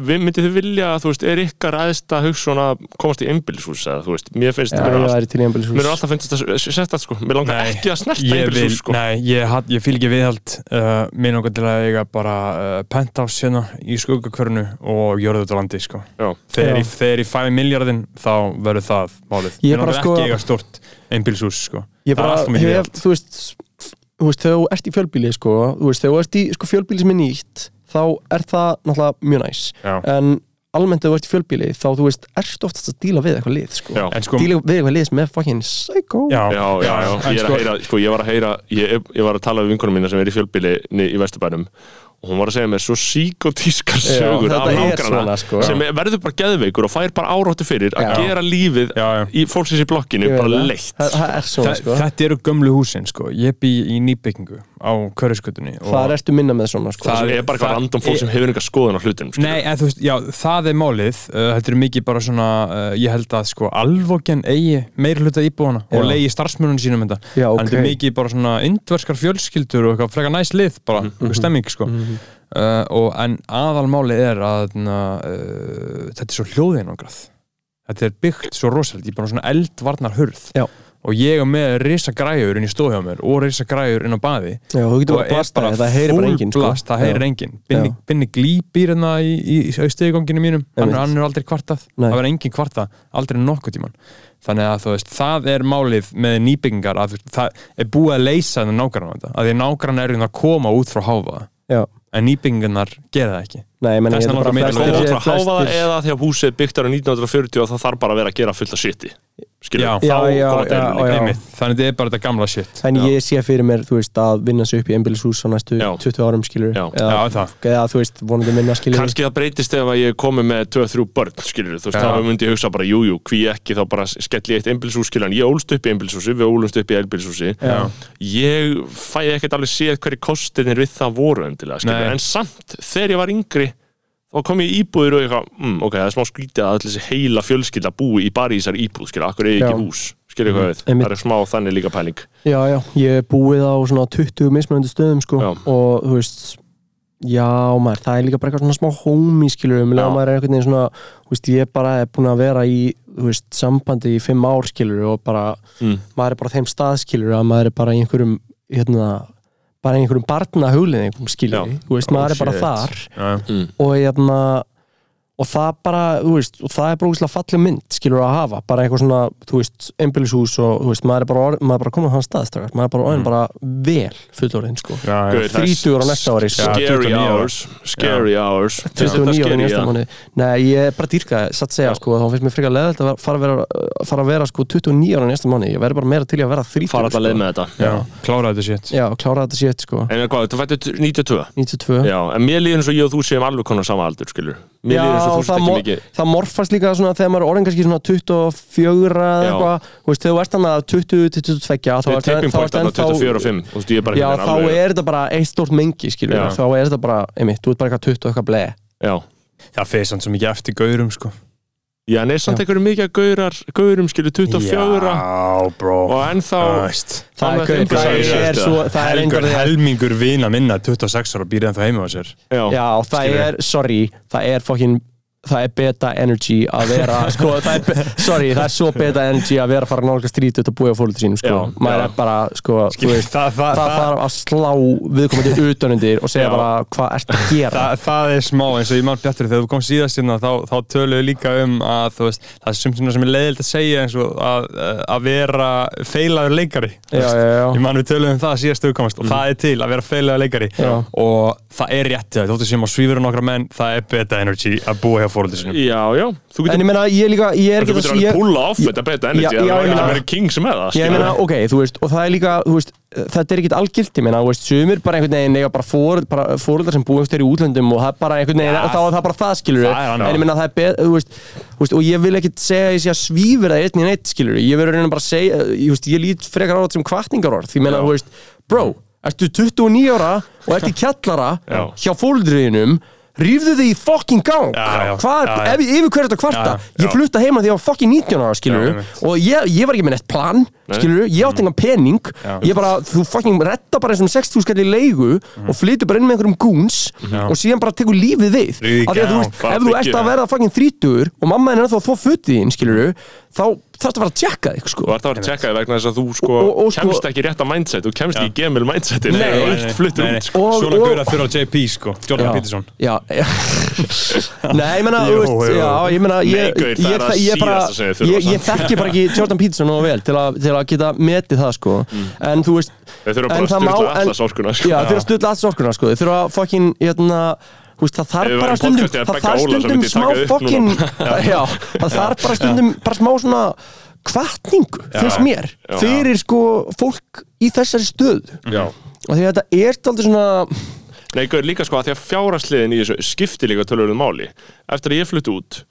Speaker 2: við myndið þið vilja, þú veist, er ykkar aðeins að hugsa svona að komast í einbýlishús, eða þú veist, mér finnst
Speaker 4: Já,
Speaker 2: mér er
Speaker 4: væri til í embelishús
Speaker 2: Mér er alltaf finnst þetta sett að sko, mér langar ekki að snerta einbýlishús sko.
Speaker 3: nei, ég, hat- ég fíl ekki viðhald uh, mér langar til að eiga bara uh, penthouse hérna í skuggakvörnu og jörðutalandi sko. Þegar, þegar í 5 miljardin þá verður það málið.
Speaker 4: Ég
Speaker 3: langar
Speaker 4: sko-
Speaker 3: ekki eiga stort einbílshús sko.
Speaker 4: ég
Speaker 3: Það er
Speaker 4: bara
Speaker 3: allt of mikið
Speaker 4: hef, þú veist þú veist, þegar þú ert í fjölbíli sko, þú veist, þegar þú ert í sko, fjölbíli sem er nýtt þá er það náttúrulega mjög næs.
Speaker 3: Já.
Speaker 4: en almennt þegar þú ert í fjölbíli þá þú veist, ertu oftast að díla við eitthvað lið sko.
Speaker 3: Sko,
Speaker 4: díla við eitthvað lið sem er fucking psycho.
Speaker 3: Já,
Speaker 2: Já, já, já, ég er
Speaker 3: sko,
Speaker 2: að heyra, sko, ég var að heyra ég, ég var að tala við vinkonum mína sem er í fjölbíli í Vesturbænum og hún var að segja mér svo síkotískar sögur
Speaker 4: þetta
Speaker 2: af
Speaker 4: er
Speaker 2: nágrana
Speaker 4: sko.
Speaker 2: sem er, verður bara geðveikur og fær bara áráttu fyrir að
Speaker 4: Já.
Speaker 2: gera lífið
Speaker 3: Já, já.
Speaker 2: í fólksins í blokkinu bara leitt
Speaker 4: það, það er svona
Speaker 3: Þa,
Speaker 4: sko.
Speaker 3: þetta eru gömlu húsin sko. ég bý í nýbyggingu á Körðskutunni
Speaker 4: það ertu minna með svona sko.
Speaker 3: Það-
Speaker 2: er bara eitthvað random fólk sem hefur einhver skoðun á hlutunum skilur.
Speaker 3: Nei, en þú veist, já, það er málið uh, Þetta er mikið bara svona uh, Ég held að sko alvogen eigi meir hluta íbúana
Speaker 4: Já.
Speaker 3: og leiði starfsmörunum sínum þetta
Speaker 4: Já,
Speaker 3: En þetta er mikið bara svona indverskar fjölskyldur og eitthvað frekar næst lið bara, mm stemming sko uh, og En aðalmálið er að uh, þetta er svo hljóðinangrað Þetta er byggt svo rosalega, ég er bara svona eldvarnar hurð
Speaker 4: Já.
Speaker 3: Og ég er með risa græjur inn í stóð hjá mér og risa græjur inn á baði.
Speaker 4: Já,
Speaker 3: og er bara
Speaker 4: það heyrir bara
Speaker 3: full
Speaker 4: sko.
Speaker 3: blast, það heyrir enginn. Binni, glýpir hérna í, í, í steganginu mínum. Hann,
Speaker 4: Einmitt.
Speaker 3: hann er aldrei kvartað,
Speaker 4: Nei.
Speaker 3: það verður enginn kvartað aldrei nokkuð tíman þannig að veist, það er málið með nýbyggingar að það er búið að leysa þennan þetta, að því nágrann er að koma út frá háfaða, en nýbyggingarnar gera það ekki
Speaker 4: Nei, menn,
Speaker 3: Þess
Speaker 4: ég held
Speaker 3: vegna
Speaker 4: bara
Speaker 3: langar mig
Speaker 4: flestir
Speaker 3: að
Speaker 2: koma út frá háfaða eða því að húsið er byggt ára 1940 og það þarf bara að vera að gera fullt af shiti.
Speaker 3: Já.
Speaker 4: Já, já,
Speaker 3: þannig að þetta er bara þetta gamla shit.
Speaker 4: En ég sé fyrir mér, þú veist, að vinna sig upp í einbýlishús á næstu
Speaker 2: Já.
Speaker 4: 20 árum, skilur
Speaker 2: Já.
Speaker 4: eða,
Speaker 3: Já, það.
Speaker 4: eða, þú veist, vonandi minna, skilur
Speaker 2: kannski það breytist ef að ég komi með 2-3 börn, skilur þú veist, þá myndi ég hugsa bara, jú, jú, hví ekki þá bara skelli ég eitt einbílshús, skilur en ég ólst upp í einbílshúsi, við ólumst upp í einbílshúsi
Speaker 4: Já.
Speaker 2: ég fæ ekkert alveg séð hverju kostinir við það voru endilega, skilur, en samt þegar ég var yngri þá kom ég í íbúðir og ég eitthvað, mm, ok, það er smá skrítið að allir þessi heila fjölskylda búi í bara í þessar íbúð, skilur, akkur er
Speaker 4: Já.
Speaker 2: ekki hús skilur hvað við,
Speaker 4: Einmitt.
Speaker 2: það er smá þannig líka pæling
Speaker 4: Já, já, ég er búið á svona 20 mismunandi stöðum, sko
Speaker 2: Já.
Speaker 4: og, þú veist Já, maður, það er líka bara eitthvað svona smá homie, skilur um
Speaker 2: Já.
Speaker 4: leða maður er veginn svona, þú veist, ég bara er búin að vera í, þú veist, sambandi í fimm ár, skilur og bara,
Speaker 2: mm.
Speaker 4: maður er bara þeim stað, skilur að maður er bara í einhverjum, hérna bara einhverjum barna hugleðingum, skilur
Speaker 2: Já.
Speaker 4: þú veist, maður er bara
Speaker 2: shit.
Speaker 4: þar.
Speaker 2: Mm.
Speaker 4: og hérna og það bara, þú veist, og það er bara úrslega falleg mynd, skilur að hafa, bara eitthvað svona þú veist, einbýlishús og, þú veist, maður er bara orð, maður er bara komin á hann staðstrakar, maður er bara orðin bara vel fullorðin, sko.
Speaker 2: Það er
Speaker 4: Þrítugur á næsta ári, sko.
Speaker 2: scary
Speaker 3: 29 ára.
Speaker 2: hours scary hours. Finnst þetta
Speaker 4: 29 ára
Speaker 2: scary,
Speaker 4: næsta mánu Nei, ég er bara dýrka, satt segja,
Speaker 2: Já.
Speaker 4: sko þá finnst mér frekar leðilt að fara að vera, fara að vera sko 29 ára næsta mánu, ég verður bara meira til að vera 30
Speaker 2: fara alltaf leið með þetta.
Speaker 3: Já, klára þetta shit.
Speaker 4: Já, klára þetta sétt,
Speaker 2: en hvað, þú fættu 92
Speaker 4: 92
Speaker 2: Já,
Speaker 4: það
Speaker 2: sért ekki
Speaker 4: mo-
Speaker 2: mikið.
Speaker 4: það morfast líka svona þegar maður er orðin kannski svona 24 eða eitthvað, þú veist, þegar þú ert hann að 20 til 22 þá
Speaker 2: Við
Speaker 4: ertu-
Speaker 2: tipping
Speaker 4: þá
Speaker 2: point
Speaker 4: ertu
Speaker 2: þarna
Speaker 4: ennþá-
Speaker 2: 24 og 5 Þú veist, ég er bara
Speaker 4: Já, þá er þetta bara eitt stórt mengi, skilur þá er þetta bara, einmitt, þú ert bara eitthvað 20 og eitthvað bleið
Speaker 2: Já,
Speaker 3: Það fyrir samt svo mikið eftir gaurum sko
Speaker 2: Já en er samt einhverju mikið að gaurar, gaurum, skilur 24
Speaker 3: Já, bro.
Speaker 2: Og ennþá
Speaker 4: það er, það er, það er einhver
Speaker 3: helmingur vina minna 26 ára býrið ennþá heima á sér.
Speaker 2: Já,
Speaker 4: Já, það er, sorry, það er fokkin það er beta energy að vera sko, það er, sorry, það er svo beta energy að vera að fara nálga strítið og búið á fólkið sínum sko.
Speaker 2: Já,
Speaker 4: maður
Speaker 2: já.
Speaker 4: er bara, sko, þú veist
Speaker 3: það, það,
Speaker 4: það þarf að slá viðkomandi utanundir og segja
Speaker 2: Já.
Speaker 4: bara hvað ert að gera
Speaker 3: Það, það er smá eins og ég mann bjartur þegar þú kom síðast hérna þá, þá töluðu líka um að veist, það er sumt sem er leiðilt að segja eins og að, að vera feilaður leikari ég mann við töluðum um það síðast þau komast og það er til að vera feilaður leikari og það er rétt þau, þóttu sem á svífur það er fóröldi sinum
Speaker 2: já, já. Þú
Speaker 4: en
Speaker 2: getur,
Speaker 4: ég meina, ég líka, ég er
Speaker 2: þú getur
Speaker 4: að
Speaker 2: alveg pulla off þetta beta energy
Speaker 4: Já, já,
Speaker 2: Það
Speaker 4: ég
Speaker 2: er
Speaker 4: meina-
Speaker 2: að vera kings með það
Speaker 4: ég meina, ok, þú veist og það er líka, þú veist, þetta er ekkit algilt ég meina, þú veist, sumir bara einhvern veginn eiga bara, fór, bara fóruldar sem búið einhverjum í útlöndum og það er bara einhvern veginn,
Speaker 3: Ja,
Speaker 4: og þá er það bara það skilur
Speaker 3: það er annað.
Speaker 4: en ég meina, það er beð, þú veist, þú veist og ég vil ekkit segja að ég sé að svífur það einn í neitt skilur, ég verður reyna bara að segja ég, veist, ég lít frekar á þetta sem kvartningarorð því ég meina, þú veist, bro, ertu 29 ára og ert í kjallara
Speaker 2: Já.
Speaker 4: hjá fóruldriðinum Rífðu þig í fucking gang.
Speaker 3: Já, já,
Speaker 4: Hvað,
Speaker 3: já, já.
Speaker 4: ef ég yfir hverju þetta kvarta Ég flutta heima því ég var fucking 19 ára, skilur. Og ég, ég var ekki með neitt plan, skilur Ég átti engan pening. Ég bara, þú fucking retta bara þessum 60 skall í leigu Og flytur bara inn með einhverjum goons. Og síðan bara tekur lífið
Speaker 3: Ríði
Speaker 4: Af því að þú veist, ef þú ert að verða fucking 30 Og mamma henni er ennþá að þvó fötið þín, skilur Þá þarfst að fara að tjekka þig, sko.
Speaker 2: Þú ert að vera að tjekka þig vegna þess að þú sko,
Speaker 4: Og- og sko-
Speaker 2: kemst ekki rétt að mindset. Þú kemst ekki í gemil mindsetin
Speaker 4: Nei,
Speaker 2: ert fluttur
Speaker 3: Nei, nei.
Speaker 2: út sko.
Speaker 4: Og-
Speaker 3: Svona
Speaker 4: og-
Speaker 3: gauðra fyrir á JP sko. Jordan. Peterson.
Speaker 4: Já, já. Nei, ég meina,
Speaker 3: Jú,
Speaker 4: þú veist, já, ég meina ég,
Speaker 2: það
Speaker 4: ég,
Speaker 2: er það
Speaker 4: ég, ég, ég þekki bara ekki Jordan Peterson nógu vel til, að- til að geta metið það, sko. En þú veist
Speaker 2: Þeir þurfa bara
Speaker 4: en
Speaker 2: að
Speaker 4: það má-
Speaker 2: styrla
Speaker 4: en-
Speaker 2: allas orkuna sko.
Speaker 4: Já, þeir þurfa að stutla alls orkuna, sko. Þeir þurfa að fucking, hérna Þú veist, það þarf bara stundum Það þarf stundum smá. Já, það þarf bara stundum Bara smá svona kvartningu Finnst mér. Fyrir sko fólk í þessari stöð. Og því að þetta er aldrei svona
Speaker 2: Nei, gaur, líka sko að því að fjárasliðin í þessu skipti líka tölurinn máli. Eftir að ég flutti út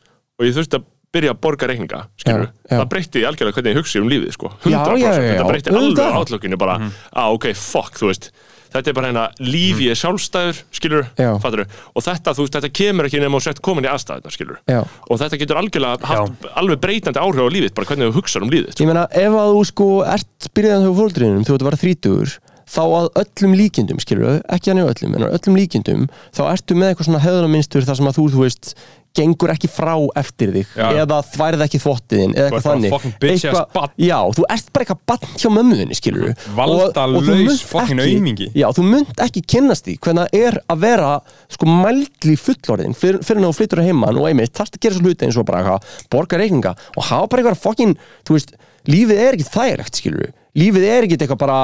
Speaker 2: og ég þurfti að byrja að borga reikninga, skilur
Speaker 4: Já, já.
Speaker 2: það breytti algjörlega hvernig ég hugsi um lífið, sko. 100%,
Speaker 4: Já,
Speaker 2: þetta breytti alveg átlökinu bara, að ok, fuck, þú veist þetta er bara hérna, líf ég er sjálfstæður skilur, fattur og þetta, þú veist, þetta kemur ekki nema og sett komin í aðstæðuna, skilur
Speaker 4: Já.
Speaker 2: og þetta getur algjörlega haft alveg breytandi áhrif á lífið, bara hvernig þú hugsa um lífið,
Speaker 4: Ég meina, ef að þú sko ert byrjaðan hjá fóldrinum þú ert að vera þrítugur þá að öllum líkindum, skilur ekki hann í öllum, en að öllum líkindum þá ertu með eitthvað svona að þú, þú gengur ekki frá eftir þig,
Speaker 3: Já.
Speaker 4: eða þværið ekki þvottiðin, eða
Speaker 3: Þú
Speaker 4: eitthvað þannig Eitthvað-. Já, þú ert bara eitthvað bann hjá mömmuðinni, skilur
Speaker 3: Valdalaus fucking aumingi.
Speaker 4: Já, þú munt ekki kynnast því hvernig það er að vera sko mældli fullorðin fyrir, fyrir en þú flyttur að heiman og einmitt þarfst að gera svo hluti eins og bara eitthvað, borga reikninga og hafa bara eitthvað fokkin, þú veist lífið er ekki þægilegt, skilur lífið er ekki eitthvað bara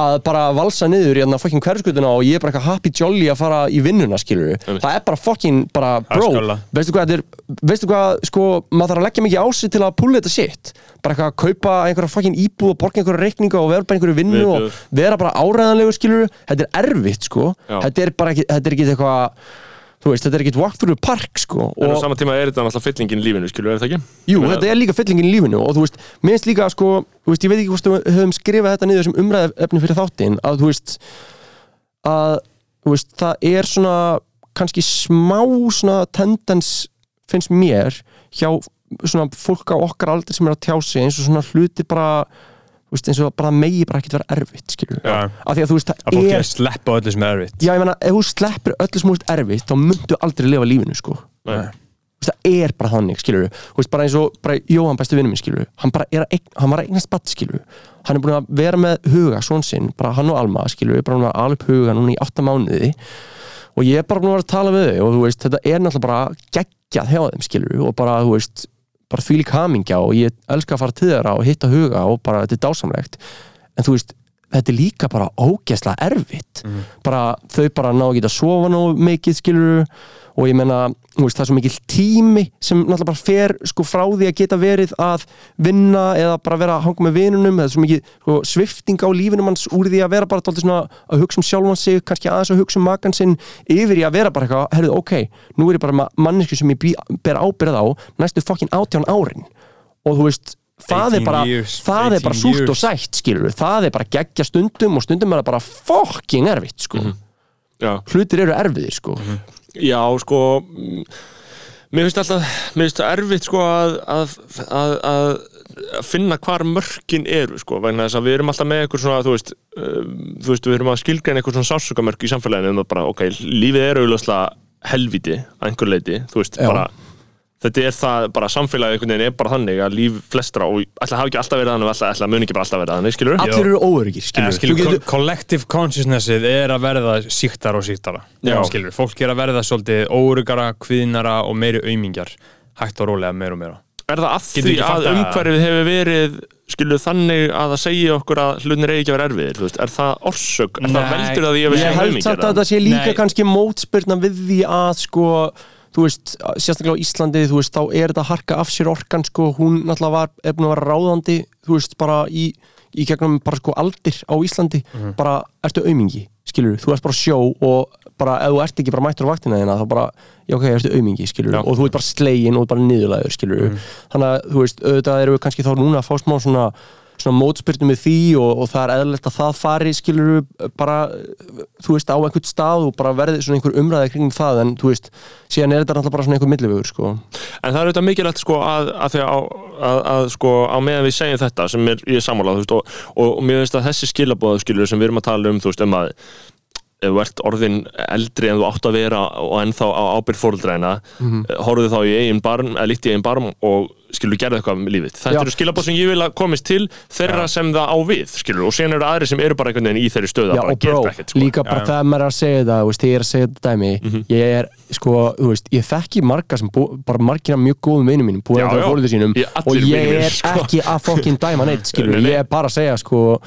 Speaker 4: að bara valsa niður í hérna fucking hverskutuna og ég er bara eitthvað happy jolly að fara í vinnuna skilur
Speaker 2: Einmitt.
Speaker 4: það er bara fucking bara bro, veistu hvað er veistu hvað, sko, maður þarf að leggja mikið á sig til að púla þetta shit, bara eitthvað að kaupa einhverja fucking íbúð og borga einhverja reikninga og vera bara einhverju vinnu
Speaker 2: Viðbjóður.
Speaker 4: og vera bara áræðanlegur skilur, þetta er erfitt sko, þetta er bara ekki, þetta er ekki eitthvað þú veist, þetta er ekki walk through the park sko
Speaker 2: En á
Speaker 4: og
Speaker 2: sama tíma er þetta náttúrulega fyllingin í lífinu, skilur, er þetta ekki?
Speaker 4: Jú,
Speaker 2: Ég meina-
Speaker 4: þetta er líka fyllingin í lífinu og þú veist, minnst líka sko, þú veist, ég veit ekki hvort við höfum skrifað þetta niður sem umræðefni fyrir þáttinn að þú veist að, þú veist, það er svona kannski smá svona tendens finnst mér hjá svona fólk á okkar aldrei sem er að tjá sig eins og svona hluti bara veist, eins og bara megi bara ekkert vera erfitt skilur
Speaker 3: Já.
Speaker 4: af því að þú veist,
Speaker 3: að fólk er
Speaker 4: er
Speaker 3: að sleppa öllu sem er erfitt.
Speaker 4: Já, ég meina, ef þú sleppir öllu sem veist erfitt þá myndu aldrei lifa lífinu, sko.
Speaker 2: Nei.
Speaker 4: Þú veist, það er bara þannig, skilur þú veist, bara eins og, bara Jóhann besti vinnum minn, skilur hann bara er að, eign, hann var að eignast batt, skilur hann er búin að vera með huga, svon sinn bara hann og Alma, skilur, bara búin að alveg huga núna í átta mánuði. Og ég er bara búin að vera að tala við þau og þú veist, þetta er náttúrulega bara geggjað hjá þeim, skilur og bara, þú veist, bara því lík hamingja og ég elska að fara til þeirra og hitta huga og bara, þetta er dásamlegt. En þú veist, þetta er líka bara ógeðslega erfitt. Bara, þau bara ná ekki að sofa nógu mikið, skilur og ég menna, veist, það er svo mikil tími sem náttúrulega bara fer sko frá því að geta verið að vinna eða bara vera að hanga með vinunum það er svo mikið sko, svifting á lífinum hans úr því að vera bara dálítið svona að hugsa um sjálfan sig kannski aðeins að hugsa um makan sinn yfir í að vera bara eitthvað, herrðu, ok nú er ég bara mannesku sem ég ber ábyrð á næstu fokkin átján árin. Og þú veist, það
Speaker 3: 18
Speaker 4: er bara
Speaker 3: years,
Speaker 4: það er bara
Speaker 3: 18
Speaker 4: súrt og sætt, skilur það er bara geggja stundum og stundum er það bara fokking erfitt, sko.
Speaker 2: Já.
Speaker 4: hlutir eru erfiðir, sko.
Speaker 2: Já, sko mm, Mér finnst alltaf Mér finnst það erfitt sko að að, að, að finna hvar mörkin eru sko, vegna þess að við erum alltaf með eitthvað svona, þú veist, uh, þú veist við erum að skilgreina eitthvað svona sásugamörk í samfélaginu en það bara, ok, lífið er auðvitað helviti einhver leiti, þú veist,
Speaker 4: Já.
Speaker 2: bara þetta er það, bara samfélagið einhvern veginn er bara þannig að líf flestra og alltaf hafa ekki alltaf verið þannig og alltaf, alltaf mun ekki bara alltaf verið þannig, skilur
Speaker 4: allir eru óöryggir, skilur,
Speaker 3: Eða, skilur,
Speaker 4: Þú getur,
Speaker 3: ko- collective consciousnessið er að verða síktara og síktara
Speaker 2: Já.
Speaker 3: skilur, fólk er að verða svolítið órugara, kviðnara og meiri aumingjar hægt og rólega meira og meira.
Speaker 2: Er það að
Speaker 3: Getur
Speaker 2: því að umhverfið hefur verið skilur þannig að það segja okkur að hlutin er ekki að vera erfiðir, þú veist, er það orsök? Er það
Speaker 3: Nei,
Speaker 2: veldur að því að við
Speaker 4: þú veist, sérstaklega á Íslandi þú veist, þá er þetta harka af sér orkan sko, hún náttúrulega var, er búin að vera ráðandi þú veist, bara í, í gegnum bara sko aldir á Íslandi
Speaker 3: Mhm.
Speaker 4: bara, ertu aumingi, skilur þú ert bara sjó og bara, ef þú ert ekki bara mættur á vaktina þína, þá bara, já ok, ertu aumingi, skilur
Speaker 2: Já.
Speaker 4: og þú ert bara slegin og bara niðurlæður, skilur
Speaker 3: Mhm.
Speaker 4: þannig að, þú veist, auðvitað erum við kannski þá núna að fá smá svona svona mótspyrnum með því og, og það er eðlilegt að það fari skilur bara þú veist á einhvern stað og bara verði svona einhver umræði kring það en þú veist síðan er þetta náttúrulega bara svona einhver millivegur sko.
Speaker 2: En það er auðvitað mikilvægt sko að, að, því á, að, að sko á meðan við segjum þetta sem er, ég er veist, og, og, og mér finnst að þessi skilabóðu skilur sem við erum að tala um, þú veist, um að ef þú ert orðin eldri en þú átt að vera og ennþá á ábyrð fóruldræna mm
Speaker 4: Mhm.
Speaker 2: horfðu þá í eigin barm, eða líkt í eigin barm og skilur gerðu eitthvað með lífið. Þetta
Speaker 4: Já.
Speaker 2: eru skilabóð sem ég vil að komist til þeirra sem það á við, skilur, og síðan eru aðri sem eru bara einhvern veginn í þeirri stöðu að
Speaker 4: Já,
Speaker 2: bara gera ekkert, sko.
Speaker 4: líka bara
Speaker 3: Já, já.
Speaker 4: þegar maður er að segja þú veist, ég er að segja þetta dæmi
Speaker 2: Mhm.
Speaker 4: ég er, sko, þú veist, ég þekki marga sem bú, bara margina mjög góðum vinum mínum búin
Speaker 2: Já,
Speaker 4: að
Speaker 2: já.
Speaker 4: fóruðu sínum
Speaker 2: Ég-
Speaker 4: og ég er
Speaker 2: sko.
Speaker 4: ekki að fokkin dæma neitt, skilur, ég er bara að segja, sko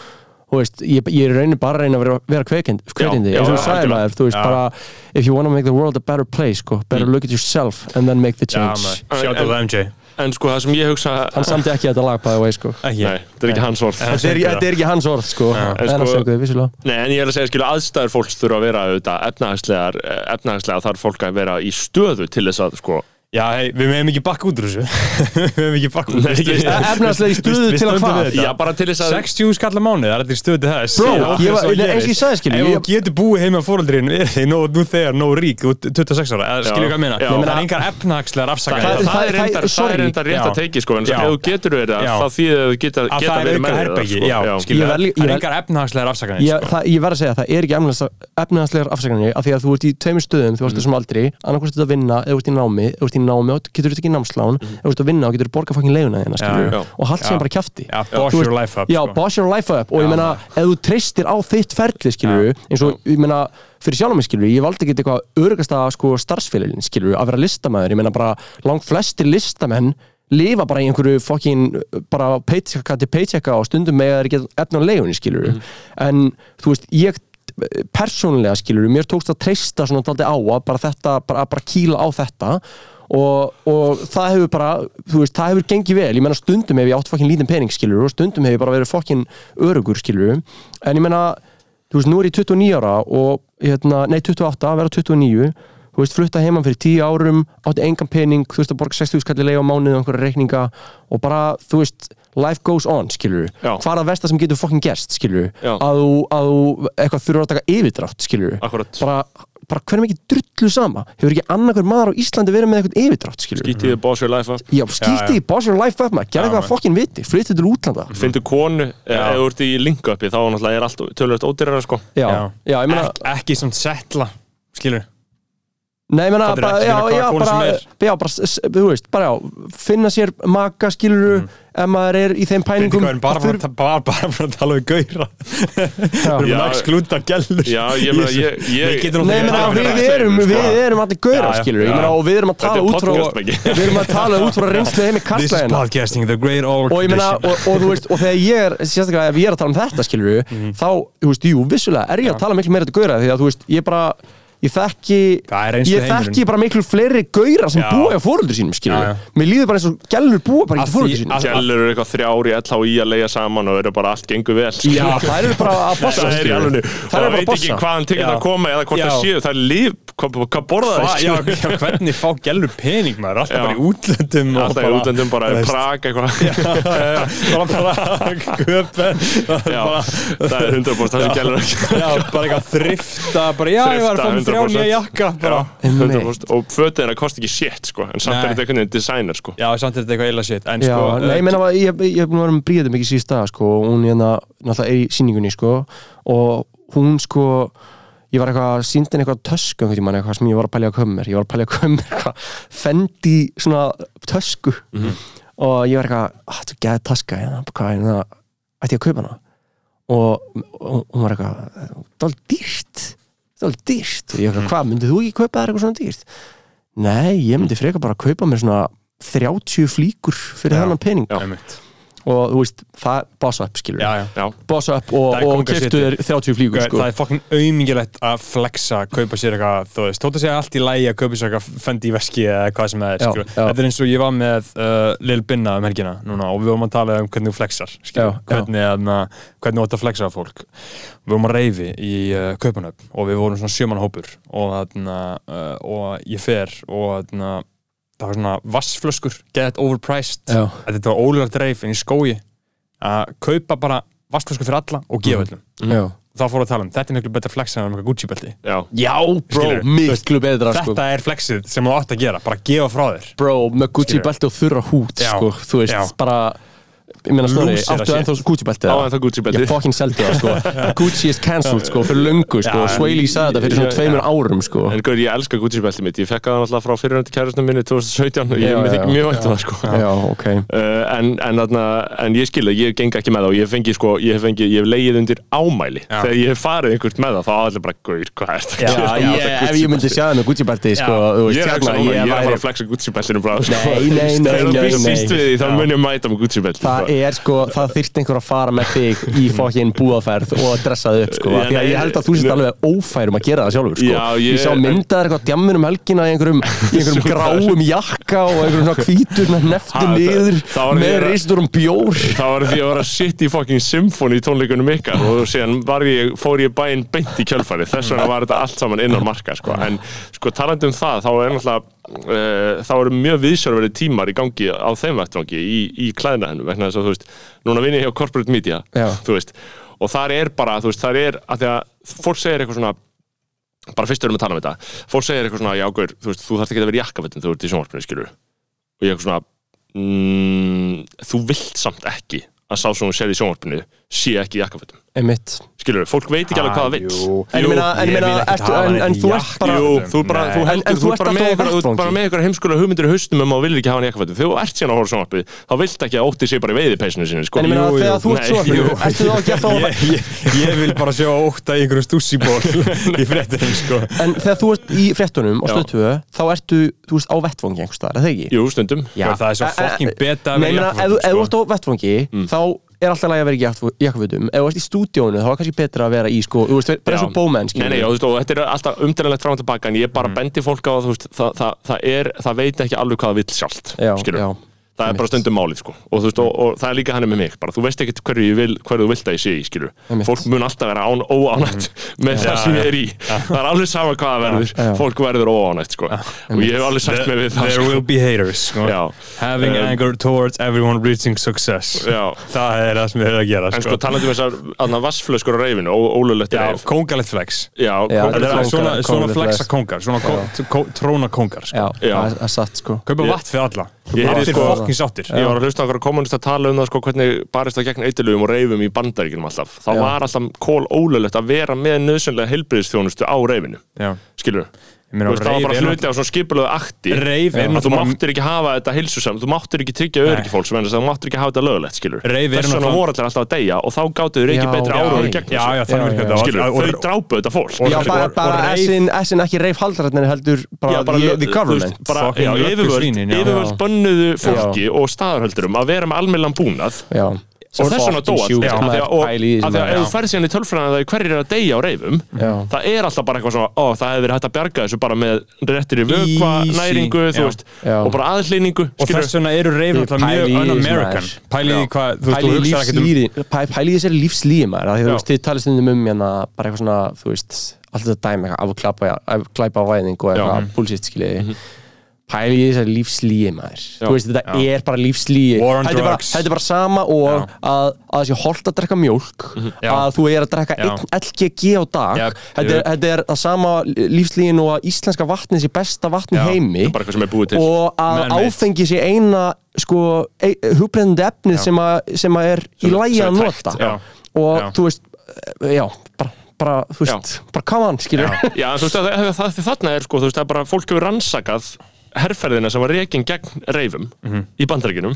Speaker 4: veist, ég, ég reynir bara að reyna að vera, vera kveikindi, eins og
Speaker 2: já,
Speaker 4: þú sagði
Speaker 2: algjörlega.
Speaker 4: maður, þú veist,
Speaker 3: Já.
Speaker 4: bara if you wanna make the world a better place, sko, better
Speaker 2: Mm.
Speaker 4: look at yourself and then make the change
Speaker 3: á
Speaker 2: En-
Speaker 3: það MJ
Speaker 2: En sko það sem ég hugsa
Speaker 4: hann samti ekki þetta lag, by the way, sko
Speaker 3: Ekki
Speaker 2: Nei, þetta er ekki hans orð
Speaker 4: þetta er, þetta er ekki hans orð, sko.
Speaker 2: En sko- Nei, en ég er að segja, skilu, aðstæður fólks þurfa að vera auðvitað efnahagslegar, eh, efnahagslega þarf fólk að vera í stöðu til þess að, sko,
Speaker 3: Já, hei, við meðum ekki bakka út úr þessu. Við meðum ekki bakka út úr þessu.
Speaker 4: efnahagslega í stöðu til að hvað?
Speaker 2: já, bara til þess að
Speaker 3: 60 skalla mánuð, það er allir stöðu til þess.
Speaker 4: Bro, ég var- eins og ég sagði, skilur,
Speaker 3: Ef
Speaker 4: ég-
Speaker 3: þú getur búið heima á fóreldrin er þið nú, nú þegar nóg rík út 26 ára,
Speaker 2: Já,
Speaker 3: hvað ég meina?
Speaker 2: já.
Speaker 3: Það er engar efnahagslegar
Speaker 2: Það,
Speaker 3: afsakanir
Speaker 2: það, er reyndar, er rétt að teiki sko, en
Speaker 3: Já.
Speaker 2: ef þú getur verið það,
Speaker 3: Já.
Speaker 2: þá þýðir að þú geta,
Speaker 3: er
Speaker 2: verið
Speaker 4: að að í
Speaker 3: Mm.
Speaker 4: að í námi í og getur þetta ekki námslán eða þú ert að vinna og getur borga fokkin leiguna þína,
Speaker 2: Mm. já.
Speaker 4: og haldt sem bara kjafti.
Speaker 3: Já, boss your life up
Speaker 4: já,
Speaker 3: sko.
Speaker 4: your life up. Og ég meina, ef þú treystir á þitt ferli, skilur eins og, ég meina, fyrir sjálf mig, skilur ég valdi ekki eitthvað örugasta, sko, starfsfélagin, skilur að vera listamæður, ég meina bara langt flestir listamenn lifa bara í einhverju fokkin bara paychecka til paychecka og stundum með að það er ekki efna á leigunni skilur en þú veist, ég persónulega skilur, mér tókst að treysta svona daldi á að bara þetta, bara, bara kýla á þetta og, og það hefur bara, þú veist, það hefur gengið vel. Ég menna stundum hef ég átt fokkin lítinn pening skilur og stundum hef ég bara verið fokkin örugur skilur en ég menna, þú veist, nú er ég 29 ára og, hérna, nei 28, að vera 29 þú veist, flutta heimann fyrir 10 árum átti engan pening, þú veist, að borga 60 skalli leið á mánuði og einhverja reikninga og bara, þú veist, life goes on, skilur hvað er að versta sem getur fokkin gerst, skilur
Speaker 2: Já.
Speaker 4: að þú, að þú eitthvað þurfa að taka yfirdrátt, skilur
Speaker 2: Akkurat.
Speaker 4: bara, bara hvernig mikið drullu sama? Hefur ekki annarkur maður á Íslandi verið með eitthvað yfirdrátt, skilur
Speaker 2: Gítið boss your life up.
Speaker 4: Já, skýtti í boss your life up maður, gerði eitthvað fokkin viti, flyttið til útlanda.
Speaker 2: Fyndu konu, ef þú ert í link-upi þá náttúrulega er allt tölvöld ódýrara sko.
Speaker 4: Já, já, ég meina
Speaker 3: Ek, ekki svona settla skilur
Speaker 4: Nei,
Speaker 3: Fattar
Speaker 4: bara, já, já, bara,
Speaker 3: er.
Speaker 4: já, bara, þú veist, bara, já, finna sér maka, skiluru, ef maður er í þeim pæningum
Speaker 3: hvað, við erum bara
Speaker 4: að
Speaker 3: bara, bara, bara, bara, bara að tala við gauðra Við erum að sklúta gælur
Speaker 2: Já, ég meina, ég,
Speaker 3: Við
Speaker 2: ég
Speaker 4: Nei, ég meina, við erum, við erum allir gauðra, skiluru, ég meina, og við erum að tala
Speaker 2: er
Speaker 4: út frá, við erum að tala út frá reynslu heimi
Speaker 3: This is
Speaker 4: kalla
Speaker 3: podcasting, the great old
Speaker 4: og ég meina,
Speaker 3: tradition.
Speaker 4: og, þú veist, og þegar ég er sérstaklega ef ég er að tala um þetta, skiluru
Speaker 3: Mhm.
Speaker 4: þá, þú veist, jú, vissulega er ég að að, bara þekki,
Speaker 3: Það er
Speaker 4: ég þekki bara miklu fleiri gauðra sem
Speaker 3: Já.
Speaker 4: búa hjá fóröldur sínum, skiluru
Speaker 3: já.
Speaker 4: mér líður bara eins og gælur búa bara
Speaker 3: Að
Speaker 4: ekki fóröldur
Speaker 3: því-
Speaker 4: sínum.
Speaker 3: að-
Speaker 2: Gjellur eru eitthvað þrjári LHI að leiða saman og eru bara allt gengur vel.
Speaker 4: Já, það eru bara að bossa
Speaker 2: Það er í
Speaker 4: skilurðu.
Speaker 2: alveg
Speaker 4: Það
Speaker 2: Það
Speaker 4: eru bara
Speaker 2: veit
Speaker 4: að
Speaker 2: ekki
Speaker 4: bossa.
Speaker 2: hvaðan tekið
Speaker 3: Já.
Speaker 2: að koma eða hvort
Speaker 3: Já.
Speaker 2: það séu Það er líf, hvað, hvað borða það
Speaker 3: hvernig fá gælur pening maður? Alltaf bara í útlöndum og
Speaker 2: Alltaf í
Speaker 3: bara-
Speaker 2: útlöndum bara í Prag eitthvað.
Speaker 3: Bara bara köpen
Speaker 2: Já,
Speaker 3: bara,
Speaker 2: það er 100% það sem gjellur ekki
Speaker 3: já, bara eitthvað þrifta bara já, ég var að fá
Speaker 2: Þrifta,
Speaker 3: mér þrjá
Speaker 2: 100%.
Speaker 3: nýja jakka bara.
Speaker 2: Já, 100% Og fötin þeirra kosti ekki shit sko En samt er þetta einhvern veginn designer sko.
Speaker 3: Já, samt er þetta eitthvað illa shit en
Speaker 4: Já,
Speaker 3: sko,
Speaker 4: nei, ég meina, ég, ég hef búin að vera með bríðum mikið síðust dag, sko, og hún hérna, náttúrulega er í síningunni, sko, og hún, sko, ég var eitthvað, síndin eitthvað tösku einhvern tímann, eitthvað sem ég var að pælja að köpa mér, ég var að pælja að köpa mér eitthvað, fendi svona tösku, og ég var eitthvað, að þetta er gæðið taska, hérna, hvað, hérna, ætti ég að kaupa hana, og, og hún var eitthvað, það er dýrt, það er dýrt, og ég var eitthvað, hvað, myndið þú ekki kaupa þér eitthvað svona dýrt? Nei, ég myndi frekar bara að kaupa mér svona 30 flíkur fyrir
Speaker 3: Já.
Speaker 4: þennan pening
Speaker 2: Já.
Speaker 3: einmitt.
Speaker 4: Og þú veist, það boss up skilur
Speaker 3: já, já
Speaker 4: boss up og, og keftu þér 30 flíkur sko.
Speaker 3: Það er fokkin auðmingilegt að flexa, kaupa sér eitthvað, þú veist, þótt að segja allt í lægi að kaupa sér eitthvað fendi í veski eða hvað sem það er,
Speaker 4: Já,
Speaker 3: skilur.
Speaker 4: já.
Speaker 3: Þetta er eins og ég var með uh, Lil Binna um helgina núna og við vorum að tala um hvernig þú flexar, skilur,
Speaker 4: Já,
Speaker 3: hvernig, hvernig þú ætti að flexa fólk. Við vorum að reyfi í uh, Kaupanöfn og við vorum svona sjöman hópur og, þarna, uh, og ég fer og þarna, það var svona vassflöskur, get overpriced,
Speaker 4: Já.
Speaker 3: þetta var ólulegt reyf en í skói að kaupa bara vassflöskur fyrir alla og gefa öllum
Speaker 4: já.
Speaker 3: þá fóru að tala um, þetta er miklu betra flex en að með Gucci belti
Speaker 2: já
Speaker 4: já, bro,
Speaker 3: Skilurðu?
Speaker 4: miklu betra sko.
Speaker 3: þetta er flexið sem þú átt að gera, bara gefa frá þér
Speaker 4: bro, með Gucci
Speaker 3: Skilurðu?
Speaker 4: belti og þurra hút
Speaker 3: Já,
Speaker 4: sko, þú veist,
Speaker 3: já.
Speaker 4: bara ég meina snorri, áttu ennþá Gucci belti
Speaker 2: Á ennþá Gucci belti.
Speaker 4: ég fokkin seldi það sko. Gucci is cancelled sko, fyrir löngu sko. Swaley sagði þetta fyrir svona tveimur árum sko.
Speaker 2: En gaur, ég elska Gucci beltið mitt. Ég fekk það náttúrulega frá fyrirhandi kærastum minni 2017 og ég þykir mjög vænt um það sko.
Speaker 4: Já, ok.
Speaker 2: Uh, en, en, þarna, en ég skilja, ég geng ekki með það og ég hef fengið sko, ég hef fengið, ég hef leið undir ámæli.
Speaker 3: Já.
Speaker 2: þegar ég hef farið einhvert með það þá allir bara, gaur, hvað er þetta
Speaker 4: já, ég, ef ég myndi sjá það með Gucci belti sko,
Speaker 2: Ég er ekki
Speaker 4: hérna,
Speaker 2: er að fara að flexa Gucci beltinu með
Speaker 4: það er sko, það þyrst einhver að fara með þig í fokkin búðaferð og að dressa þig upp sko, því að ég held að þú sést alveg ófærum að gera það sjálfur sko,
Speaker 2: Já, ég-
Speaker 4: ég sá myndaðar eitthvað djammur um helgina í einhverjum, einhverjum gráum jakka og einhverjum svona hvítur neftu
Speaker 2: Ha,
Speaker 4: niður með reistur um bjór.
Speaker 2: Það var því að vera sitt í fucking symfóni í tónleikunum ykkar og síðan ég, fór ég bæinn beint í kjölfari þess vegna var þetta allt saman innan marka sko. en sko talandi um það þá er náttúrulega uh, þá eru mjög viðsjárverið tímar í gangi á þeim vettvangi í, í klæðnaðinu vegna þess að þú veist, núna vinn ég hjá Corporate Media
Speaker 4: Já.
Speaker 2: þú veist, og þar er bara þú veist, þar er að því að fólk segir eitthvað svona bara fyrst erum við að tala um þetta fólk segir eitthvað svona, já, gaur, þú veist, þú þarft ekki að vera í þegar þú ert í sjónvarpinu, skilur og ég eitthvað svona mm, þú vilt samt ekki að sá sem hún sér í sjónvarpinu sé ekki í jakkafötum.
Speaker 4: Einmitt.
Speaker 2: Skilur, fólk veit ekki alveg hvað það vill.
Speaker 3: Jú,
Speaker 4: En ég meina- en meina, ertu- en- en
Speaker 3: í
Speaker 4: þú ert bara-
Speaker 2: Jú,
Speaker 3: jakkafötum.
Speaker 2: þú, bara, þú
Speaker 4: En-
Speaker 2: heldur,
Speaker 4: en
Speaker 2: þú,
Speaker 4: þú
Speaker 2: ert bara með
Speaker 4: á
Speaker 2: þú með einhverja heimskulega hugmyndir í haustum um að þú viljir ekki hafa hann jakkafötum. Þegar þú ert síðan að horfa sjónvarpið þá vilt ekki að ótti sig bara í veiðipeysinu sinni sko.
Speaker 4: En ég meina
Speaker 2: Jú, jú.
Speaker 4: þegar þú ert
Speaker 2: Nei,
Speaker 4: svo
Speaker 2: jú.
Speaker 4: Ertu þú ekki að þá
Speaker 3: ég, ég, ég vil bara sjá óta í einhverjum stússiból í fréttinum sko.
Speaker 4: En þegar þú ert í fréttunum á stöðtöðu þá ertu, þú veist, á vettvangi einhvers staðar, er það ekki?
Speaker 2: Jú, stundum
Speaker 3: er svo jakkafötum,
Speaker 4: alltaf lægi að vera í jakk- jakkafutum ef þú ert í stúdíónu þá er kannski betra að vera í sko, þú veist, bara eins og bómenn
Speaker 2: Nei, nei, og, veist, og þetta er alltaf umdælanlegt fram og tilbaka en ég bara bendi fólk á að þú veist, það, það, það, er, það veit ekki alveg hvað það vill sjálft
Speaker 4: Já, já.
Speaker 2: Það er bara stundum málið sko. og, veist, og, og það er líka hann með mig bara, þú veist ekkert hverju, ég vil, hverju þú vilt að ég sé í skilur. Fólk mun alltaf vera án, óánægt með það sem ég er í það er alveg sama hvað það verður
Speaker 4: Já.
Speaker 2: fólk verður óánægt sko. og ég hef alveg sagt mig við það
Speaker 3: There
Speaker 2: sko.
Speaker 3: will be haters sko. Having
Speaker 2: Um,
Speaker 3: anger towards everyone reaching success
Speaker 2: Já.
Speaker 3: Það er það sem við höfum að gera
Speaker 2: en sko talandi um þessar vassflöskur á reyfinu og ólulegt reyf
Speaker 3: kóngalegt flex er svona, flexa
Speaker 4: flex.
Speaker 3: kóngar Svona tróna kóngar sko.
Speaker 4: Það er- satt sko
Speaker 3: Kaupa vatn fyrir alla
Speaker 2: Ég heyrði
Speaker 3: Allir
Speaker 2: sko-
Speaker 3: fokkin sáttir
Speaker 2: Ég var að hlusta á einhverja kommunist að tala um það sko hvernig barist það gegn eitilugum og reyfum í bandaríkinum alltaf. Þá
Speaker 4: Já.
Speaker 2: var alltaf kól ólulegt að vera með nöðsynlega heilbriðstjónustu á reyfinu.
Speaker 3: Já.
Speaker 2: Skilur Þú veist, það var bara hluti á svona skipulöðu akti.
Speaker 3: Reyf er
Speaker 2: að þú
Speaker 3: náttúrulega-
Speaker 2: máttir ekki hafa þetta heilsusam þú máttir ekki tryggja öryggi fólks vegna þess að þú máttir ekki hafa þetta lögulegt skilur
Speaker 3: er
Speaker 2: þess vegna
Speaker 3: náttúrulega-
Speaker 2: voru allir alltaf að deyja og þá gáttu þau ekki
Speaker 4: Já,
Speaker 2: betri
Speaker 4: já.
Speaker 2: gegn
Speaker 3: Já, já,
Speaker 2: þessu skilur, þau
Speaker 3: og-
Speaker 2: drápu þetta fólk.
Speaker 4: Já, bara,
Speaker 3: reif-
Speaker 4: essin, ekki reif haldrarnir heldur bara
Speaker 2: Já, bara
Speaker 4: the, government.
Speaker 2: bara, yfirvöld, bönnuðu fólki og staðarhöldurum að vera með almennlan búnað Og þess vegna dóa. Af að- og- af því að ef þú færði síðan í tölfræðina það er hverjir er að deyja á reyfum
Speaker 4: Já.
Speaker 2: það er alltaf bara eitthvað svona ó, það hefur verið hægt að bjarga þessu bara með réttir í vökva,
Speaker 3: Easy.
Speaker 2: næringu þú
Speaker 3: Já.
Speaker 2: veist,
Speaker 4: Já.
Speaker 2: og bara aðhlýningu
Speaker 3: Og þess vegna eru reyf
Speaker 4: Ég
Speaker 3: náttúrulega
Speaker 4: pæli
Speaker 3: mjög un-American
Speaker 4: maður.
Speaker 3: Pælið í
Speaker 2: Já.
Speaker 3: hvað, þú veist,
Speaker 4: Pæli
Speaker 3: þú
Speaker 4: í
Speaker 3: hugsaði ekkert um
Speaker 4: lífslíði maður af veist, þið stundum um hérna bara eitthvað svona, þú veist allt þetta dæmi, eitthvað afklæpa afklæpa væðing og eitthvað
Speaker 2: Mhm.
Speaker 4: bullshit skiljiði Pæli í þessari lífslíði maður
Speaker 2: Já.
Speaker 4: Veist, þetta er bara
Speaker 3: on
Speaker 4: þetta, er bara- þetta er bara sama og
Speaker 3: Já.
Speaker 4: að, að þessi holt að drekka mjólk
Speaker 3: Já.
Speaker 4: að þú er að drekka
Speaker 3: Já.
Speaker 4: 1 LGG á dag
Speaker 3: Já,
Speaker 4: þetta, er, þetta er að sama lífslíðin og að íslenska vatnið sé besta vatn í
Speaker 3: Já.
Speaker 4: heimi
Speaker 2: bara er
Speaker 4: og að áfengi sé eina sko, e hugbreyndandi efnið sem, að, sem að er í lægi
Speaker 2: er
Speaker 4: að nota
Speaker 2: já.
Speaker 4: og
Speaker 3: Já.
Speaker 4: þú veist já, bara, bara þú veist, bara come on, skilur
Speaker 2: Já, þú veist, það, það, það, það, þarna er sko, þú veist, það er bara fólk hefur rannsakað herrferðina sem var rekin gegn reifum í bandaríkinum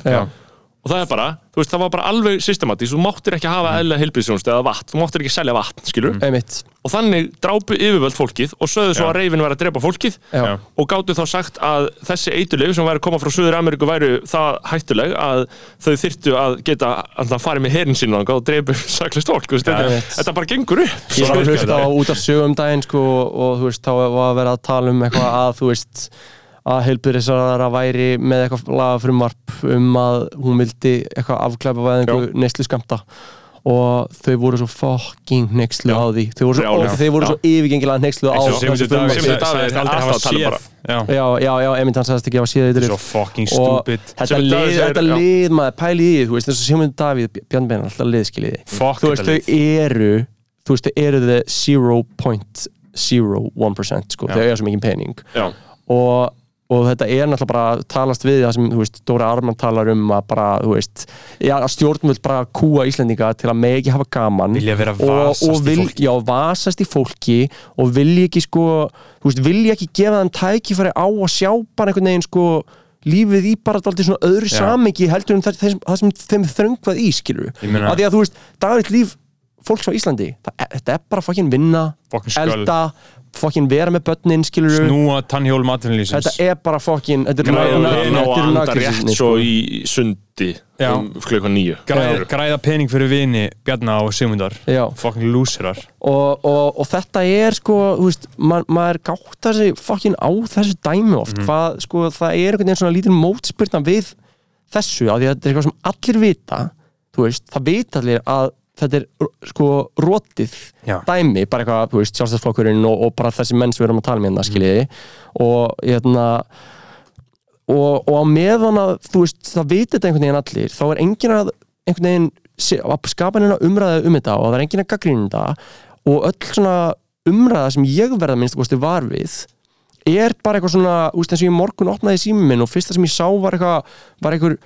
Speaker 2: og það er bara, þú veist, það var bara alveg systematís, þú máttir ekki hafa eðla heilbíðsjónust eða vatn, þú máttir ekki selja vatn, skilur
Speaker 4: einmitt,
Speaker 2: og þannig drápu yfirvöld fólkið og sögðu svo
Speaker 3: Já.
Speaker 2: að reifin var að drepa fólkið
Speaker 4: Já.
Speaker 2: og gáttu þá sagt að þessi eitulegu sem væri að koma frá Suður Ameríku væru það hættuleg að þau þyrftu að geta að fara með herin sín og drepa saklist fólk, þetta, bara gengur upp.
Speaker 4: Ég var að hlusta á út af sögum daginn sko, og þú veist, þá var að vera að tala um eitthvað að veist að væri með eitthvað lagafrumvarp um að hún vildi eitthvað afklæpa væðingu neyslu skamta og þau voru svo fucking nexlu á því. Þau voru svo, svo yfirgengilega nexlu á
Speaker 3: Davíð sagðist
Speaker 2: er
Speaker 3: aldrei
Speaker 2: alltaf að bara.
Speaker 3: Já.
Speaker 4: Já, já, já, Emint hann sagðist ekki að hafa séð
Speaker 3: Svo
Speaker 4: eitthvað
Speaker 3: fucking
Speaker 4: og
Speaker 3: stupid.
Speaker 4: þetta lið, maður pæli í því, þú veist, eins og Sigmundur Davíð Bjarn Bein, alltaf liðskiliði þú veist, þau eru þú veist, þau eru the 0.01% sko, þau eru svo mikið pening.
Speaker 2: Já,
Speaker 4: og, og þetta er náttúrulega bara talast við það sem, þú veist, Dóra Arman talar um að bara, þú veist, já, að stjórnvöld bara kúa Íslendinga til að megi ekki hafa gaman
Speaker 3: Vilja vera
Speaker 4: og,
Speaker 3: vasast
Speaker 4: og
Speaker 3: í
Speaker 4: vil,
Speaker 3: fólki.
Speaker 4: Já, vasast í fólki og vilja ekki sko, þú veist, vilja ekki gefa þeim tækifæri á að sjá bara einhvern veginn sko lífið í bara dálítið svona öðru
Speaker 3: Já.
Speaker 4: samingi heldur en það, það, það sem þeim þröngvað í skilur að því að þú veist, dagaritt líf fólks á Íslandi, það, er- þetta er bara fokkin vinna, elda fokkin vera með börnin, skilur
Speaker 3: Snúa tannhjól matvinnlýsins
Speaker 4: þetta er bara fokkin þetta er
Speaker 2: græða og anda rétt svo í sundi um klukkan nýju
Speaker 3: Græða, græða pening fyrir vini Bjarna og Sigmundar.
Speaker 4: Já.
Speaker 3: Fucking loserar
Speaker 4: og, og, og þetta er sko þú veist, ma maður gáttar sig fokkin á þessu dæmi oft.
Speaker 3: Mhm.
Speaker 4: hvað, sko, það er einhvern veginn svona lítil mótspyrna við þessu, af því að þetta er eitthvað sem allir vita þú veist, það vita allir að þetta er sko rótið
Speaker 3: Já.
Speaker 4: dæmi, bara eitthvað, þú veist, sjálfstæðsflokkurinn og, og bara þessi menn sem við erum að tala um hérna, skiljiði. Og hérna og, og á meðan að þú veist, það veit þetta einhvern veginn allir þá er enginn að einhvern veginn að skapa neina umræða um þetta og það er enginn að gaggrýna þetta. Og öll svona umræða sem ég verða minnst að kosti var við er bara eitthvað svona, þú veist, eins og ég morgun opnaði síminn minn og fyrsta sem ég sá var eitthvað var eitthvað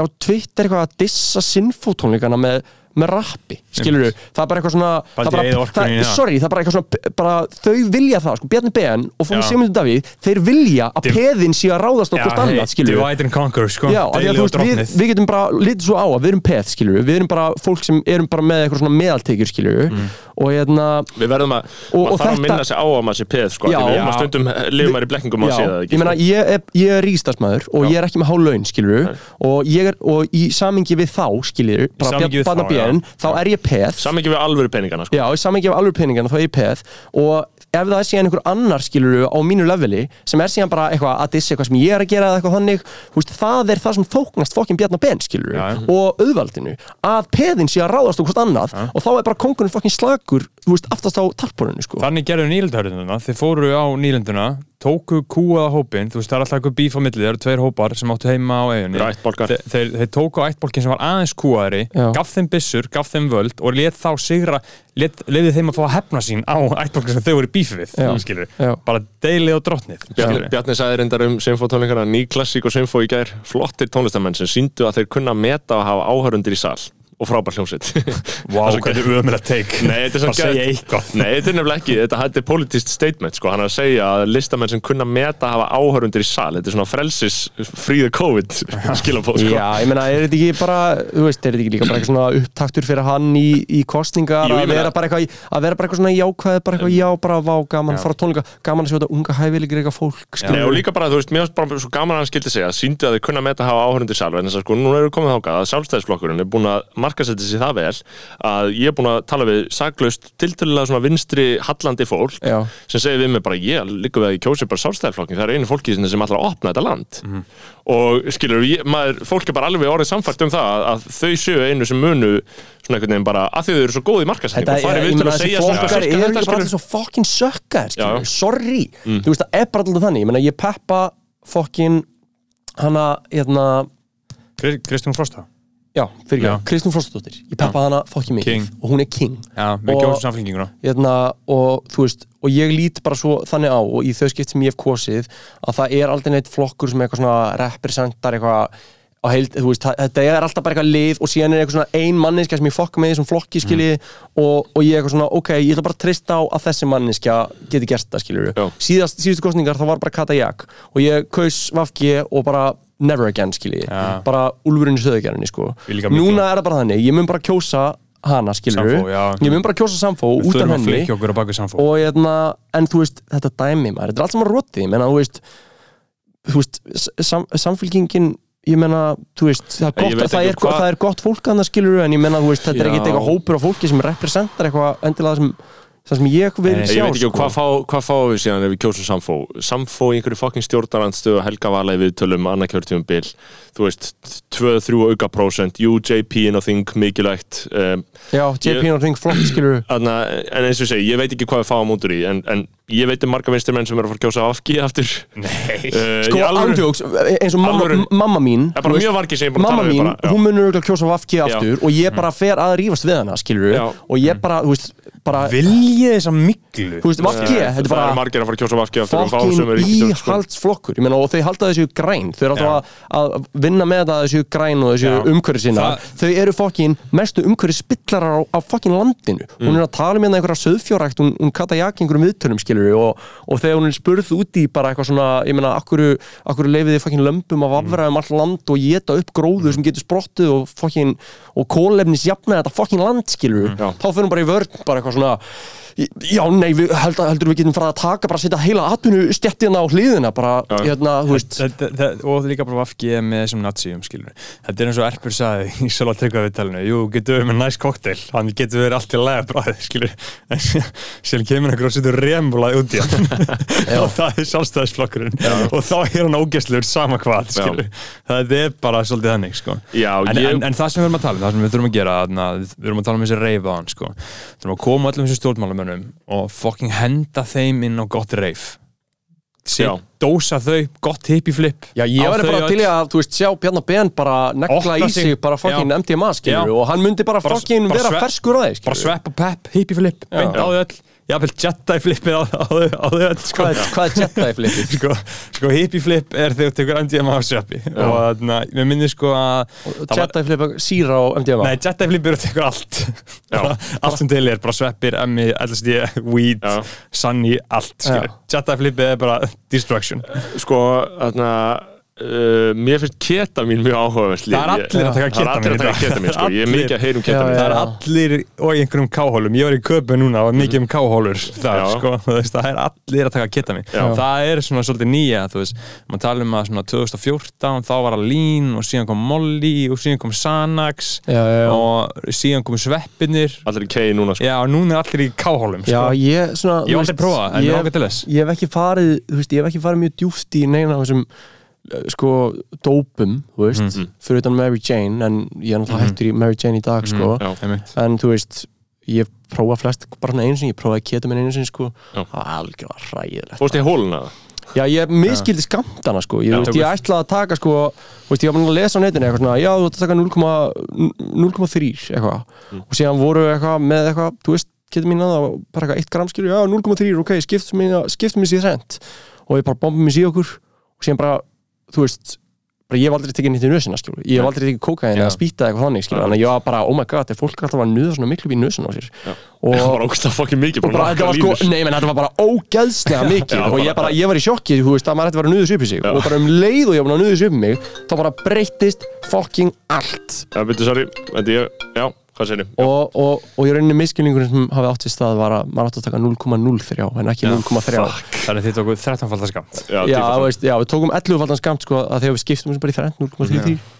Speaker 4: á Twitter eitthvað að dissa sinfótónleikana með með rappi, skilur það er bara eitthvað svona það bara,
Speaker 3: í
Speaker 4: það,
Speaker 3: það.
Speaker 4: sorry, það er bara eitthvað svona bara, þau vilja það, sko, Bjarni Ben og Fóni
Speaker 3: Já.
Speaker 4: Sigmundur Davíð, þeir vilja að
Speaker 3: Div-
Speaker 4: peðin sé að ráðast á hvort annað, skilur
Speaker 3: divide and conquer, sko.
Speaker 4: Já, að þú
Speaker 3: og
Speaker 4: veist, við, við getum bara litið svo á að við erum peð, skilur við erum bara fólk sem erum bara með eitthvað svona meðaltekjur, skilur
Speaker 3: Mm.
Speaker 4: og hérna
Speaker 2: Við verðum að,
Speaker 4: Og-
Speaker 2: maður þarf að minna sig á að maður sé peð sko, við
Speaker 3: Já.
Speaker 2: að stundum lifum maður í blekkingum að sé
Speaker 4: ég ég ég ég ég við þá,
Speaker 3: við
Speaker 4: er ég peð.
Speaker 2: Ekki við alvöru peningana sko.
Speaker 4: Já, í samingi við alveg peningana, þá er ég peð. Og ef það er síðan einhver annar, skilur á mínu leveli, sem er síðan bara eitthvað að dissi eitthvað sem ég er að gera eða eitthvað þannig veist, það er það sem þóknast fokkin Bjarnar Ben, skilur
Speaker 3: Já, já.
Speaker 4: og auðvaldinu að peðin sé að ráðast á hvort annað og þá er bara kongurinn fokkin slagur þú veist, aftast á tarpuninu, sko.
Speaker 3: Þannig gerðu nýlendahörðununa, þeir fóru á nýlenduna tóku kúaða hópin, þú veist það er alltaf eitthvað bíf á milli, það eru tveir hópar sem áttu heima á eiginni
Speaker 2: Þeir
Speaker 3: þeir, þeir, tóku ættbólkin sem var aðeins kúaðari
Speaker 4: Já.
Speaker 3: gaf þeim byssur, gaf þeim völd og let þá sigra, leiði þeim að fá að hefna sín á ættbólkin sem þau voru í bífi við
Speaker 4: Já.
Speaker 3: skilur,
Speaker 4: Já.
Speaker 3: bara deilið og drottnið
Speaker 2: Bjarni, sagði reyndar um symfótónleikana ný klassík og symfó í gær flottir tónlistamenn sem síndu að þeir kunna meta og hafa áhörundir í sal og frábær hljómsveit.
Speaker 3: Vá, hvað er ömur að teik
Speaker 2: Nei, þetta er samt
Speaker 3: segja eitthvað.
Speaker 2: Nei, þetta er nefnilega ekki, þetta, er politist statement sko, hann er að segja að listamenn sem kunna meta hafa áhörundir í sal, þetta er svona frelsis fríða COVID skilabóð sko.
Speaker 4: Já, ég meina, er þetta ekki bara, þú veist, er þetta ekki líka bara eitthvað svona upptaktur fyrir hann í, í kostningar
Speaker 2: Jú,
Speaker 4: að vera bara eitthvað, að vera bara eitthvað svona jákvæð, bara eitthvað já, bara vá, gaman,
Speaker 3: Já.
Speaker 4: fara tónleika, gaman að sjá þetta unga hæfilegir eitthvað fólk,
Speaker 2: Nei, og líka bara, þú veist, mér er markasetja sér það vel að ég er búin að tala við saklaust tiltölulega svona vinstri hallandi fólk
Speaker 4: Já.
Speaker 2: sem segir við mig bara ég líka við að ég kjósi bara sjálfstæðisflokkin það er einu fólki sem allra að opna þetta land. Og skilur, ég, maður, fólk er bara alveg orðið samfært um það að, að þau séu einu sem munu svona einhvern veginn bara að því þau eru svo góð í markasetning
Speaker 4: Þetta
Speaker 2: og farið
Speaker 4: er,
Speaker 2: við
Speaker 4: ég
Speaker 2: til
Speaker 4: meina,
Speaker 2: að segja svona. þetta,
Speaker 4: líka bara allir svo fucking sökkar,
Speaker 2: Já. Mm.
Speaker 4: sorry. Þú veist, það er bara alltaf þannig, ég meina, ég peppa fucking hana, hérna
Speaker 3: Kri- Kristján Frosta
Speaker 4: já, fyrir ekki, Kristján Frostadóttir ég peppa hana fucking mikið.
Speaker 3: King.
Speaker 4: og hún er king.
Speaker 3: Já, við kjósum samfélkinguna
Speaker 4: hérna, og veist og ég lít bara svo þannig á og í þau skipt sem ég hef kosið að það er aldrei neitt flokkur sem eitthvað svona representar eitthvað á heild, þú veist, þetta er alltaf bara eitthvað lið og síðan er eitthvað svona ein manninskja sem ég fokka með þessum flokki skilji og, og ég er eitthvað svona, ok, ég ætla bara að treysta á að þessi manninskja geti gert það skilju
Speaker 2: Já.
Speaker 4: síðast, síðustu kostningar þá var bara Kata Jak og ég kaus Vafki og bara never again skilji,
Speaker 3: Já.
Speaker 4: bara úlfurinn í söðugjörninni sko,
Speaker 3: Ég
Speaker 4: núna er það bara þannig ég mun bara kjósa hana skilju, ég mun bara kjósa Samfó út af henni.
Speaker 3: flikja okkur á baku samfó.
Speaker 4: Og hérna, en þú veist, þetta dæmi maður, þetta er allt saman rotið, ég menna, þú veist þú veist, sam, samfélkingin ég menna, þú veist það er
Speaker 2: Ég
Speaker 4: gott, það
Speaker 2: ekki
Speaker 4: er, það er gott fólk að það skilur en ég menna, þú veist, þetta er ekkert eitthvað hópur af fólki sem representar eitthvað endilega það sem, það sem ég vil sjá
Speaker 2: Ég veit ekki
Speaker 4: sko.
Speaker 2: hvað, fá, hvað fáum við síðan ef við kjósum Samfó? Samfó í einhverju fokking stjórnarandstöðu Helga Vala í viðtölum, annað kjörtífum bil þú veist, 2-3 auka prósent UJP inn á þing, mikilvægt um,
Speaker 4: já, JP og Ring flott skilur
Speaker 2: en eins og ég segi, ég veit ekki hvað við fáum út úr í en, en ég veit um marga vinstir menn sem eru að fara að kjósa afki aftur.
Speaker 3: Nei.
Speaker 2: Uh,
Speaker 4: sko, ándjóks, eins og mamma, mamma mín
Speaker 2: er
Speaker 4: veist,
Speaker 2: mjög margir sem ég er búin að
Speaker 4: mamma
Speaker 2: tala við
Speaker 4: mín,
Speaker 2: bara, já.
Speaker 4: hún munur örugglega kjósa Vafki aftur og ég bara fer að rífast við hana, skilur
Speaker 2: Já.
Speaker 4: og ég bara, þú veist, bara
Speaker 3: Viljið þessa miklu
Speaker 4: þú veist, Vafki, þetta er
Speaker 2: Það
Speaker 4: bara
Speaker 2: eru margir að fara að kjósa afki aftur og fá
Speaker 4: fokkin
Speaker 2: sko.
Speaker 4: íhaldsflokkur. Ég meina og þau halda þessu græn. Þau eru alltaf að, að vinna með þetta þessu græn og þessu
Speaker 3: Já.
Speaker 4: umhverfi sinna
Speaker 3: Það-
Speaker 4: þau eru fokkin mestu umhverfi spillarar á, á fokkin landinu. Hún er að tala með einhverja söðfjórækt hún, hún kata jakk einhverjum viðtölum skilur og, og þegar hún er spurð út í bara eitthvað svona ég meina akkur, akkur leifiði fokkin lömpum að vafra um allt land og geta upp gróður sem getur sprottið og fokkin og kólefnis jafna þetta fokkin land skilur
Speaker 2: Já.
Speaker 4: þá fyrir hún bara í vörn bara eitthvað svona Já, nei, við, held, heldur við getum farið að taka bara að setja heila atvinnu stjættina á hliðina bara,
Speaker 2: Já.
Speaker 4: hérna, þú veist.
Speaker 3: Og líka bara Vafki með þessum naziðum skilur þetta er eins og Erpur sagði í Sjöla tryggva viðtalinu jú, getur við með næst kokteil hann getur verið allt í lega bræði skilur en sér kemur einhver og setur remulaði út í hann. Og það er sjálfstæðisflokkurinn. Og þá er hann ógæslegur sama hvað skilur það er bara svolítið þannig sko.
Speaker 2: Já,
Speaker 3: en,
Speaker 2: ég-
Speaker 3: en, en það sem við erum að tala um, það sem við þurfum að gera um sko. stjórnmálamönnum og fucking henda þeim inn á gott reif
Speaker 2: Já.
Speaker 3: dósa þau, gott hippiflip
Speaker 4: Já, ég
Speaker 3: þau
Speaker 4: bara til í að, þú veist, sjá Bjarnar Ben bara
Speaker 3: Opna
Speaker 4: í
Speaker 3: sig.
Speaker 4: bara fokkin. MDMA, skilur
Speaker 3: Já.
Speaker 4: og hann myndi bara
Speaker 3: Bara-
Speaker 4: fokkin
Speaker 3: bara
Speaker 4: vera ferskur á þeir,
Speaker 3: bara
Speaker 4: skilur
Speaker 3: svepp og pepp, hippiflip, beint á þau öll jafnvel Jedi flippið á, á, á þau öll, sko.
Speaker 4: Hvað er, hvað er Jedi flippið?
Speaker 3: sko, sko hippie flip er þegar þú tekur MDMA á sveppi og þarna, mér minnir sko að það var-
Speaker 4: Jedi flip síra á MDMA
Speaker 3: Nei, Jedi flip er að tekur allt. Allt sem til er, bara sveppir, emmi, LSD, weed, sunny, allt skilur. Jedi flip er bara destruction.
Speaker 2: Sko, þarna uh, mér finnst ketamin mjög áhugavert
Speaker 3: Það er allir að taka
Speaker 2: Það er allir að taka
Speaker 3: ketamin
Speaker 2: ketamin, sko, ég er mikið að heyra um ketamin
Speaker 3: það er allir og einhverjum káhólum. Ég var í köpu núna og mikið um káhólur það, sko, það er allir að taka ketamin
Speaker 2: Já.
Speaker 3: það er svona svolítið nýja maður tala um að svona 2014 þá var að Lean og síðan kom Molly og síðan kom Xanax
Speaker 4: Já, já, já.
Speaker 3: og síðan kom sveppinir
Speaker 2: Allir í kei núna, sko.
Speaker 3: Já, og núna er allir í káhólum
Speaker 4: Já,
Speaker 3: sko.
Speaker 4: ég svona
Speaker 3: Ég
Speaker 4: þú
Speaker 3: hef aldrei
Speaker 4: veist,
Speaker 3: prófað, en
Speaker 4: ég- hef ekki farið, þú veist, ég hef ekki farið mjög djúft í neina af þessum sko, dópum, þú veist
Speaker 3: Mhm.
Speaker 4: fyrir utan Mary Jane, en ég er náttúrulega hættur í Mary Jane í dag, sko.
Speaker 2: Já.
Speaker 4: En þú veist, ég prófa flest bara einu sinni, ég prófaði ketaminn einu sinni, sko.
Speaker 2: Já.
Speaker 4: það var algjörlega hræðilegt
Speaker 2: Fórst í hóluna? Það?
Speaker 4: Já, ég miskildi skamtana sko. Ég, veist, ég ætlaði að taka sko veist, Ég var búin að lesa á netinu eitthvað svona Já, þú ætla að taka 0,3 eitthvað.
Speaker 2: Mm.
Speaker 4: og síðan voru eitthvað með eitthvað þú veist, getur mín að það bara eitthvað 1 gram skilur Já, 0,3, ok, skiptum mér skiptum mér síðan og ég bara bombum mér síðan okkur. Og síðan bara, þú veist ég hef aldrei tekið nýtt í nösina skilur Ég hef aldrei tekið kókain
Speaker 3: Já.
Speaker 4: eða spýta eitthvað þannig skilur Þannig að ég var bara, oh my god, er fólk alltaf að nuða svona miklu í nösina á sér. Og,
Speaker 2: Það var að fokkin mikið
Speaker 4: og bara, þetta var sko, nei, menn, þetta var bara ógeðslega mikið. Og ég,
Speaker 2: bara-
Speaker 4: ég var í sjokki, þú veist, að maður ætti að vera að nuðis upp í sig. Og bara um leið og ég var að nuðis upp í mig þá bara breyttist fucking allt Og, og, og ég rauninni miskilningurinn sem hafi átt í stað var að maður átti að taka 0,03 en ekki 0,3
Speaker 3: þannig þið tókuð 13 falda skamt
Speaker 2: Já,
Speaker 4: Já, veist, já, við tókum 11 faldan skamt sko, að þegar við skiptum bara í þrenn 0,33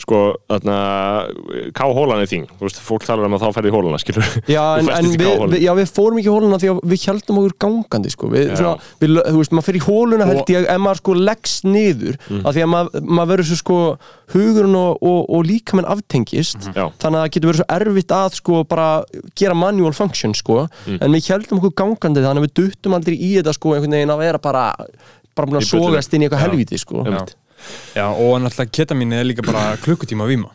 Speaker 2: Sko, þarna, K-hólan er þín, þú veist, fólk talar um að þá ferði í hólana, skilur
Speaker 4: Já, en, en við, við, já, við fórum ekki í hóluna því að við heldum okkur gangandi sko. við,
Speaker 2: Já.
Speaker 4: svona, þú veist, maður fyrir í hóluna held ég ef maður sko leggst niður
Speaker 2: Mm.
Speaker 4: af því að maður, maður verður svo sko hugurinn og, og, og líkamenn aftengist
Speaker 2: Já,
Speaker 4: þannig að það getur verið svo erfitt að sko bara gera manual function sko
Speaker 2: Mm.
Speaker 4: en við heldum okkur gangandi þannig að við duttum aldrei í þetta sko einhvern veginn að vera bara bara búin að sogast inn í eitthvað
Speaker 3: Já.
Speaker 4: helvíti sko
Speaker 2: Já.
Speaker 3: Já, og náttúrulega ketamin er líka bara klukkutíma víma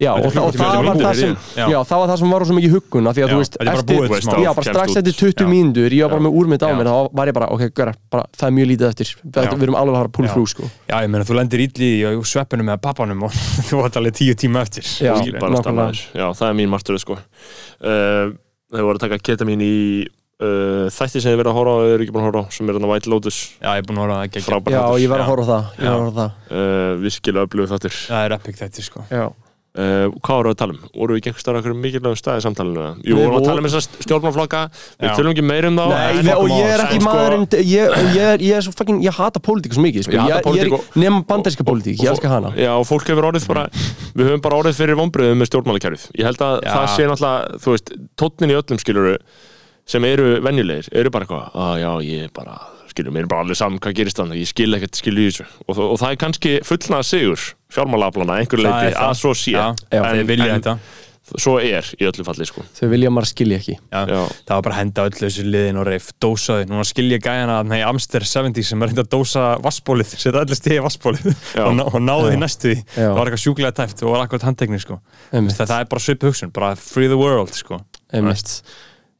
Speaker 4: Já, og, og það var það sem.
Speaker 3: Já.
Speaker 4: já, það var það sem var svo mikið huggun af því að
Speaker 3: Já,
Speaker 4: þú veist, eftir,
Speaker 3: búið smá.
Speaker 4: já, bara strax eftir 20
Speaker 3: Já.
Speaker 4: mínútur ég var bara með úrmynd á
Speaker 3: Já.
Speaker 4: mér þá var ég bara, ok, göra, bara, það er mjög lítið eftir við, við erum alveg að fara að pull
Speaker 3: Já.
Speaker 4: through sko.
Speaker 3: já, ég meina þú lendir ítli í sveppinu með pappanum og þú vart alveg tíu tíma eftir
Speaker 4: Já. Nákvæmlega.
Speaker 2: Já, það er mín martröð sko uh, Þau voru að taka ketamin í uh, þætti sem þið verið að horfa á eða eru ekki búin að horfa á sem er hann White Lotus
Speaker 3: já, ég er búin að horfa að það ekki
Speaker 2: Frábær
Speaker 4: já,
Speaker 2: þáttur.
Speaker 4: ég var að
Speaker 3: Já.
Speaker 4: horfa á það, ég að horfa á það.
Speaker 2: uh, Virkilega öflugur þáttur
Speaker 3: það er epic þetta sko
Speaker 4: Já.
Speaker 2: uh, Hvað voru við að tala um? Voru við ekki einhver starf okkur mikilvægum staði samtalinu? eða? Jú,
Speaker 4: Við
Speaker 2: við vorum að
Speaker 4: vorum-
Speaker 2: tala um þessar stjórnmálflokka Við
Speaker 3: Já.
Speaker 2: tölum ekki meir um þá
Speaker 4: Nei,
Speaker 2: en-
Speaker 4: nei, og ég er ekki
Speaker 2: en sko-
Speaker 4: maðurinn ég, ég, er, ég er svo fucking, ég hata pólitík svo mikið sko.
Speaker 2: Ég hata
Speaker 4: ég, ég
Speaker 2: pólitík
Speaker 4: er
Speaker 2: og-
Speaker 4: ekki nema bandaríska pólitík, ég elska hana
Speaker 2: Já, og fólk hefur orðið bara Við höfum bara orðið fyrir vonbröðum með stjórnmálakerfið Ég held að
Speaker 3: Já.
Speaker 2: það sé náttúrulega Þú veist, tónnin í öllum skiluru sem eru venjulegir, eru bara eitthvað að já, ég er bara, skilur, mér er bara alveg saman hvað gerist þannig, ég skil ekkert skilur í þessu. Og, og það er kannski fullnað sigur fjármálaflana, einhver leiti að svo sé,
Speaker 3: já,
Speaker 4: Já.
Speaker 3: þeir vilja þetta.
Speaker 2: svo er í öllu falli, sko.
Speaker 4: Þau vilja maður skilja ekki.
Speaker 3: Já.
Speaker 2: Já.
Speaker 3: það var bara að henda öllu þessu liðin og reif dósaði, núna skilja gæjana að nei, Amster 70 sem er reynda að dósa vassbólið, setja öllu stigi í vassbólið og, ná- og náði því næstu því. Það var eitthvað sjúklega tæft og var eitthvað handtekni sko. Það, það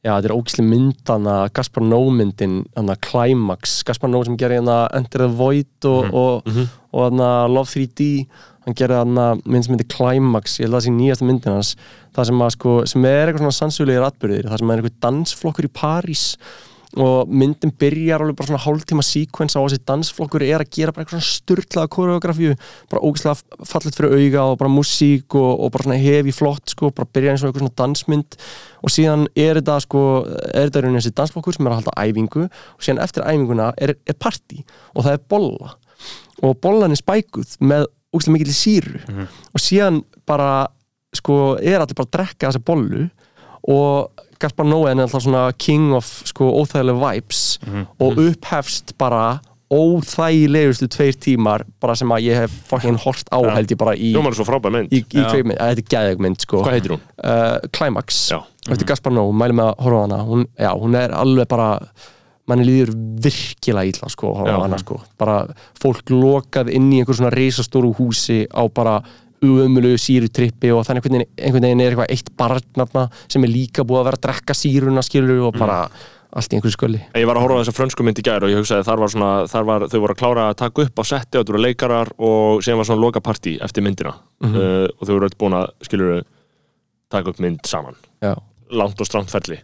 Speaker 4: Já, þetta er ógislega mynd hann að Gaspar Nó myndin hann að Climax, Gaspar Nó sem gerir hann að Enter the Void og,
Speaker 2: Mhm.
Speaker 4: og, og hann að Love 3D hann gerir hann að mynd sem heitir Climax. Ég held að það sé nýjasta myndin hans. Það sem, að, sko, sem er eitthvað svona sannsuglegir atbyrðir það sem er eitthvað dansflokkur í París og myndin byrjar alveg bara svona hálftíma síkvens á þessi dansflokkur er að gera bara eitthvað svona styrlaða koreografíu bara ógislega fallet fyrir auga og bara músík og, og bara svona hefi flott sko, bara byrja eins og eitthvað svona dansmynd. Og síðan er þetta sko er þetta rauninni þessi dansflokkur sem er að halda æfingu og síðan eftir æfinguna er, er partí og það er bolla. Og bollan er spækuð með ógislega mikil síru. Og síðan bara sko er allir bara að drekka þessa bollu og Gaspar Noé er alltaf svona king of sko óþægilega vibes og upphefst bara óþægilegustu tveir tímar bara sem að ég hef fucking hort á
Speaker 2: Já.
Speaker 4: held ég bara í,
Speaker 2: Hljómar er svo frábær mynd.
Speaker 4: í, í kveikmynd, að þetta er geðegmynd sko.
Speaker 2: Hvað heitir hún?
Speaker 4: uh, Climax.
Speaker 2: Já.
Speaker 4: eftir Gaspar Noé, mæli með að horfa á hana. Hún, já, hún er alveg bara manni líður virkilega illa sko, horfa á hana sko, bara fólk lokað inn í einhver svona reisastóru húsi á bara umölu sírutrippi og þannig einhvern veginn, einhvern veginn er eitthvað eitt barnarna sem er líka búið að vera að drekka síruna skilur og bara allt í einhverju skölli
Speaker 2: Ég var að horfa á þessa frönsku mynd í gær og ég hugsaði þar var svona, þar var, þau voru að klára að taka upp á setti og þetta voru leikarar og síðan var svona loka partí eftir myndina. Uh, og þau voru öll búin að, skilur taka upp mynd saman,
Speaker 4: Já,
Speaker 2: langt og stramt ferli.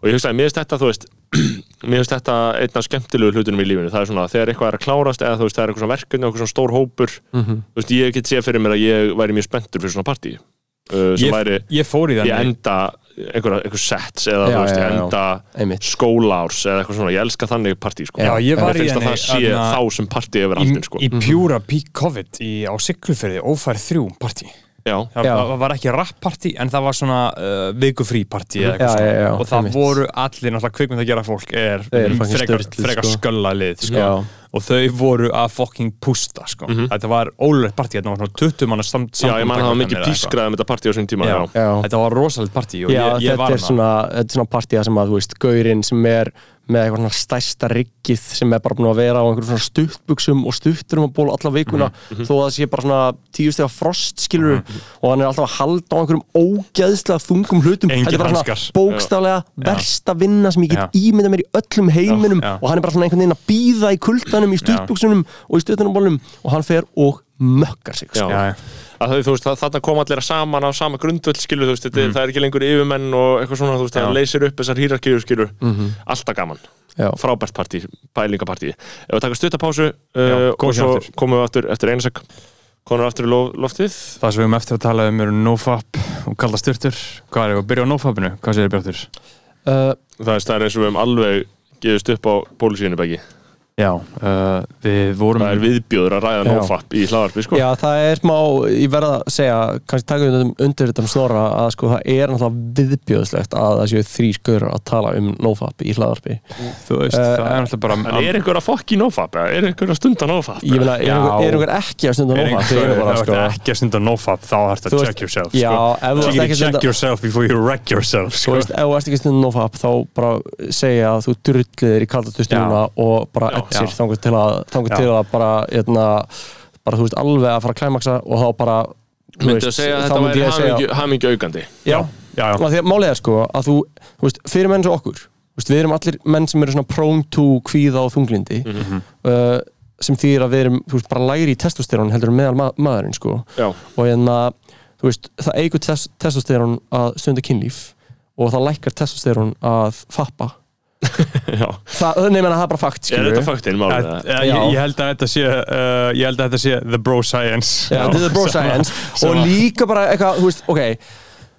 Speaker 2: Og ég hugsaði, mér finnst þetta, þú veist mér finnst þetta einn af skemmtilegu hlutunum í lífinu það er svona, þegar eitthvað er að klárast eða veist, það er eitthvað svona verkefni, eitthvað svona stór hópur
Speaker 4: Mhm.
Speaker 2: þú veist, ég get séð fyrir mér að ég væri mjög spenntur fyrir svona partí uh,
Speaker 3: ég,
Speaker 2: væri,
Speaker 3: ég fór í
Speaker 2: ég
Speaker 3: þannig
Speaker 2: enda einhver, einhver sets eða
Speaker 4: Já,
Speaker 2: veist,
Speaker 4: já,
Speaker 2: ég
Speaker 4: já.
Speaker 2: enda skólaárs eða eitthvað svona, ég elska þannig partí sko.
Speaker 3: Já, ég
Speaker 2: finnst að það sé þá sem partí yfir
Speaker 3: í,
Speaker 2: haldin sko.
Speaker 3: í pjúra peak COVID í, á Siglufjörði, ófær þrjú partí
Speaker 2: Já,
Speaker 3: það
Speaker 4: Já.
Speaker 3: var, var ekki rap-partí en það var svona uh, vikufrí partí eða eitthvað
Speaker 4: Já,
Speaker 3: svona
Speaker 4: já, já,
Speaker 3: og það
Speaker 4: einmitt.
Speaker 3: voru allir náttúrulega kvikmynd að gera fólk er frekar, frekar
Speaker 4: sko.
Speaker 3: skölla lið sko. Og þau voru að fucking pústa sko. þetta var ólulegt partí þetta var svona 20 manna samt,
Speaker 2: já ég man að það var mikið pískrað um þetta partí á sín tíma
Speaker 3: Já.
Speaker 2: já.
Speaker 3: Þetta var rosalegt partí og
Speaker 4: Já,
Speaker 3: ég, ég
Speaker 4: þetta er svona, þetta er svona partíða sem að, þú veist, gaurinn sem er með eitthvað svona stærsta riggið sem er bara búin að vera á einhverjum svona stuttbuxum og stutturum að bóla alla vikuna
Speaker 3: Mhm,
Speaker 4: þó að það sé bara svona tíu stega frost skilur og hann er alltaf að halda á einhverjum ógeðslega þungum hlutum
Speaker 3: Engir
Speaker 4: þetta er bara
Speaker 3: hanskar.
Speaker 4: svona bókstaflega versta vinna sem ég get
Speaker 3: Já.
Speaker 4: ímyndað mér í öllum heiminum
Speaker 3: Já, já.
Speaker 4: og hann er bara svona einhvern veginn að býða í kuldanum í stuttbuxunum og í stuttunum og hann fer og mökkar sig sko.
Speaker 2: Að þau, þú veist, þarna kom allir saman á sama grundvöld skilur, þú veist, þetta, það er ekki lengur yfirmenn og eitthvað svona, þú veist, það leysir upp þessar hýrarkýður skilur,
Speaker 3: Mhm.
Speaker 2: alltaf gaman.
Speaker 4: Já.
Speaker 2: frábært partí, pælingapartí. Ef við taka stuttapásu uh, og svo komum við aftur eftir einasek komum við aftur í lof, loftið.
Speaker 3: Það sem við erum eftir að tala um eru nofap og kalda styrtur hvað er það að byrja á nofapinu? hvað segir Bjartur?
Speaker 4: Uh,
Speaker 2: það er, eins og við hefum alveg gefist upp á pólisíunni bæki
Speaker 3: já, uh, við vorum
Speaker 2: það er viðbjóður að ræða
Speaker 4: Já.
Speaker 2: nófapp í hlaðarpi sko.
Speaker 4: Já, það er smá, ég verð að segja kannski taka undir, undir þetta um snorra að sko það er náttúrulega viðbjóðslegt að það séu þrý skaurar að tala um nófap í hlaðarpi
Speaker 3: þú veist,
Speaker 4: Eh,
Speaker 3: það er náttúrulega bara
Speaker 2: en er einhver að fokki nófapp eða er einhver að stunda nófapp
Speaker 4: Ég meina, er
Speaker 3: Já.
Speaker 4: einhver- er einhver ekki að stunda
Speaker 3: er
Speaker 4: nófap
Speaker 3: einhver,
Speaker 4: sko,
Speaker 3: er ekki að stunda nofap þá
Speaker 4: Já,
Speaker 3: sko.
Speaker 4: ef þú
Speaker 3: you
Speaker 4: ert að
Speaker 3: check yourself before you wreck yourself
Speaker 4: Þú
Speaker 3: sko.
Speaker 4: veist, ef þú ert að að
Speaker 2: Já.
Speaker 4: þangur til að, til að bara, hérna, bara, þú veist, alveg að fara að klæmaksa og þá bara veist,
Speaker 2: að segja að þetta væri hamingju aukandi
Speaker 4: Já,
Speaker 3: já, já.
Speaker 4: Og því að málið er sko að þú, þú veist, fyrir menn svo okkur þú veist, við erum allir menn sem eru svona prone to kvíða og þunglindi
Speaker 2: Mhm.
Speaker 4: uh, sem þýðir að við erum þú veist, bara læri í testosterón heldur en meðal ma maðurinn sko
Speaker 2: já,
Speaker 4: og hérna, þú veist, það eigur tes testosterón að stunda kynlíf og það lækkar testosterón að fappa. Það, nei, menna, það er bara fakt
Speaker 2: er þetta faktin málið
Speaker 3: Að-
Speaker 2: það?
Speaker 3: að- ég, ég held að þetta sé uh, ég held að þetta sé the bro science.
Speaker 4: Já, er bro science. og
Speaker 3: að-
Speaker 4: líka bara eitthvað, þú veist, ok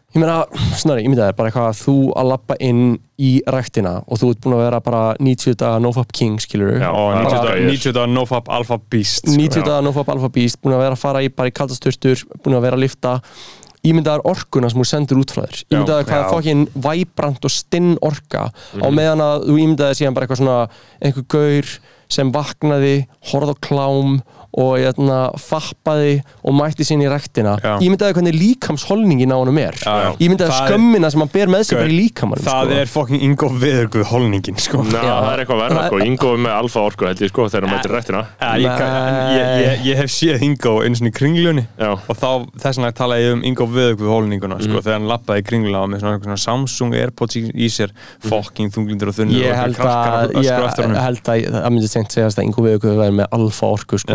Speaker 4: ég meina, snarri, ég myndi það bara eitthvað að þú að lappa inn í ræktina og þú ert búin að vera bara 90 daga nofap king, skilur
Speaker 2: Já, bara-
Speaker 3: 90 dagar- 90 dagar nofap alpha beast sko,
Speaker 4: 90
Speaker 3: já.
Speaker 4: daga nofap alfa beast, búin að vera að fara í bara í kaldasturtur, búin að vera að lifta ímyndaðar orkuna sem þú sendur út frá þér ímyndaðar hvað
Speaker 3: já.
Speaker 4: er fokkin væbrant og stinn orka á
Speaker 2: Mhm.
Speaker 4: meðan að þú ímyndaðir síðan bara eitthvað svona einhver gaur sem vaknaði horfð á klám og hérna, fappaði og mætti sín í rektina
Speaker 3: Já.
Speaker 4: ímyndaði hvernig líkamsholningin á honum er
Speaker 3: Já, já.
Speaker 4: ímyndaði
Speaker 3: Það er-
Speaker 4: skömmina sem hann ber með
Speaker 3: Gaur,
Speaker 4: bara í líkamanum
Speaker 3: það
Speaker 4: sko.
Speaker 3: er fucking Ingo Viðurguð holningin sko.
Speaker 2: Ná,
Speaker 4: Já.
Speaker 2: það er eitthvað verða, sko. Ingo er með alfa orku, held ég, sko, þegar hann mætir rættina.
Speaker 3: Ja, ég, en ég, ég, ég hef séð Ingo einu svona í kringlunni
Speaker 2: Já.
Speaker 3: og þá þess vegna talaði ég um Ingo Viðurguð holninguna
Speaker 4: Mhm.
Speaker 3: sko, þegar hann lappaði í kringluna með svona, svona Samsung Airpods í, í sér fucking þunglindur og þunnur
Speaker 4: ég
Speaker 3: og
Speaker 4: held að, ég það myndi seint segjast að Ingo Viðugur verði með alfa orku sko.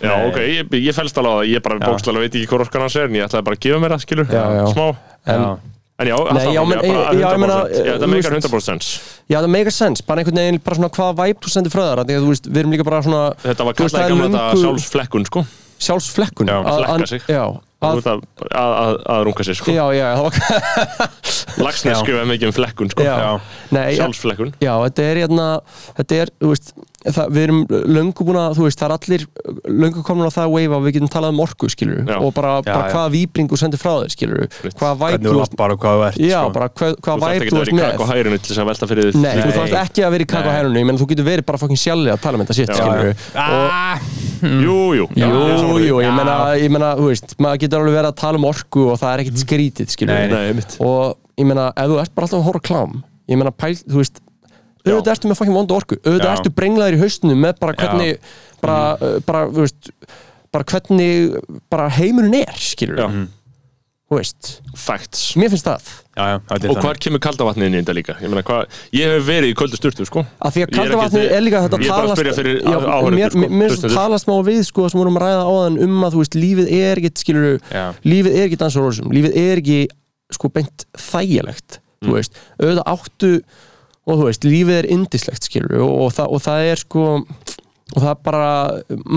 Speaker 3: Já. Nei.
Speaker 2: ok, ég, ég fælst alveg á það, ég bara
Speaker 3: Já.
Speaker 2: bókstala veit ekki hvað orkan hans er, en ég ætlaði bara að gefa mér það, skilur,
Speaker 4: Já, já.
Speaker 2: smá.
Speaker 4: en.
Speaker 2: En já,
Speaker 4: Nei, já, men-
Speaker 2: já, bara
Speaker 4: já, ég meina,
Speaker 2: 100%. Já,
Speaker 4: þú
Speaker 2: það meikar
Speaker 4: veist-
Speaker 2: 100% sens.
Speaker 4: Já, það meikar sens, bara einhvern veginn bara svona hvaða væp þú sendir frá þar, því að þú veist, við erum líka bara svona
Speaker 2: Þetta var
Speaker 4: er
Speaker 2: gamla þetta sjálfsflekkun, sko.
Speaker 4: sjálfsflekkun
Speaker 3: Já,
Speaker 4: að-
Speaker 2: flekka sig.
Speaker 4: Já, að,
Speaker 2: að, að, runga sér, sko.
Speaker 4: já, já, það var
Speaker 2: Lagsnes
Speaker 3: Já.
Speaker 2: skrifaði mikið um flekkun, sko.
Speaker 4: Já. Nei, já,
Speaker 2: Sjálfsflekkun.
Speaker 4: já, þetta er hérna þetta er, þú veist það, við erum löngu búin að, þú veist, það er allir löngu komin á það wave að við getum talað um orku skilur,
Speaker 2: Já.
Speaker 4: og bara,
Speaker 3: Já,
Speaker 4: bara
Speaker 3: já.
Speaker 4: hvaða víbringu sendir frá þér, skilur hvaða væp
Speaker 3: hvernig þú lappar og hvað þú ert
Speaker 4: já,
Speaker 3: sko.
Speaker 4: bara hvað,
Speaker 2: Þú
Speaker 4: hvaða
Speaker 2: þarft
Speaker 4: væp
Speaker 2: ekki
Speaker 4: þú
Speaker 2: að
Speaker 4: ert
Speaker 2: vera í
Speaker 4: með
Speaker 2: kakk og hærinu til þess að velta fyrir þið.
Speaker 4: Nei, þú þarfst ekki að vera í kakk
Speaker 3: Nei.
Speaker 4: hærunni menn þú getur verið bara fokkin sjálfið að tala um þetta shit,
Speaker 2: Já,
Speaker 4: skilur og
Speaker 3: ah,
Speaker 2: Jú, jú.
Speaker 4: Jú,
Speaker 2: því.
Speaker 4: jú, ég
Speaker 3: Já.
Speaker 4: meina, ég meina, þú veist, maður getur alveg verið að tala um orku og það er ekkert skrítið, skilur
Speaker 3: Nei,
Speaker 2: Nei, mitt.
Speaker 4: og ég meina, ef þú ert bara alltaf að horfa klám ég meina, pæl, þú veist auðvitað ertu með fokkin vondu orku, auðvitað ertu brenglaður í haustunum með bara hvernig bara, uh, bara, þú veist bara hvernig bara heimurinn er, skilur
Speaker 2: Já.
Speaker 4: þú veist,
Speaker 2: facts.
Speaker 4: Mér finnst það.
Speaker 3: Já, já, er
Speaker 2: og hvar kemur kaldavatnið inn í þetta líka? Ég, meina, hvað, ég hef verið í köldu sturtu sko.
Speaker 4: Að því að
Speaker 2: Ég er
Speaker 4: er líka þetta
Speaker 2: ég er bara að
Speaker 4: talast mér,
Speaker 2: sko,
Speaker 4: talast má við sko sem vorum að ræða áðan um að þú veist lífið er ekkit skilur
Speaker 3: Já.
Speaker 4: lífið er ekki dansar orðsum, lífið er ekki sko beint þægilegt
Speaker 2: Mm.
Speaker 4: þú veist, auðvitað áttu og þú veist, lífið er indislegt skilur og, og, það, og það er sko og það er bara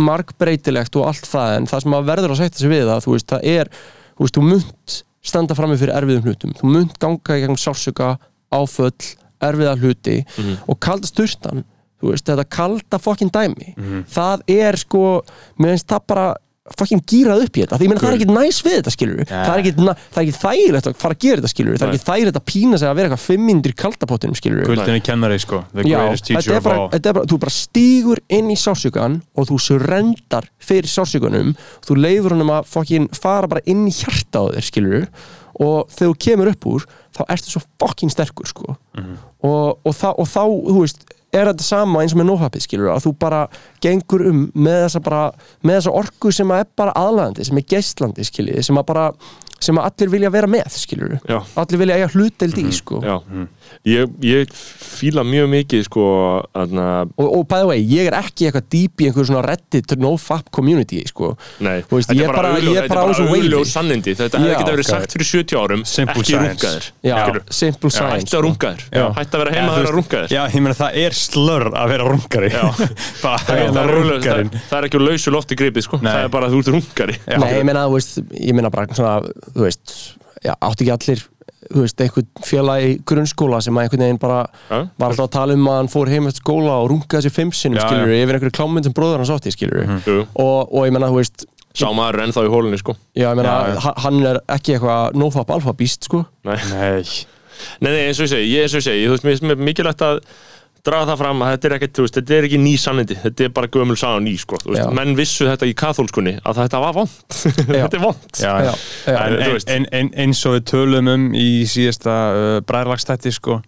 Speaker 4: margbreytilegt og allt það en það sem að verður að setja sig við það þú veist, það er, þú veist, þú munt standa frammi fyrir erfiðum hlutum. Þú munt ganga í gegnum sársöka, áföll erfiða hluti og kalda sturtan þú veist, þetta kalda fokkin dæmi. Það er sko, mér finnst það bara fokkin gýrað upp í þetta, því ég meina það er ekki næs við þetta skilur, er ekki, það er ekki þægilegt að fara að gera þetta skilur, það er ekki þægilegt að pína sig að vera eitthvað fimmyndir í kaldapottinum skilur
Speaker 3: Guldinni kennari sko. The
Speaker 4: Já,
Speaker 3: greatest
Speaker 4: þetta
Speaker 3: teacher
Speaker 4: er,
Speaker 3: of
Speaker 4: bara,
Speaker 3: all.
Speaker 4: þetta er bara, þú bara stígur inn í sársökan og þú surrendar fyrir sársökunum þú leifur honum að fokkin fara bara inn í hjarta á þér skilur og þegar þú kemur upp úr þá ertu svo fokkin sterkur sko. Og, og, þá, og þá, þú veist er þetta sama eins og með nóhapið skilur að þú bara gengur um með þessa bara með þessa orku sem er bara aðlæðandi sem er geistlandi skilur sem að bara sem að allir vilja vera með skilur
Speaker 2: Já.
Speaker 4: allir vilja eiga hlutdeild í sko.
Speaker 2: Já, ég, ég fíla mjög mikið sko aðna,
Speaker 4: og, og by the way, ég er ekki eitthvað dýp í einhverju svona reddit nofap community sko.
Speaker 2: nei,
Speaker 4: Þú veist,
Speaker 2: þetta
Speaker 4: ég
Speaker 2: er
Speaker 4: bara-
Speaker 2: auðljós sannindi. Þetta hefði geta verið
Speaker 3: ok.
Speaker 2: sagt fyrir 70 árum
Speaker 3: Simple
Speaker 2: ekki Skilurðu?
Speaker 4: simple science.
Speaker 2: hætti að rungaðir,
Speaker 3: Já.
Speaker 2: hætti að vera heima
Speaker 3: þú
Speaker 2: að vera
Speaker 3: veist,
Speaker 2: rungaðir
Speaker 3: Já, ég meina það er slörr að vera rungari
Speaker 2: Já.
Speaker 3: Bara
Speaker 2: það,
Speaker 3: að
Speaker 2: er ekki úr lausu lofti gripið sko. Það er bara að þú ert rungari.
Speaker 4: Nei, ég meina, þú veist, já, átti ekki allir þú veist, einhvern félag í grunnskóla sem að einhvern veginn bara
Speaker 2: Já.
Speaker 4: var alltaf að tala um að hann fór heim eftir skóla og rungaði sér fimm sinnum,
Speaker 3: Já,
Speaker 4: skilur
Speaker 3: já.
Speaker 4: yfir einhverju klámynd sem bróður hans átti, skilur
Speaker 2: Jú.
Speaker 4: og, og ég meina, þú veist
Speaker 2: sá maður er ennþá í hólunni sko.
Speaker 4: já, ég ha- hann er ekki eitthvað nofap alfa býst, sko
Speaker 2: nei.
Speaker 3: Nei
Speaker 2: Nei, nei, eins og ég segi, ég eins og ég segi, þú veist, mér mér mikilvægt að draga það fram að þetta er ekki, þú veist, þetta er ekki ný sannindi, þetta er bara gömul saga ný, sko, þú veist, menn vissu þetta í kathólskunni að þetta var vond, þetta er vond.
Speaker 3: En,
Speaker 2: Þú
Speaker 3: en, en, eins og við tölum um í síðasta uh, bræðlagstætti sko,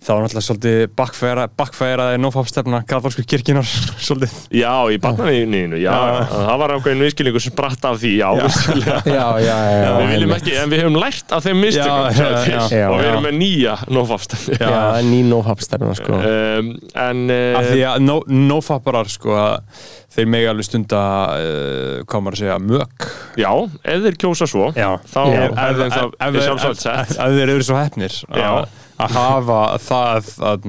Speaker 3: þá er náttúrulega svolítið backfæra, backfæraði nófapstefna katholsku kirkjunar svolítið.
Speaker 2: Já, í barnanínu, já,
Speaker 3: Já.
Speaker 2: það var ákveðin viðskilningur sem spratt af því, já,
Speaker 4: já, já, já, já,
Speaker 2: Við viljum ekki, en við höfum lært af þeim mistökum, og við erum með nýja nófafstændi.
Speaker 4: já, það er ný nofap stefna, sko.
Speaker 2: Um, en,
Speaker 3: af
Speaker 2: uh,
Speaker 3: því að no, nófaparar sko að þeir megi alveg stunda uh, hvað maður að segja, mök.
Speaker 2: Já, ef þeir kjósa svo,
Speaker 3: Já.
Speaker 2: þá
Speaker 4: Já.
Speaker 2: er þeim það
Speaker 3: ef,
Speaker 2: sjálfsagt sett.
Speaker 3: ef þeir eru svo hefnir
Speaker 2: Já.
Speaker 3: Að hafa það að, að,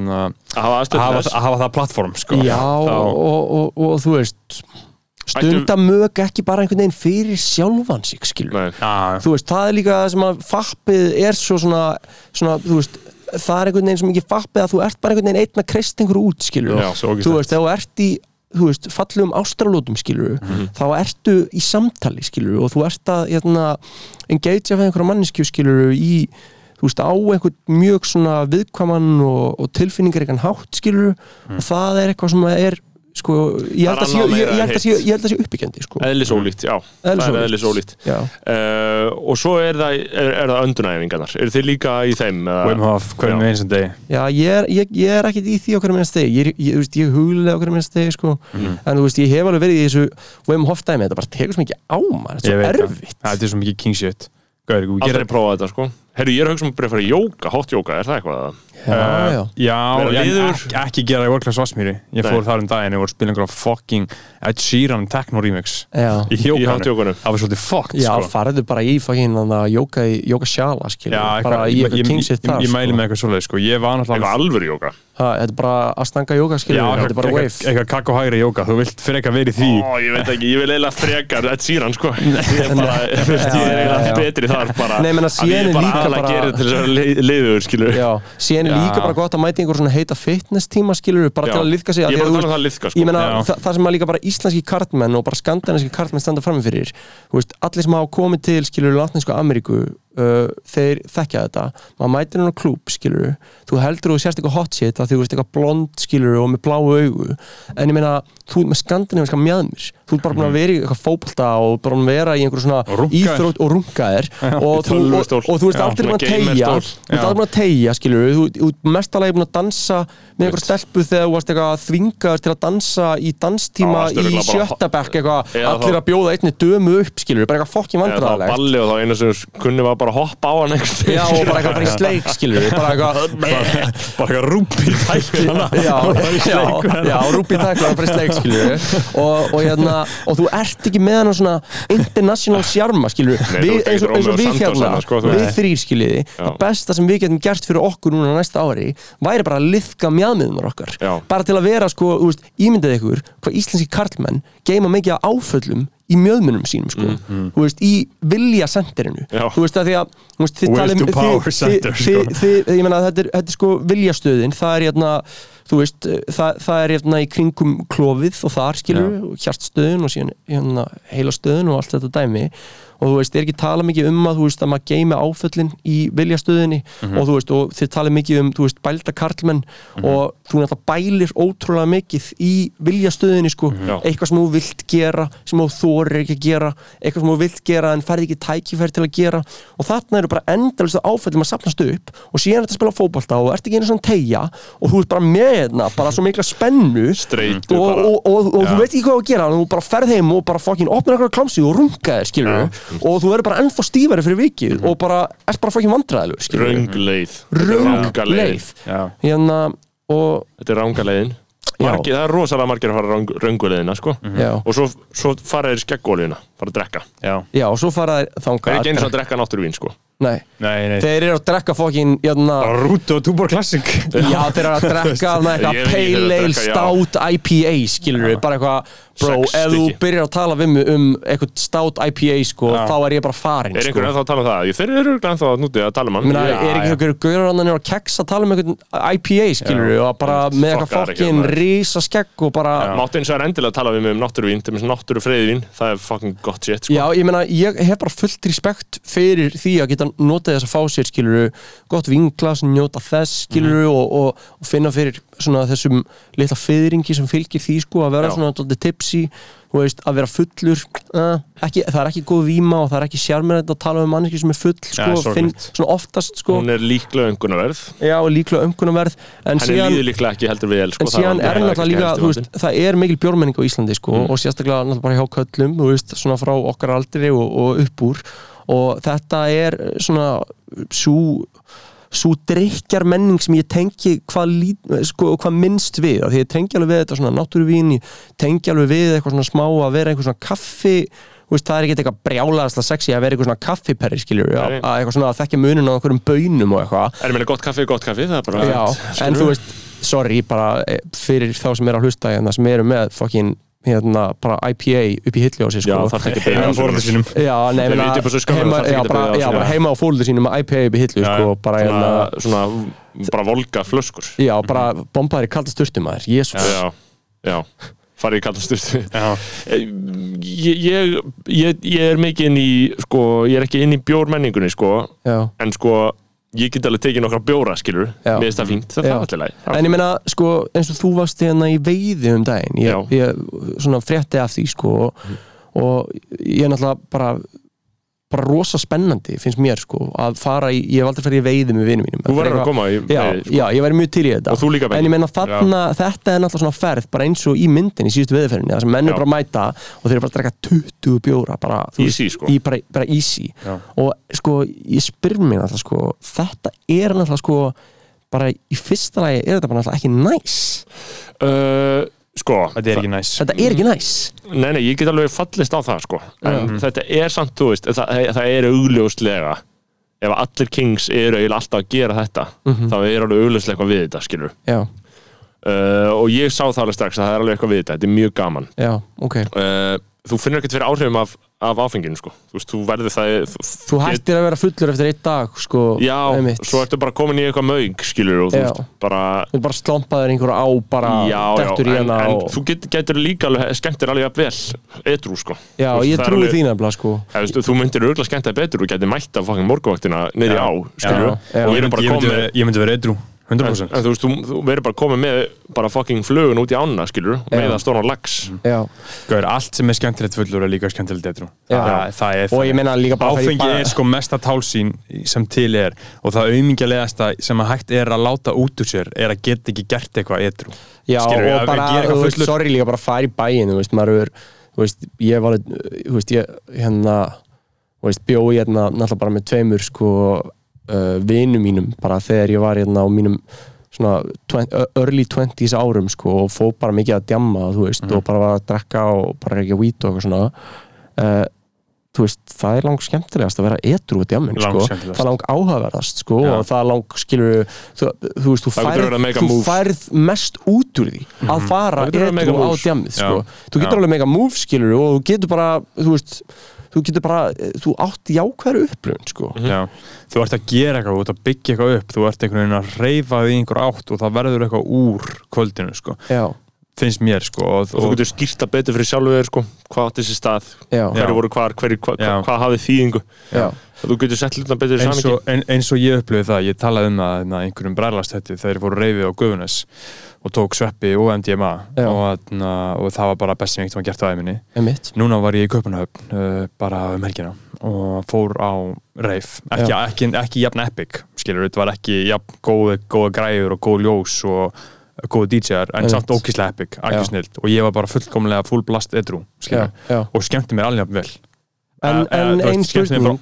Speaker 2: hafa
Speaker 3: hafa, hafa það plattform sko.
Speaker 4: Já,
Speaker 3: þá,
Speaker 4: og, og, og, og þú veist stunda mög ekki bara einhvern veginn fyrir sjálfan sig, skilur þú veist, það er líka það sem að fappið er svo svona, svona þú veist, það er einhvern veginn sem ekki fappið að þú ert bara einhvern veginn einn að kreist einhverju út, skilur
Speaker 3: Já,
Speaker 4: þú veist, þegar þú ert í þú veist, fallum ástralótum, skilur þá ertu í samtali, skilur og þú ert að, hérna, engagea við einhverja manneskju, skilur í þú veist, á einhvern mjög svona viðkvaman og, og tilfinningar einhvern hátt, skilur og það er eitthvað sem er sko, ég held að
Speaker 2: Það en
Speaker 4: að sé,
Speaker 2: hitt.
Speaker 4: ég held að sé uppbyggjandi, sko.
Speaker 2: Eðlisólíkt, já, það er
Speaker 4: Eðlisólíkt.
Speaker 2: uh, Og svo er það, er, er það öndunæfingarnar. Eru þið líka í þeim? eða-
Speaker 3: Wim Hof, hverjum eins og degi.
Speaker 4: Já, ég er, ég, ég er ekkert í því okkur minnast stegi, ég, er- ég, ég huglega okkur minnast stegi, sko,
Speaker 3: Mhm.
Speaker 4: en þú veist, ég hef alveg verið í þessu Wim Hof dæmi, þetta bara tekur svo mikið á maður, þetta er svo
Speaker 3: það.
Speaker 4: erfitt.
Speaker 3: Þetta er svo mikið king shit Gauður,
Speaker 2: Aldrei
Speaker 3: gerir
Speaker 2: prófað þetta sko Herru, ég er að hugsa um að byrja að fara í jóka, hot jóka, er það eitthvað?
Speaker 4: Já, já.
Speaker 3: Já,
Speaker 2: Vera liður.
Speaker 3: ekki, ekki gera í World Class Vassmýri Ég
Speaker 2: Nei.
Speaker 3: fór þar um daginn og voru að spila einhverja fucking Ed Sheeran techno remix
Speaker 4: Já,
Speaker 3: Í
Speaker 2: Í hot
Speaker 3: hjókanu
Speaker 2: jókunum
Speaker 3: Það var svolítið fucked
Speaker 4: já
Speaker 3: sko.
Speaker 4: farðu bara í að jóka, í- jóka sjala, skilur,
Speaker 3: Já,
Speaker 4: bara
Speaker 3: eitthvað,
Speaker 4: í
Speaker 3: ég,
Speaker 4: eitthvað
Speaker 3: ég,
Speaker 4: king
Speaker 3: ég,
Speaker 4: shit
Speaker 3: ég,
Speaker 4: þar,
Speaker 3: ég mæli
Speaker 4: sko.
Speaker 3: með eitthvað svoleið sko. Ég var
Speaker 2: Eitthvað
Speaker 3: náttúrulega
Speaker 2: alvöru jóka
Speaker 4: Ha, Þetta er bara að stanga jóka, skilur,
Speaker 3: Já,
Speaker 4: þetta er bara
Speaker 3: eitthvað-
Speaker 4: wave.
Speaker 3: eitthvað kakko hægri jóka Þú vilt fyrir eitthvað verið því.
Speaker 2: Ó, ég veit ekki, ég vil eiginlega frekar Ed Sheeran sko. Ég er bara, ég er eiginlega betri þar bara.
Speaker 4: Nei, menna,
Speaker 2: Að ég
Speaker 4: síðan
Speaker 2: er
Speaker 4: er
Speaker 2: bara
Speaker 4: líka
Speaker 2: að
Speaker 4: bara-
Speaker 2: gera þetta til þess að leiður, skilur
Speaker 4: síðan er líka bara gott að mæta einhver svona heita fitness tíma, skilur, bara
Speaker 2: Já.
Speaker 4: til að liðka sig
Speaker 2: Ég
Speaker 4: að
Speaker 2: að um það liðka sko.
Speaker 4: ég meina, þa það sem að líka bara íslenski kartmenn og bara skandinaviski kartmenn standa frammi fyrir þú veist, allir sem hafa komið til skilur látninsku Ameríku uh, þeir þekkja þetta. Maður mætir hann á klúb skilur þú heldur þú sérst eitthvað hot shit að þú veist eitthvað blond skilur og með bláu augu. En ég meina þú ert með skandinaviska mjöðmir þú ert bara búin að vera í eitthvað fótbolta og bara vera í einhver svona
Speaker 3: Og
Speaker 4: íþrótt og rungaðir og, þú- og, og veist aldrei búin að tegja þú ert aldrei búin að tegja skilur þú þú ert mestalagi búin að dansa með einhver stelpu þegar þú varst eitthvað þvingaður til að dansa í danstíma í
Speaker 2: örugglega bara-
Speaker 4: sjötta bekk eitthvað. Allir að bjóða bara eitthvað
Speaker 2: og hoppa á hann einhvern
Speaker 4: Já, og bara eitthvað bara í sleik, skilur við, bara eitthvað
Speaker 3: bara eitthvað rúpi tækli
Speaker 4: Já, já, já, Rúbi Takla bara í sleik, skilur við. Og, og, hérna, og þú ert ekki með hann svona international sjarma, skilur
Speaker 2: Nei, þú
Speaker 4: við,
Speaker 2: ert
Speaker 4: eins og,
Speaker 2: ekki
Speaker 4: eins og við
Speaker 2: Santos
Speaker 4: hérna,
Speaker 2: sko,
Speaker 4: við þrýr, skilur við. Það besta sem við getum gert fyrir okkur núna næsta ári væri bara að liðka mjadmiðunar okkar. Bara til að vera, sko, þú veist, ímyndið ykkur hvað íslenski karlmenn geima mikið af áföllum í mjöðmunum sínum, sko. Þú veist, í vilja sendirinu þú veist, að því að veist, þið þið-
Speaker 3: sko.
Speaker 4: þetta er, þetta er sko viljastöðin. Það er hérna veist, það, það er hérna í kringum klofið og þar skilur við, hjartstöðin og síðan hérna heilastöðin og allt þetta dæmi og þú veist, er ekki tala mikið um að þú veist að maður geimi áföllin í viljastöðinni og þú veist, og þið tala mikið um þú veist, bælda karlmenn og þú náttúrulega bælir ótrúlega mikið í viljastöðinni sko,
Speaker 2: Já.
Speaker 4: eitthvað sem þú vilt gera sem þú þorir ekki að gera eitthvað sem þú vilt gera en færði ekki tækifæri til að gera. Og þarna eru bara endalist áfællum að sapnast upp og síðan er þetta að spila fótbolta og ert ekki einu svona tegja og þú ert bara með hérna, bara svo mikla spennu
Speaker 2: Streitu
Speaker 4: og, og, og, og þú veit ekki hvað að gera þú bara ferð heim og bara fokkin opnar eitthvað klamsi og runga þér, skilur og þú verður bara ennþá stífari fyrir vikið og bara ert bara fokkin vandræðilegur, skilur
Speaker 2: Röng leið
Speaker 4: rung leið.
Speaker 3: Já.
Speaker 4: hérna og
Speaker 2: Þetta er ranga leiðin.
Speaker 4: Já.
Speaker 2: Margi, Það er rosalega margir að fara leiðina sko.
Speaker 4: já,
Speaker 2: og svo, svo fara þeir í skeggólíuna fara að drekka.
Speaker 3: Já.
Speaker 4: já, og svo fara þær
Speaker 2: Það
Speaker 4: þangað
Speaker 2: er ekki eins og að drekka náttúruvín sko.
Speaker 4: Nei,
Speaker 3: Nei, nei.
Speaker 4: Þeir eru að drekka fokkin hérna,
Speaker 3: Rútu og Túbor Classic.
Speaker 4: Já, þeir eru að drekka
Speaker 2: að
Speaker 4: ale stout IPA skilur við, bara eitthvað bro, ef þú byrjar að tala við mig um eitthvað stout IPA sko,
Speaker 3: Já.
Speaker 4: þá er ég bara farin
Speaker 2: Er
Speaker 4: sko.
Speaker 2: einhvern ennþá að tala um það? Jú, Þeir eru örugglega ennþá að núti að tala um hann
Speaker 4: Meina,
Speaker 2: Ég-
Speaker 4: er ekki
Speaker 3: já.
Speaker 4: einhverju gaurar annan að keks að tala um eitthvað IPA skilur við og bara með eitthvað
Speaker 2: Fuckar ekki,
Speaker 4: fokkin
Speaker 2: maður.
Speaker 4: rísa skegg og bara já.
Speaker 2: Máttu eins og er endilega að tala við mig um náttúruvín til þess náttúrufreyðvín Það er fucking gott shit sko.
Speaker 4: ég meina, ég hef bara fullt respekt fyrir því að geta notað þess að fá sér skilur gott vinglas, njóta þess skilur
Speaker 2: Mhm.
Speaker 4: og, og, og finna fyrir svona þessum litla fyrringi sem fylgir því sko að vera
Speaker 2: Já.
Speaker 4: svona þú veist, að vera fullur uh, ekki, það er ekki góð víma og það er ekki sjármennið að tala um manneski sem er full sko,
Speaker 3: Ja,
Speaker 4: finn, svona oftast sko
Speaker 2: Hún er líklega öngunarverð
Speaker 4: já, líklega umkunnaverð en
Speaker 2: Henni
Speaker 4: síðan,
Speaker 2: líður líklega ekki heldur við el sko.
Speaker 4: en síðan er náttúrulega líka þú veist, það er mikil bjórmenning á Íslandi sko,
Speaker 2: Mm.
Speaker 4: og sérstaklega náttúrulega bara hjá köllum þú veist, svona frá okkar aldri og, og upp úr og þetta er svona svo svo drikkjar menning sem ég tengi hvað, sko, hvað minnst við því ég tengi alveg við þetta svona náttúruvín ég tengi alveg við eitthvað svona smá að vera eitthvað svona kaffi veist, það er ekki eitthvað brjálaðast sexy að vera eitthvað svona kaffiperri skiljur, að, að eitthvað svona að þekkja munin á einhverjum bönum og eitthvað.
Speaker 2: Er meina gott kaffi, gott kaffi, það er bara
Speaker 4: Já, en þú veist, sorry, bara eh, fyrir þá sem er að hlusta hérna, sem eru með fokkin, hérna, bara IPA upp í hilli á sig,
Speaker 2: Já,
Speaker 4: sko.
Speaker 2: þarf ekki að
Speaker 3: Heima
Speaker 2: beina
Speaker 3: á foreldrum sínum.
Speaker 4: Já, já,
Speaker 2: að
Speaker 4: bara,
Speaker 2: byrja á
Speaker 4: já, bara heima á fólöldu sínum með IPA upp í hillu,
Speaker 3: Já,
Speaker 4: sko, bara, hérna,
Speaker 2: svona, bara volga flöskur
Speaker 4: já, bara bombaðir í kalda sturtum aður, jésús.
Speaker 2: Já, já farið í kallastyrstu
Speaker 3: Já.
Speaker 2: ég, ég, ég, ég er mikið inn í sko, ég er ekki inn í bjórmenningunni sko,
Speaker 4: Já.
Speaker 2: en sko ég get alveg tekið nokkra bjóra, skilur finnst það fínt, það er allir læg
Speaker 4: En ég meina, sko, eins og þú varst hérna í veiði um daginn, ég, ég svona frétti af því, sko, og ég er náttúrulega bara, bara rosa spennandi, finnst mér, sko, að fara í, ég hef aldrei farið í veiði með vinum mínum.
Speaker 2: þú verður að koma í
Speaker 4: Já,
Speaker 2: veiði, sko.
Speaker 4: já, ég væri mjög til í þetta
Speaker 2: og þú líka
Speaker 4: En
Speaker 2: Benni.
Speaker 4: ég meina þarna, þetta er náttúrulega svona ferð bara eins og í myndin í síðustu veðurferðinni þar sem menn
Speaker 2: Já.
Speaker 4: er bara að mæta og þeir eru bara að drekka 20 bjóra bara,
Speaker 2: Easy, sko.
Speaker 4: í, bara, bara easy
Speaker 3: Já.
Speaker 4: og sko, ég spyr mig náttúrulega sko, þetta er náttúrulega sko bara í fyrsta lagi er þetta bara náttúrulega ekki næs
Speaker 2: uh, sko
Speaker 3: Þetta er ekki næs.
Speaker 4: Þetta er ekki næs.
Speaker 2: Nei, nei, ég get alveg fallist á það sko. En þetta er samt, þú veist Það, það er augljóslega Ef allir kings eru eiginlega alltaf að gera þetta Þá er alveg augljóslega eitthvað við þetta, skilur
Speaker 4: já,
Speaker 2: uh, Og ég sá það alveg strax að það er alveg eitthvað við þetta Þetta er mjög gaman.
Speaker 4: Já, ok.
Speaker 2: Uh, þú finnur ekkert fyrir áhrifum af, af áfenginu sko. þú veist, þú verður það þú,
Speaker 4: Þú hættir að vera fullur eftir einn dag sko,
Speaker 2: já,
Speaker 4: einmitt.
Speaker 2: svo ertu bara komin í eitthvað mög skilur og þú
Speaker 4: Já.
Speaker 2: veist, bara
Speaker 4: Þú ert bara slompaður einhverju á bara
Speaker 2: já,
Speaker 4: dettur
Speaker 2: já,
Speaker 4: í
Speaker 2: en,
Speaker 4: hana
Speaker 2: en
Speaker 4: og...
Speaker 2: þú get, getur líka alveg skemmt þér alveg jafn vel edru sko
Speaker 4: Já,
Speaker 2: Þú veist,
Speaker 4: ég trúi
Speaker 2: alveg-
Speaker 4: því nefnilega sko
Speaker 2: Ja, þú, veist, þú myndir örgulega skemmt það betur og getur mætt af fucking morgunvaktina niður í á skilur
Speaker 4: Já, já.
Speaker 2: og
Speaker 3: Ég myndi, vera edru
Speaker 2: En,
Speaker 3: 100%
Speaker 2: en þú veist, þú, þú verður bara komið með bara fucking flugun út í ána, skilur með að stóna lags
Speaker 4: Já,
Speaker 3: Gaur, allt sem er skemmtilegt fullur er líka skemmtilegt er
Speaker 4: og ég meina líka bara
Speaker 3: Áfengi
Speaker 4: bara-
Speaker 3: er sko mesta tálsín sem til er og það aumingjalegasta sem að hægt er að láta út úr sér er að geta ekki gert eitthvað edru
Speaker 4: Já,
Speaker 3: Skilurðu,
Speaker 4: og
Speaker 3: að
Speaker 4: bara, sorry líka bara fara í bæinn, þú veist, maður er þú veist, ég var, þú veist, ég hérna, þú veist, bjói hérna náttúrulega bara með tveimur, sko uh, vinum mínum, bara þegar ég var hérna á mínum svona 20, early 20s árum, sko, og fóð bara mikið að djamma, þú veist,
Speaker 3: Mhm.
Speaker 4: og bara var að drekka og bara ekki að víta og eitthvað svona uh, þú veist, það er langt skemmtilegast að vera etru á djamminu, sko, það er langt áhugaverðast, sko,
Speaker 3: Já.
Speaker 4: og það er langt, skilur þú, þú veist, þú færð, þú færð mest út úr því að fara
Speaker 2: verið að make a
Speaker 4: etru á djammið, sko
Speaker 3: Já.
Speaker 4: þú getur
Speaker 3: Já.
Speaker 4: alveg mega move, skilur og þú getur bara, þú veist þú getur bara, þú átt jákvæður upplifun, sko.
Speaker 3: Já. þú ert að gera eitthvað, þú ert að byggja eitthvað upp þú ert einhvern veginn að reyfa í einhver átt og það verður eitthvað úr kvöldinu sko.
Speaker 4: já,
Speaker 3: finnst mér sko, og,
Speaker 2: og þú getur skýrta betur fyrir sjálfu þér sko, hvað átti þessi stað, hverju voru hvar hverju, hva, hva, hvað hafið þýðingu.
Speaker 4: Já,
Speaker 2: þú getur sett hlutina betur í
Speaker 3: eins,
Speaker 2: samingi
Speaker 3: og, ein, eins og ég upplifði það ég talaði um það na, einhverjum brælastætti þegar ég fór reyfið á Guðunes og tók sveppi og MDMA og, na, og það var bara best sem ég eitthvað gert á æminni núna var ég í Kaupanahöfn uh, bara um helgina og fór á reif. Ekki, ekki, ekki jafn epic skilur, þetta var ekki jafn góð, góða græður og góð ljós og góð DJ-ar en samt ókíslega epic, ekki snilt og ég var bara fullkomlega full blast edru
Speaker 4: já,
Speaker 3: skilur,
Speaker 4: já.
Speaker 3: og skemmti mér alveg vel
Speaker 4: en, en
Speaker 3: þú veist,
Speaker 4: ein
Speaker 3: skemmti mér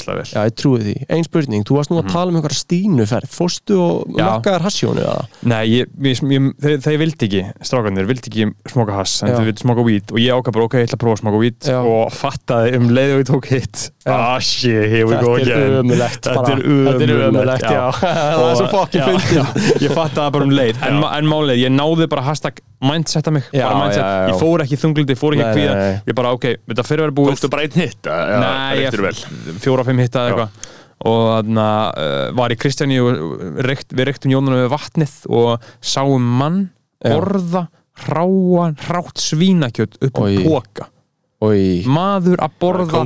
Speaker 4: spurning. já, ég trúi því, ein spurning, þú varst nú að tala um einhverja stínuferð, fórstu og.
Speaker 3: Já.
Speaker 4: nokkaðar hassjónu eða?
Speaker 3: Nei, ég, ég, ég, þeir, þeir vildi ekki, strákarnir, vildi ekki smoka hass, en
Speaker 4: Já.
Speaker 3: þeir vildi smoka weed. Og ég ákvað bara, ok, ég ætla að prófa að smoka
Speaker 4: Já.
Speaker 3: og fattaði um leið og ég tók hitt ah shit, here we go again. Þetta er
Speaker 4: Þetta er
Speaker 3: já, Ég fattaði bara um leið. En, en málið, ég náði bara hashtag mindsetta mig
Speaker 4: Já,
Speaker 3: bara mindset,
Speaker 4: já, já.
Speaker 3: ég fór ekki þunglindi, fór ekki að kvíða. ég bara, ok, þetta fyrir að vera búið.
Speaker 2: Tókstu bara einn hitt eða?
Speaker 3: Nei,
Speaker 2: reyktir
Speaker 3: ég-
Speaker 2: vel.
Speaker 3: fjóra, fimm hitta eða eitthvað. Og þannig uh, var í Kristjáni og reykt, við reyktum jónunum við vatnið og sáum mann
Speaker 4: Já.
Speaker 3: borða hráan, hrátt svínakjöt upp á
Speaker 4: Oj.
Speaker 3: póka
Speaker 4: Oi.
Speaker 3: maður að borða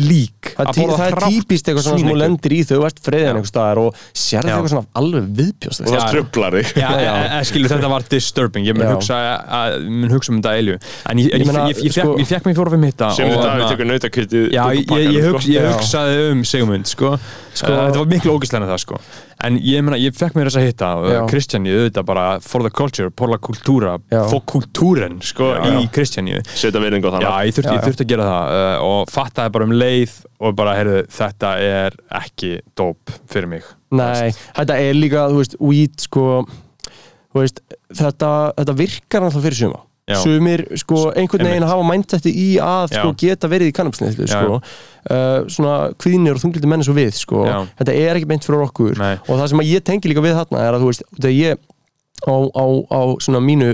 Speaker 3: lík
Speaker 4: Það,
Speaker 3: að borða
Speaker 4: það er típist eitthvað svona sem þú
Speaker 3: svínakjöt.
Speaker 4: lendir í ert friðin
Speaker 3: Já.
Speaker 4: einhver staðar og sérðu
Speaker 3: Já.
Speaker 4: eitthvað svona alveg viðbjóst
Speaker 2: og það tröflar þig
Speaker 3: Já, já. E, skilu, þetta var disturbing, ég mun hugsa, að, mun hugsa um þetta eilju en ég,
Speaker 4: Ég
Speaker 3: ég,
Speaker 4: meina,
Speaker 3: ég, ég,
Speaker 4: sko-
Speaker 3: fekk, ég fekk mér fjóra fimm hitta
Speaker 2: sem þetta
Speaker 3: þarna-
Speaker 2: við tekur nautakjötið
Speaker 3: Já, ég, ég, ég, hugsa, ég
Speaker 4: Já.
Speaker 3: hugsaði um Sigmund sko.
Speaker 4: Sko-
Speaker 3: þetta var miklu ógæslega það sko. En ég, meina, ég fekk mér þess að hitta
Speaker 4: Já.
Speaker 3: uh, Kristjani, auðvitað bara for the culture, por la cultura
Speaker 4: Já.
Speaker 3: for kultúren sko,
Speaker 2: Já.
Speaker 3: í Kristjani
Speaker 2: setja virðing á
Speaker 3: Já,
Speaker 2: þannig
Speaker 3: ég þurfti,
Speaker 4: Já,
Speaker 3: ég
Speaker 4: já.
Speaker 3: þurfti að gera það uh, og fattaði bara um leið og bara, heyrðu, þetta er ekki dóp fyrir mig
Speaker 4: Nei, þetta er líka, þú veist, weed sko, þú veist, þetta, þetta virkar alltaf fyrir suma
Speaker 3: Já.
Speaker 4: Sumir, sko, einhvern veginn hafa mindsetti í að, sko, geta verið í kannabisneðlu, sko. Uh, svona kvíðnir og þungliti menn og við, sko. Þetta er ekki beint fyrir okkur.
Speaker 3: Nei.
Speaker 4: og það sem ég tengi líka við þarna er að, þú veist, þegar ég á, á, á svona mínu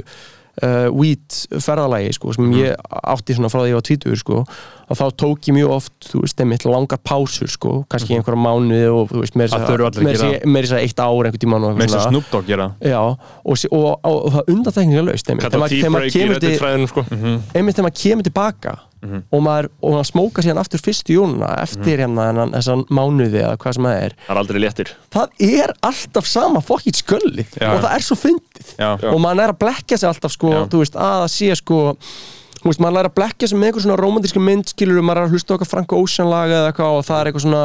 Speaker 4: uh, weed ferðalagi, sko, sem
Speaker 3: Mhm.
Speaker 4: ég átti svona frá því ég var tvítur, sko að þá tók ég mjög oft, veist, einmitt langar pásur, sko, kannski einhverja mánuði og, veist,
Speaker 3: Mhm. Að
Speaker 4: meira þess að eitt ár einhvern og
Speaker 3: með
Speaker 4: eitthvað
Speaker 3: þess að Dogg gera.
Speaker 4: Já, og, og, og, og það undantekninga laust einmitt,
Speaker 2: kalla
Speaker 4: þegar maður- þegar maður kemur til kemur tilbaka og maður, og maður smóka síðan aftur fyrstu jónuna eftir hérna þennan þessan mánuði eða hvað sem það er
Speaker 2: það er aldrei léttir
Speaker 4: það er alltaf sama fokkið skölli
Speaker 3: Já.
Speaker 4: og það er svo fyndið
Speaker 3: Já.
Speaker 4: og maður er að blekja sig alltaf sko,
Speaker 3: Já.
Speaker 4: þú veist, að það sé sko þú veist, maður er að blekja sig með einhver svona romantíska mynd skilur, maður er að hlusta á eitthvað Frank Ocean lag eða eitthvað og það er eitthvað svona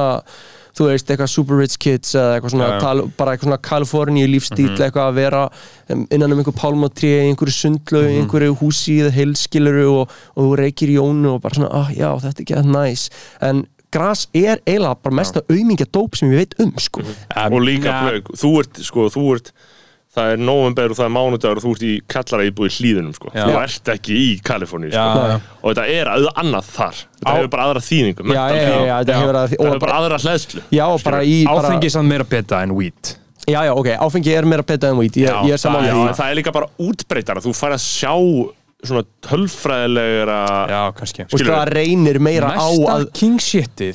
Speaker 4: þú veist, eitthvað Super Rich Kids eða eitthvað svona,
Speaker 3: já.
Speaker 4: Kal, bara eitthvað svona Kaliforníu lífstíl eitthvað að vera innan um einhver pálmatrí í einhverju sundlau, í einhverju húsi eða heilskiluru og, og þú reykir í jónu og bara svona, ah, já, þetta er ekki það næs en gras er eiginlega bara mesta aumingja dóp sem ég veit um, sko.
Speaker 3: Um,
Speaker 2: og líka
Speaker 3: ja,
Speaker 2: blög, þú ert sko, þú ert það er november og það er mánudagur og þú ert í kallara íbúi hlýðunum sko. Þú ert ekki í Kaliforníu
Speaker 3: Já,
Speaker 2: sko. og þetta er að annað þar. Þetta
Speaker 3: Á-
Speaker 2: hefur bara aðra þýningu
Speaker 4: já, já, já, já, þetta
Speaker 3: Já.
Speaker 4: hefur bara,
Speaker 2: bara aðra hlæðslu
Speaker 4: já, og bara í bara,
Speaker 3: áfengi er samt meira beta en weed
Speaker 4: já, já, ok, áfengi er meira peta en er
Speaker 2: en það er líka bara útbreytara þú fær að sjá svona tölfræðilegra
Speaker 3: Já, kannski.
Speaker 4: og það reynir meira á að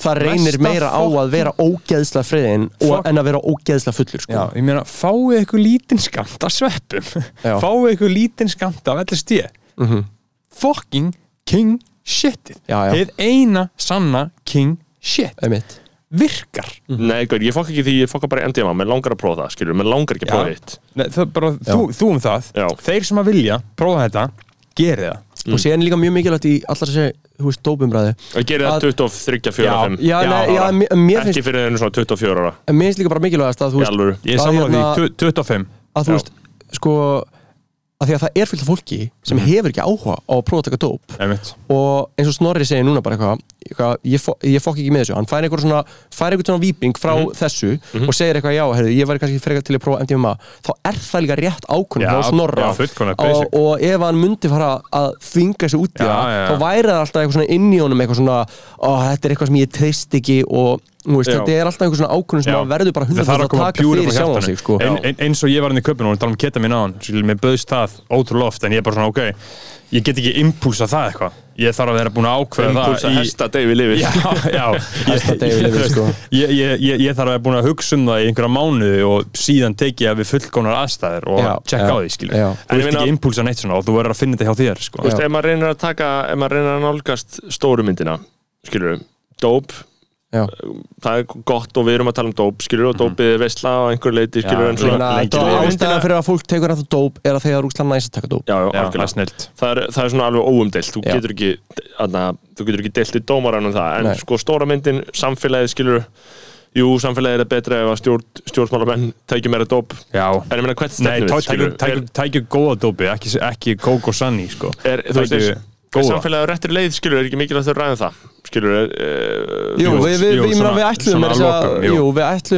Speaker 4: það reynir meira á að vera ógeðsla friðin en að vera ógeðsla fullur sko.
Speaker 3: Já, ég meina, fáið ykkur lítinn skamt af sveppum. Fáið ykkur lítinn skamt af LSD?
Speaker 4: Mhm.
Speaker 3: Fucking king shitið. Heið eina sanna king shit
Speaker 4: Einmitt.
Speaker 3: Virkar.
Speaker 2: Nei, gaur, ég fokk ekki því, ég fokka bara í MDMA mér langar að prófa það, skilur, mér langar ekki að prófa
Speaker 3: Nei, bara, þú, þú um það.
Speaker 2: Já.
Speaker 3: Þeir sem að vilja, prófa þetta Gerið það.
Speaker 4: Og síðan er líka mjög mikilvægt í allar þessi þú veist, dópumræði
Speaker 2: og gerir það
Speaker 4: Að-
Speaker 2: 23, 4, 5
Speaker 4: já, nei, já, mér- mér
Speaker 2: ekki
Speaker 4: finnst,
Speaker 2: fyrir þeirnum svona 24 ára.
Speaker 4: mér finnst líka bara mikilvægast að þú veist,
Speaker 3: Ég er
Speaker 4: Að hérna-
Speaker 3: því, 25
Speaker 4: að þú veist sko, að því að það er fullt af fólki sem hefur ekki áhuga á að prófa að taka dóp. Og eins og Snorri segir núna bara eitthvað, eitthvað ég, fo ég fokk ekki með þessu. Hann fær einhver svona, fær einhver svona víping frá þessu og segir eitthvað já, heyrðu, ég væri kannski frekar til að prófa MDMA þá er það líka rétt
Speaker 3: Já,
Speaker 4: hjá Snorra.
Speaker 3: já,
Speaker 4: og, og ef hann myndi fara að þvinga sig út í það þá væri það alltaf eitthvað svona inn í honum eitthvað svona, ó, þetta er eitthvað sem ég treyst ekki og veist, þetta er alltaf einhver svona ákvörðum sem að verður bara
Speaker 3: Það
Speaker 4: 100%
Speaker 3: þarf að
Speaker 4: að taka fyrir sjálfan
Speaker 3: hjartanu.
Speaker 4: sig sko.
Speaker 3: ein, ein, eins og ég var hann í köpun og tala um ketamin á hann mér bauðst það ótrúlega oft en ég er bara svona ok ég get ekki impulsa það eitthvað. Ég þarf að vera búin að ákveða
Speaker 2: impulsa
Speaker 3: það í-
Speaker 2: hesta David Livi
Speaker 3: já, já.
Speaker 4: Hesta David Levy, sko.
Speaker 3: ég, ég, ég, ég þarf að vera búin að hugsa um það í einhverja mánuði og síðan teki ég við fullkónar aðstæður og tjekka á því skilur
Speaker 4: já.
Speaker 3: þú
Speaker 2: En meina-
Speaker 3: ekki impulsa neitt svona og þú verður að finna
Speaker 4: Já.
Speaker 2: það er gott og við erum að tala um dóp, skilur og dópið er veistla á einhver leiti, skilur en svona,
Speaker 4: ástæðan fyrir að fólk tekur þetta dóp er að þegar rúkslega næst að taka dóp.
Speaker 2: Já, já,
Speaker 3: já, það er
Speaker 2: Það er, það er svona alveg óumdeilt, þú getur ekki, aðna, þú getur ekki deilt í dómaran um það, en
Speaker 4: Nei.
Speaker 2: sko stóra myndin, samfélagið, skilur jú, samfélagið er betra ef að stjórn, stjórnmálamenn tækja meira dóp,
Speaker 3: já.
Speaker 2: En ég meina, hvert
Speaker 3: Nei,
Speaker 2: stefnum við, við,
Speaker 3: tækju góða dópi, ekki, ekki kók og sanni sko.
Speaker 2: er, er, þú veist, Er, er samfélagið á réttir leið, skilur, er ekki mikilvægt að ræða það, skilur við,
Speaker 4: Jú,
Speaker 3: Jú,
Speaker 4: við, við,
Speaker 3: jú,
Speaker 4: við,
Speaker 3: svona-
Speaker 4: við ætluðum
Speaker 3: svona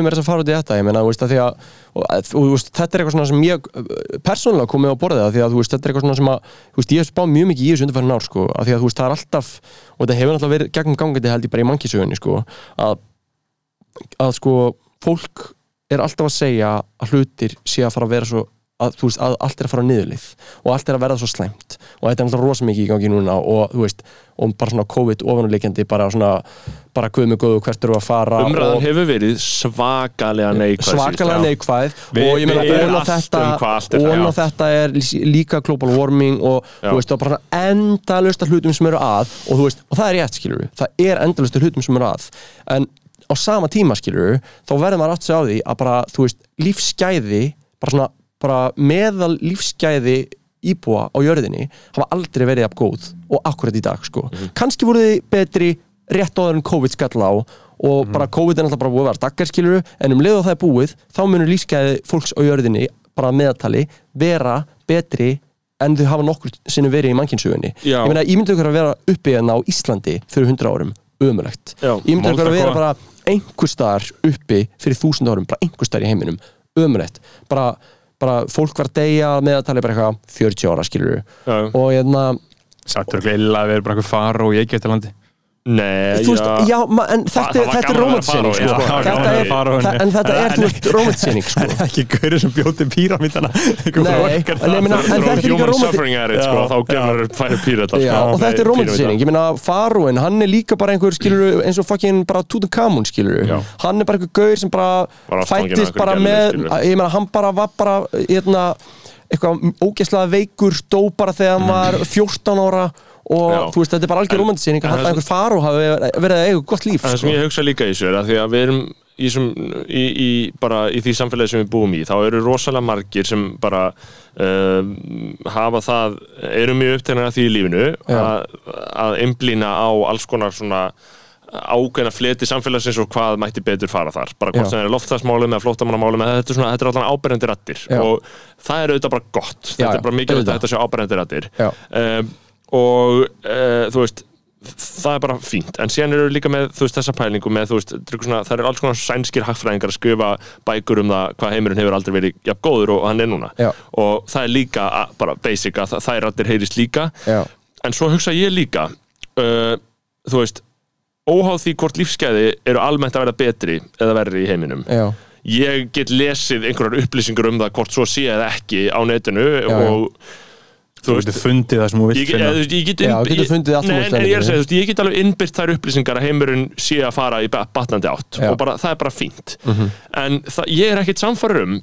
Speaker 4: meira þess
Speaker 3: að
Speaker 4: fara út í þetta, ég meina, þú veist, að því að og, þú veist, þetta er eitthvað svona sem ég uh, persónulega komið á borðið því að þú veist, þetta er eitthvað svona sem að, þú veist, ég hef spáð mjög mikið í þessu undarfærin ár, sko, að því að þú veist, það er alltaf og þetta hefur náttúrulega verið gegnum gangandi held ég bara í mannkísögunni, sko, að að sko, fólk er alltaf að segja að hlutir sé að fara að vera svo að, veist, að allt er að fara á niðurlið og allt er að verða svo slæmt og þetta er alltaf rosa mikið í gangi núna og veist, og bara svona COVID ofanuleikjandi bara svona, bara guð mig guð hvert eru að fara
Speaker 2: umræðan
Speaker 4: og
Speaker 2: hefur verið svakalega neikvæð
Speaker 4: svakalega neikvæð og ég meina
Speaker 2: allt
Speaker 4: þetta,
Speaker 2: um er
Speaker 4: og
Speaker 2: það, já.
Speaker 4: þetta er lí- líka global warming og
Speaker 2: Já.
Speaker 4: þú veist, og bara endalust af hlutum sem eru að og þú veist, og það er rétt skilur það er endalust af hlutum sem eru að en á sama tíma skilur þá verður maður aftur sig á því að bara, þú veist, lífsgæði bara svona, bara meðal lífsgæði íbúa á jörðinni hafa aldrei verið jafn góð og akkurat í dag sko.
Speaker 2: Mhm.
Speaker 4: kannski voru þið betri rétt áður en COVID skall á og bara COVID er náttúrulega bara búið að vera dagar skilur en um leið og það er búið þá munur lífsgæði fólks á jörðinni bara að meðatali vera betri en þau hafa nokkur sinni verið í mannkynsugunni ég meina, ég myndi okkur að vera uppi hérna á Íslandi fyrir 100 árum, ömulegt ég myndi okkur að vera bara einhver staðar uppi fyrir þúsund árum, bara einhver staðar í heiminum ömulegt, bara, bara fólk var að deyja meðatali bara eitthvað 40 ára skilur og hérna
Speaker 3: Sattur gleila að vera bara eitthvað fara og ég geti landi
Speaker 2: Nei,
Speaker 4: veist, já, ma, en þetta,
Speaker 2: var
Speaker 4: þetta er
Speaker 2: faraó,
Speaker 4: sko.
Speaker 2: já,
Speaker 4: er, þa- en þetta er, þú veist, romantisering sko.
Speaker 3: ekki gaurið sem bjóti píramítana
Speaker 4: Nei, en en þetta er líka
Speaker 2: it, sko,
Speaker 3: Já,
Speaker 4: Já,
Speaker 2: sko.
Speaker 4: og þetta er romantisering, ég meina Faroen, hann er líka bara einhver skilur eins og fucking bara Tutankhamun skilur
Speaker 2: Já.
Speaker 4: hann er bara einhver gaur sem bara fættist bara með ég meina, hann bara var bara hérna, eitthvað ógeðslega veikur dó bara þegar hann var 14 ára og
Speaker 2: Já.
Speaker 4: þú veist, þetta er bara algjör
Speaker 2: En-
Speaker 4: romantisering
Speaker 2: en
Speaker 4: að
Speaker 2: er
Speaker 4: einhver Faró hafi verið að eiga gott líf
Speaker 2: Það sem
Speaker 4: sko.
Speaker 2: ég hugsa líka í þessu er að því að við erum í, sem, í, í, bara í því samfélagi sem við búum í þá eru rosalega margir sem bara uh, hafa það eru mjög upptegnar að því í lífinu að, að einblýna á alls konar svona ákveðna fleti samfélagsins og hvað mætti betur fara þar bara hvort sem það er loftslagsmálum eða flóttamannamálum eða þetta er, svona, þetta er alltaf áberandi rattir
Speaker 4: Já.
Speaker 2: og það er auðvitað bara gott
Speaker 4: Já,
Speaker 2: þetta er bara mikilvægt að þetta sé áberandi rattir
Speaker 4: Já.
Speaker 2: um, og uh, þú veist það er bara fínt, en síðan eru líka með þú veist, þessa pælingu með, þú veist, svona, það er alls konar sænskir hagfræðingar að skrifa bækur um það hvað heimurinn hefur aldrei verið jafn góður og hann er núna
Speaker 4: Já.
Speaker 2: og það er líka bara basic að það, er allir heyrist líka
Speaker 4: Já.
Speaker 2: en svo hugsa ég líka uh, þú veist, óháð því hvort lífsgæði eru almennt að vera betri eða verri í heiminum
Speaker 4: Já.
Speaker 2: ég get lesið einhverjar upplýsingar um það hvort svo sé eða ekki á netinu
Speaker 4: já.
Speaker 2: og
Speaker 3: Þú getur fundið það sem þú vilt finna
Speaker 2: ég get
Speaker 4: Já, getur fundið allt sem
Speaker 2: Nei,
Speaker 4: þú
Speaker 2: en,
Speaker 4: vilt
Speaker 2: en ég er að
Speaker 4: finna.
Speaker 2: segja, þú veist, ég get alveg innbyrt þær upplýsingar að heimurinn sé að fara í ba- batnandi átt
Speaker 4: Já.
Speaker 2: og bara, það er bara fínt en það, ég er ekkit samfæður um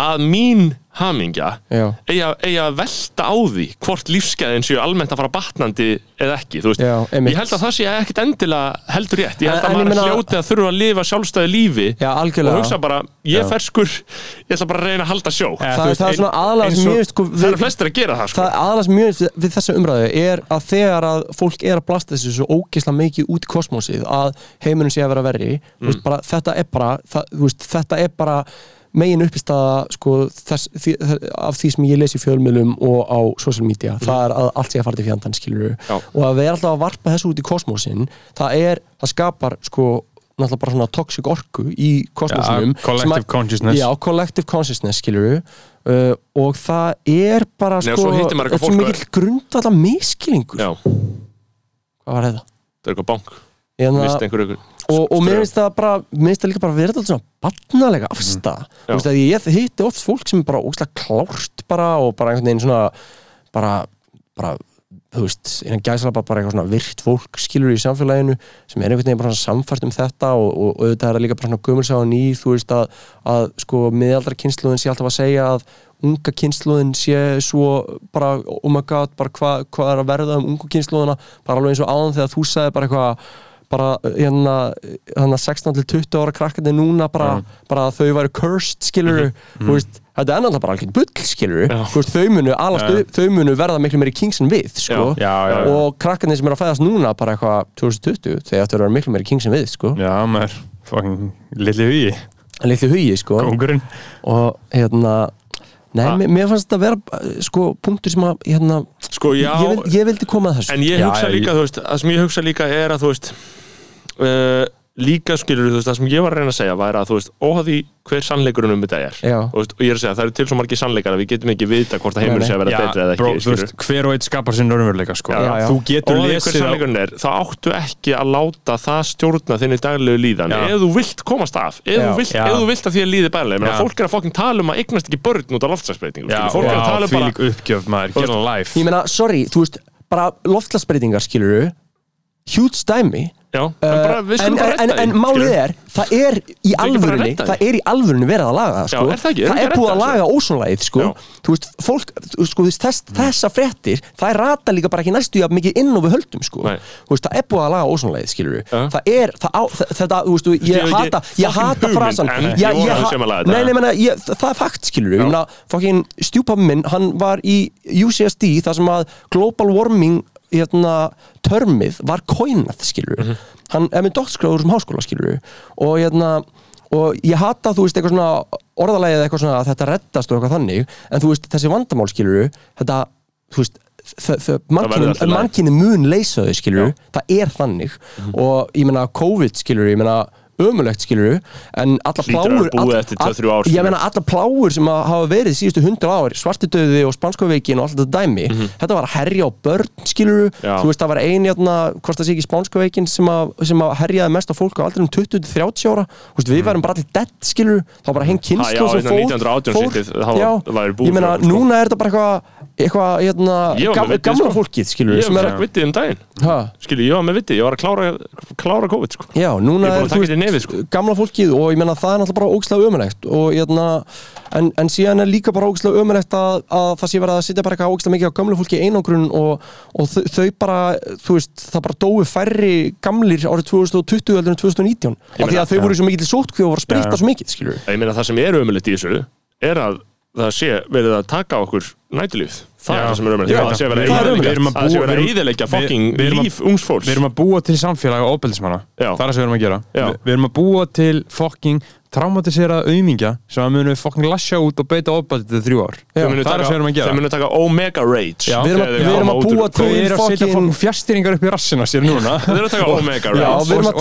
Speaker 2: að mín hamingja
Speaker 4: Já,
Speaker 2: eigi að, velta á því hvort lífsgæðin séu almennt að fara batnandi eða ekki, þú veist.
Speaker 4: Já,
Speaker 2: ég held að það sé ekkit endilega heldur rétt. Ég held
Speaker 4: En-
Speaker 2: að
Speaker 4: en
Speaker 2: maður
Speaker 4: meina-
Speaker 2: hljóti að þurfa að lifa sjálfstæði lífi
Speaker 4: Já,
Speaker 2: og hugsa bara, ég
Speaker 4: Já.
Speaker 2: er ferskur ég ætla bara að reyna að halda sjó.
Speaker 3: Ja,
Speaker 4: Það,
Speaker 3: veist,
Speaker 4: það er svona ég veist sko,
Speaker 2: það eru flestir að gera það sko.
Speaker 4: Það er aðalega sem mjög við, við þessa umræðu er að þegar að fólk er að blasta þessu svo ógeðslega mikið út í kosmosið að heiminum sé að vera verri þú veist, bara, þetta er bara það, þú veist, þetta er bara megin uppistaða sko, þess, því, af því sem ég les í fjölmiðlum og á social media, það er að allt sé að fara til fjandan skilur
Speaker 2: Já.
Speaker 4: og að við erum alltaf að varpa þessu út í kosmosin það er, það skapar sko náttúrulega bara svona toxic orku í kosmosinum
Speaker 3: Ja, collective
Speaker 4: að-
Speaker 3: consciousness.
Speaker 4: Já, collective consciousness skilur uh, og það er bara
Speaker 2: Nei,
Speaker 4: sko, þetta er
Speaker 2: fólk
Speaker 4: mikill grundvallar miskilingur
Speaker 2: já,
Speaker 4: hvað var þetta?
Speaker 2: það er eitthvað bank
Speaker 4: Hérna,
Speaker 2: Vist einhver ykkur
Speaker 4: og, og mér finnst það bara mér finnst það líka bara vera þetta svona barnalega afstæða
Speaker 2: Já.
Speaker 4: þú veist að ég hitti oft fólk sem er bara ógslag klárt bara og bara einhvern veginn svona bara, bara þú veist, innan gæsla bara, bara eitthvað svona virt fólk skilur í samfélaginu sem er einhvern veginn bara svona samfært um þetta og, og, og auðvitað er líka bara svona gömulsá ný þú veist að, að sko miðaldra kynsluðin sé alltaf að segja að unga kynsluðin sé svo bara, oh my god, bara hvað hva er að verða um unga kynsluðina, bara alveg eins og áðan þegar þú sagði bara eitthvað bara hérna, hérna 16 til 20 ára krakkandi núna bara, bara að þau væri cursed skilur þú veist, þetta er náttúrulega bara alveg bull skilur
Speaker 2: Já.
Speaker 4: þú veist, þau munu, alast,
Speaker 3: Já.
Speaker 4: þau munu verða miklu meiri kings en við sko.
Speaker 2: Já,
Speaker 3: já, já.
Speaker 4: og krakkandi sem eru að fæðast núna bara eitthvað 2020, þeir ættu að vera miklu meiri kings en við sko,
Speaker 3: Já, maður, fucking litli hugi,
Speaker 4: litlu hugi sko
Speaker 3: kongurinn
Speaker 4: og hérna Nei,
Speaker 2: Ha?
Speaker 4: mér, mér fannst þetta að vera sko, punktur sem að hérna,
Speaker 2: Sko, já,
Speaker 4: ég, vil, ég vildi koma að þessu
Speaker 2: en ég hugsa
Speaker 3: já,
Speaker 2: líka, þú veist, það sem ég hugsa líka er að, þú veist uh, líka skilur, þú veist, það sem ég var að reyna að segja væri að, þú veist, óháði hver sannleikurinn um þetta er
Speaker 4: Já.
Speaker 2: og, veist, og ég er að segja, það eru til svo margir sannleikar að við getum ekki vita hvort að
Speaker 4: nei.
Speaker 2: sé að vera betri eða ekki,
Speaker 3: bro, þú
Speaker 2: skilur
Speaker 3: veist, hver og einn skapar sinn raunveruleika sko.
Speaker 4: Já, já.
Speaker 3: þú getur
Speaker 2: og hver
Speaker 3: lesið á
Speaker 2: sannleikurinn er, þá áttu ekki að láta það stjórna þinni daglegu líðan
Speaker 3: Já.
Speaker 2: ef þú vilt komast af, ef,
Speaker 4: Já.
Speaker 2: þú vilt,
Speaker 3: Já.
Speaker 2: ef þú vilt að því að líði bælega
Speaker 3: Já.
Speaker 2: fólk er að fokkin tala um að eignast ekki börn út af loftslagsbreytingum
Speaker 3: Já,
Speaker 2: skilur. fólk er að tala um bara
Speaker 3: lík uppgjöf maður,
Speaker 2: Þú
Speaker 3: get a life
Speaker 4: ég meina, sorry, þú veist bara loftlagsbreytingar skiluru huge dæmi
Speaker 2: Já, við
Speaker 4: en, en, en málið er, það er í alvörunni það er í alvörunni verið að laga sko.
Speaker 2: Já, er það ekki?
Speaker 4: Það er
Speaker 2: að
Speaker 4: búið að
Speaker 2: redda
Speaker 4: laga ósónlægið sko. Veist, fólk sko, þess, þess, þessa fréttir, það er rata líka bara ekki næstu mikið inn og við höldum sko. Veist, það er búið að laga ósónlægið
Speaker 2: Já.
Speaker 4: það er, það á, þetta, veist,
Speaker 2: ég
Speaker 4: hata ég hata frasan.
Speaker 2: að að
Speaker 4: það er fakt stjúpappi minn, hann var í UCSD, þar sem að global warming hérna, törmið var coinað skilur
Speaker 2: Mhm.
Speaker 4: hann er með doktorskráður sem háskóla skilur og hérna og ég hata þú veist eitthvað svona orðalægið eitthvað svona að þetta reddast og eitthvað þannig en þú veist þessi vandamál skilur þetta þú veist mannkyni mun leysa þau skilur það er þannig.
Speaker 2: Mhm.
Speaker 4: og ég meina COVID skilur ég meina ömulegt skilur en alla pláur
Speaker 2: skilur.
Speaker 4: alla pláur sem hafa verið síðustu hundra ár svartidauði og spanskaveikin og allt þetta dæmi þetta var að herja á börn skilur þú veist það var ein játna, hvort það sé ekki spanskaveikin sem, að- sem að herjaði mest á fólk á aldrei um 20-30 ára. Veist, við værum bara allir dead skilur þá bara henn
Speaker 2: Mhm. Ha,
Speaker 4: kynslu
Speaker 2: já,
Speaker 4: sem
Speaker 2: hérna
Speaker 4: fór
Speaker 2: 1918
Speaker 4: fór-
Speaker 2: sittið, þá
Speaker 4: já,
Speaker 2: væri búið
Speaker 4: ég meina
Speaker 2: sko.
Speaker 4: núna er þetta bara eitthvað eitthvað hérna,
Speaker 2: var með
Speaker 4: gamla fólkið skilur
Speaker 2: Ég
Speaker 4: er
Speaker 2: fekk vitið um daginn.
Speaker 4: Ha,
Speaker 2: Skilji, ég var með vitið, ég var að klára, klára COVID sko.
Speaker 4: Já, núna
Speaker 2: er búin nefið, sko.
Speaker 4: gamla fólkið og ég meina það er náttúrulega bara ógislega ömulegt og hérna, en, en síðan er líka bara ógislega ömulegt að, að það sé verið að sitja bara eitthvað ógislega mikið á gamla fólki einangrun og, og þau, bara, þú veist, það bara dói færri gamlir árið 2020 heldur en 2019 af því að þau voru svo mikið til sótkví og voru að spritta
Speaker 3: Já.
Speaker 4: svo mikið, skilur
Speaker 2: Ég meina það sem er ömulegt í þessu er að það sé verið að taka okkur nætulíf það er það sem er verið
Speaker 3: við-
Speaker 4: er
Speaker 3: við erum að við
Speaker 2: íðilegja
Speaker 3: við-
Speaker 2: fucking
Speaker 3: við
Speaker 2: líf ungs fólks
Speaker 3: Við erum að búa til samfélag og ofbeldismanna
Speaker 2: Já.
Speaker 3: Það er það sem við erum að gera Við erum að búa til fucking traumatiserað auðmingja sem að munum fucking lasja út og beita ofbeldið til þrjú ár það er það sem við erum að gera.
Speaker 2: þau munu taka Omega Rage.
Speaker 4: Við erum að- við búa til-
Speaker 2: COVID.
Speaker 3: Þau eru að setja
Speaker 4: fucking-
Speaker 3: fucking fjastýringar upp í rassina sér núna
Speaker 2: Þau eru að taka Omega
Speaker 4: Já,
Speaker 2: Rage
Speaker 4: við erum að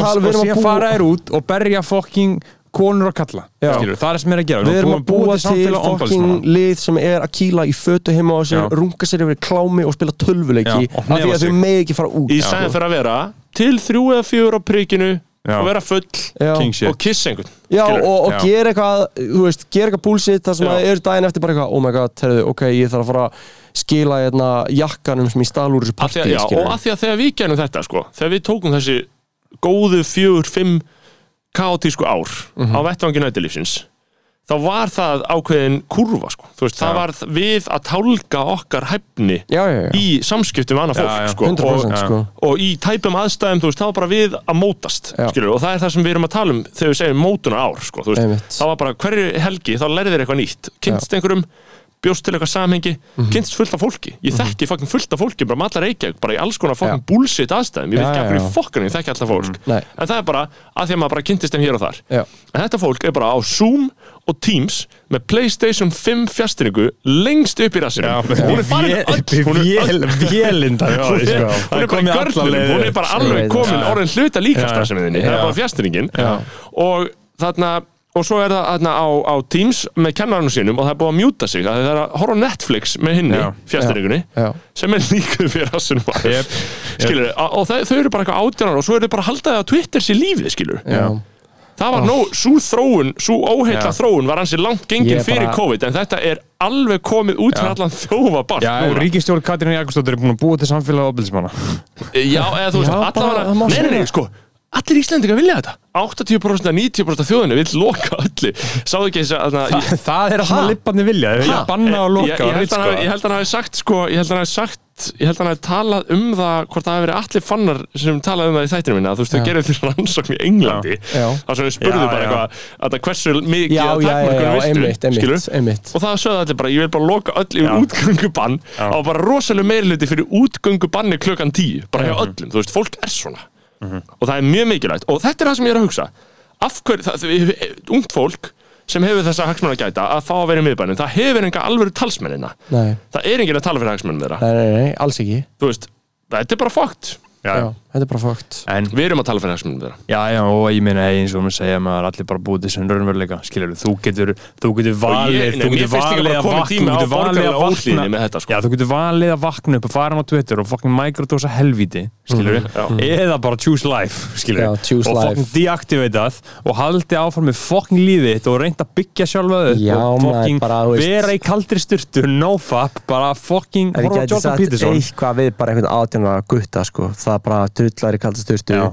Speaker 4: búa-
Speaker 3: konur og kalla
Speaker 4: Já.
Speaker 3: Skilur, það er það sem er að gera
Speaker 4: Við erum að búa til
Speaker 3: samfélag
Speaker 4: fokking lið sem er að kýla í fötu heima á sér,
Speaker 3: Já.
Speaker 4: runga sér yfir klámi og spila tölvuleiki af því að
Speaker 3: sig.
Speaker 4: þau megi ekki fara út
Speaker 2: í stæðin fyrir að vera til þrjú eða fjör á prikinu
Speaker 3: Já.
Speaker 2: og vera full
Speaker 4: Já.
Speaker 3: King shit
Speaker 2: og kissa einhvern
Speaker 4: Já, og, og gera eitthvað, þú veist, gera eitthvað bullshit þar sem
Speaker 2: Já.
Speaker 4: að er daginn eftir bara eitthvað, oh my god, herðu, ok, ég þarf að fara að skila hérna jakkanum sem ég stál úr þessu
Speaker 2: Af því
Speaker 4: partí,
Speaker 2: og að því að þegar við gerum þetta sko, þegar við tókum þessi góðu fjögur, fimm kaotísku ár
Speaker 4: Mhm.
Speaker 2: á vettvangi nættilífsins þá var það ákveðin kurva sko. Veist, það var við að tálka okkar hæfni
Speaker 4: Já, já, já,
Speaker 2: í samskiptum
Speaker 3: Já,
Speaker 2: fólk sko,
Speaker 4: 100%
Speaker 2: og,
Speaker 4: sko.
Speaker 2: Og í tæpum aðstæðum, veist, það var bara við að mótast skilur, og það er það sem við erum að tala um þegar við segjum mótunar ár sko, veist, það var bara hverju helgi þá lærið þér eitthvað nýtt, kynst einhverjum bjóst til eitthvað samhengi,
Speaker 4: Mhm.
Speaker 2: kynst fullt af fólki. Ég þekki fucking fullt af fólki, bara með allar Reykjavík bara í alls konar
Speaker 4: Já.
Speaker 2: bullshit aðstæðum. Ég veit ekki í
Speaker 4: já.
Speaker 2: fokkanum, ég þekki alltaf fólk.
Speaker 4: Nei.
Speaker 2: en það er bara að því að maður bara kynntist þeim hér og þar.
Speaker 4: Já,
Speaker 2: en þetta fólk er bara á Zoom og Teams með Playstation 5 fjastringu lengst upp í rassinu hún er farin öll. hún er bara í görlunum, hún er bara alveg komin orðin hluta líkastarseminni, það er bara fjastringin og þarna og svo er það þarna á, á Teams með kennarinn sínum og það er búið að mjúta sig það er að horfa Netflix með hinni
Speaker 3: já,
Speaker 2: sem er líka fyrir rassunum
Speaker 3: Yep.
Speaker 2: skilur, og þau, þau eru bara eitthvað átjánar og svo eru þau bara að halda það á Twitter sér lífið skilur
Speaker 4: já,
Speaker 2: það var nóg, svo þróun, svo óheitla
Speaker 3: Já.
Speaker 2: þróun var hansi langt gengin
Speaker 4: Ég
Speaker 2: fyrir
Speaker 4: bara-
Speaker 2: COVID en þetta er alveg komið út fyrir allan þjófa barn
Speaker 3: Já, ríkistjórn Katrín Jakobsdóttir er búin að búa til samfélag og ofbildismanna
Speaker 2: Já, eða þú veist,
Speaker 4: bara,
Speaker 2: allavega
Speaker 4: það
Speaker 2: Nei, nei, nei,
Speaker 4: það.
Speaker 2: sko Allir Íslendingar vilja þetta. 80% að 90% af þjóðinu vill loka öllu. Sáðu ekki þess að
Speaker 3: Þa, Það er að svona lippandi vilja Ég
Speaker 2: Ha?
Speaker 3: banna og loka
Speaker 2: ég, ég, held að hann hafi- ég held að hann hafi sagt sko, ég held að hann hafi sagt ég held að hann hafi talað um það hvort það hafi verið allir fannar sem talaði um það í þættinu minna þú veist, þau gerðu því rannsókn í Englandi. Þar sem við spurðu
Speaker 3: Já,
Speaker 2: bara eitthvað að það hversu mikið að
Speaker 4: einmitt,
Speaker 2: viltu, og það sögðu allir bara, ég vil bara loka öll yfir
Speaker 3: Já.
Speaker 2: útgöngubann og bara rosalega meirluti fyrir útgöngubanni klukkan 10 bara hjá öllum, þú veist, fólk er svona og það er mjög mikilvægt. Og þetta er það sem ég er að hugsa. Af hverju, það, það, ungt fólk sem hefur þessa hagsmenn að gæta að fá að vera í miðbænum, það hefur enga alvöru talsmennina.
Speaker 4: Nei,
Speaker 2: það er enginn að tala fyrir hagsmennum þeirra.
Speaker 4: Nei, nei, nei, alls ekki.
Speaker 2: Þú veist, þetta er bara fakt.
Speaker 3: Já,
Speaker 4: Já, þetta er bara fakt.
Speaker 3: En
Speaker 2: við erum að tala fyrir hagsmennum þeirra.
Speaker 3: Já, já, og ég meina, hey, eins og við segja maður allir bara búið sem raunveruleika, skilur þú getur, þú getur valið,
Speaker 2: ég- nei,
Speaker 3: þú getur valið
Speaker 2: bara
Speaker 3: að vakna, þú getur valið að vakna,
Speaker 2: þetta, sko.
Speaker 3: já, þú getur valið að vakna upp og fara á Twitter og fucking microdosa helvíti, skilur
Speaker 2: Mhm,
Speaker 3: eða bara choose life,
Speaker 4: choose
Speaker 3: og fucking deactivatað og haldi áfram með fucking lífið þitt og reynda að byggja sjálfa þau og
Speaker 4: veist-
Speaker 3: vera í kaldri styrtu, nofap, bara
Speaker 4: ég
Speaker 3: horfa á Jordan Peterson
Speaker 4: við drullar í kaldasturstu
Speaker 3: Já.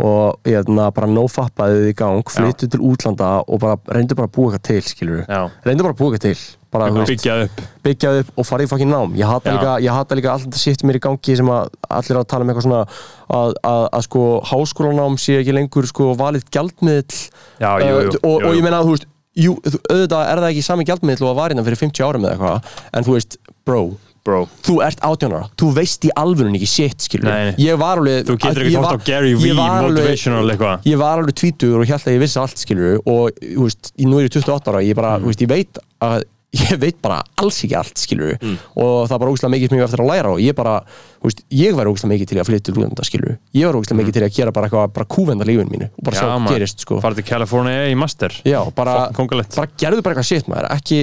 Speaker 4: og ég bara nófappaði þið í gang, flyttu til útlanda og bara reyndu bara að búa eitthvað til skilur
Speaker 3: Já.
Speaker 4: reyndu bara að búa eitthvað til bara, veist,
Speaker 3: byggjað upp.
Speaker 4: Byggja upp og fara í fucking nám. Ég hata líka, ég hata líka allt þetta sitt mér í gangi sem að allir að tala um eitthvað svona að, að, að sko háskólanám sé ekki lengur sko valið gjaldmiðl
Speaker 3: Já, jú, jú,
Speaker 4: Uh, og,
Speaker 3: jú,
Speaker 4: og ég meina þú veist auðvitað er það ekki sami gjaldmiðl og að var innan fyrir 50 árum eða eitthvað en þú veist, bro
Speaker 2: bro,
Speaker 4: þú ert átjónara, þú veist í alvörun ekki shit, skilur.
Speaker 3: Nei,
Speaker 4: ég var alveg
Speaker 3: Þú getur
Speaker 4: ég
Speaker 3: ekki tótt á Gary
Speaker 4: ég
Speaker 3: Vee
Speaker 4: alveg-
Speaker 3: motivational eitthvað.
Speaker 4: ég var alveg tvítugur og held að ég vissi allt skilur. Og þú veist, ég- nú er ég 28 ára ég, bara, þú veist, ég veit að ég veit bara alls ekki allt skilur
Speaker 3: Mm.
Speaker 4: og það er bara ógæslega mikið sem ég á eftir að læra og ég bara, þú veist, ég var ógæslega mikið til að flytja til útlanda skilur, ég var ógæslega mikið til að gera bara eitthvað, bara kúvenda lífin mínu og bara sjá hvað
Speaker 3: maður.
Speaker 4: gerist sko.
Speaker 3: Farðu til California í master.
Speaker 4: Já, bara,
Speaker 3: kóngulegt.
Speaker 4: bara gerðu bara eitthvað shit maður. Ekki,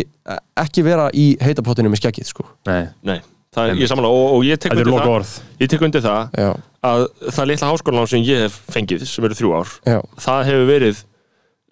Speaker 4: ekki vera í heitapottinu með skjaggið sko.
Speaker 3: Nei,
Speaker 2: nei. Það er, ég samanlega, og, og ég tek
Speaker 3: þetta
Speaker 2: undir það ég tek undir það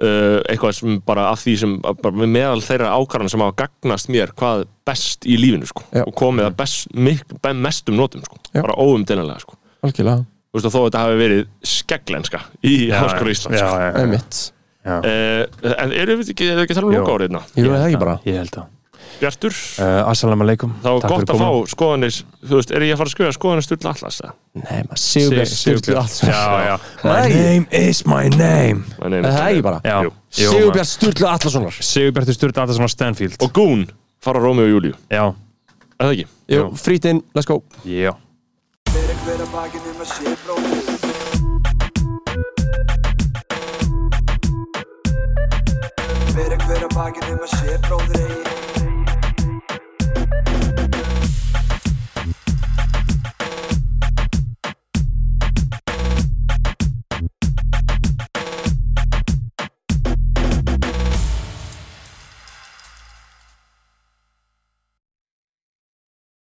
Speaker 2: uh, eitthvað sem bara af því sem bara með meðal þeirra ákvarðan sem hafa gagnast mér hvað best í lífinu sko,
Speaker 4: Já.
Speaker 2: og komið að best, mik, be- mestum notum sko,
Speaker 4: Já.
Speaker 2: bara óumdeinanlega sko.
Speaker 4: algjörlega.
Speaker 2: Þú veist, og þó að þetta hafi verið skegglenska í Háskóla Íslands sko.
Speaker 4: einmitt,
Speaker 2: uh, en eru við ekki, erum við ekki að tala um loka áriðna
Speaker 4: ég veit það ekki bara?
Speaker 3: Ég held að
Speaker 2: Bjartur,
Speaker 3: uh, Assalamu alaikum.
Speaker 2: Þá er gott að fá skoðanir þú veist, er ég að fara að skrifa skoðanir Sturla Atlas?
Speaker 4: Nei, maður Sigurbjörn Sturlu Allarsson
Speaker 3: Já, já. My name is my name.
Speaker 4: Er það
Speaker 2: nei.
Speaker 4: ekki bara? Sigurbjörn Sturlu Allarssonar
Speaker 3: Sigurbjartur Sturla Atarsson á Stanfield.
Speaker 2: Og Gún fara Rómi og Júliu,
Speaker 3: Já,
Speaker 2: er það ekki?
Speaker 4: Jú,
Speaker 3: Jú.
Speaker 4: frýtt inn, let's go.
Speaker 3: Já.
Speaker 1: Fyrir hver að bakið um að sé bróðir Fyrir hver að bakið um að sé bróðir eigi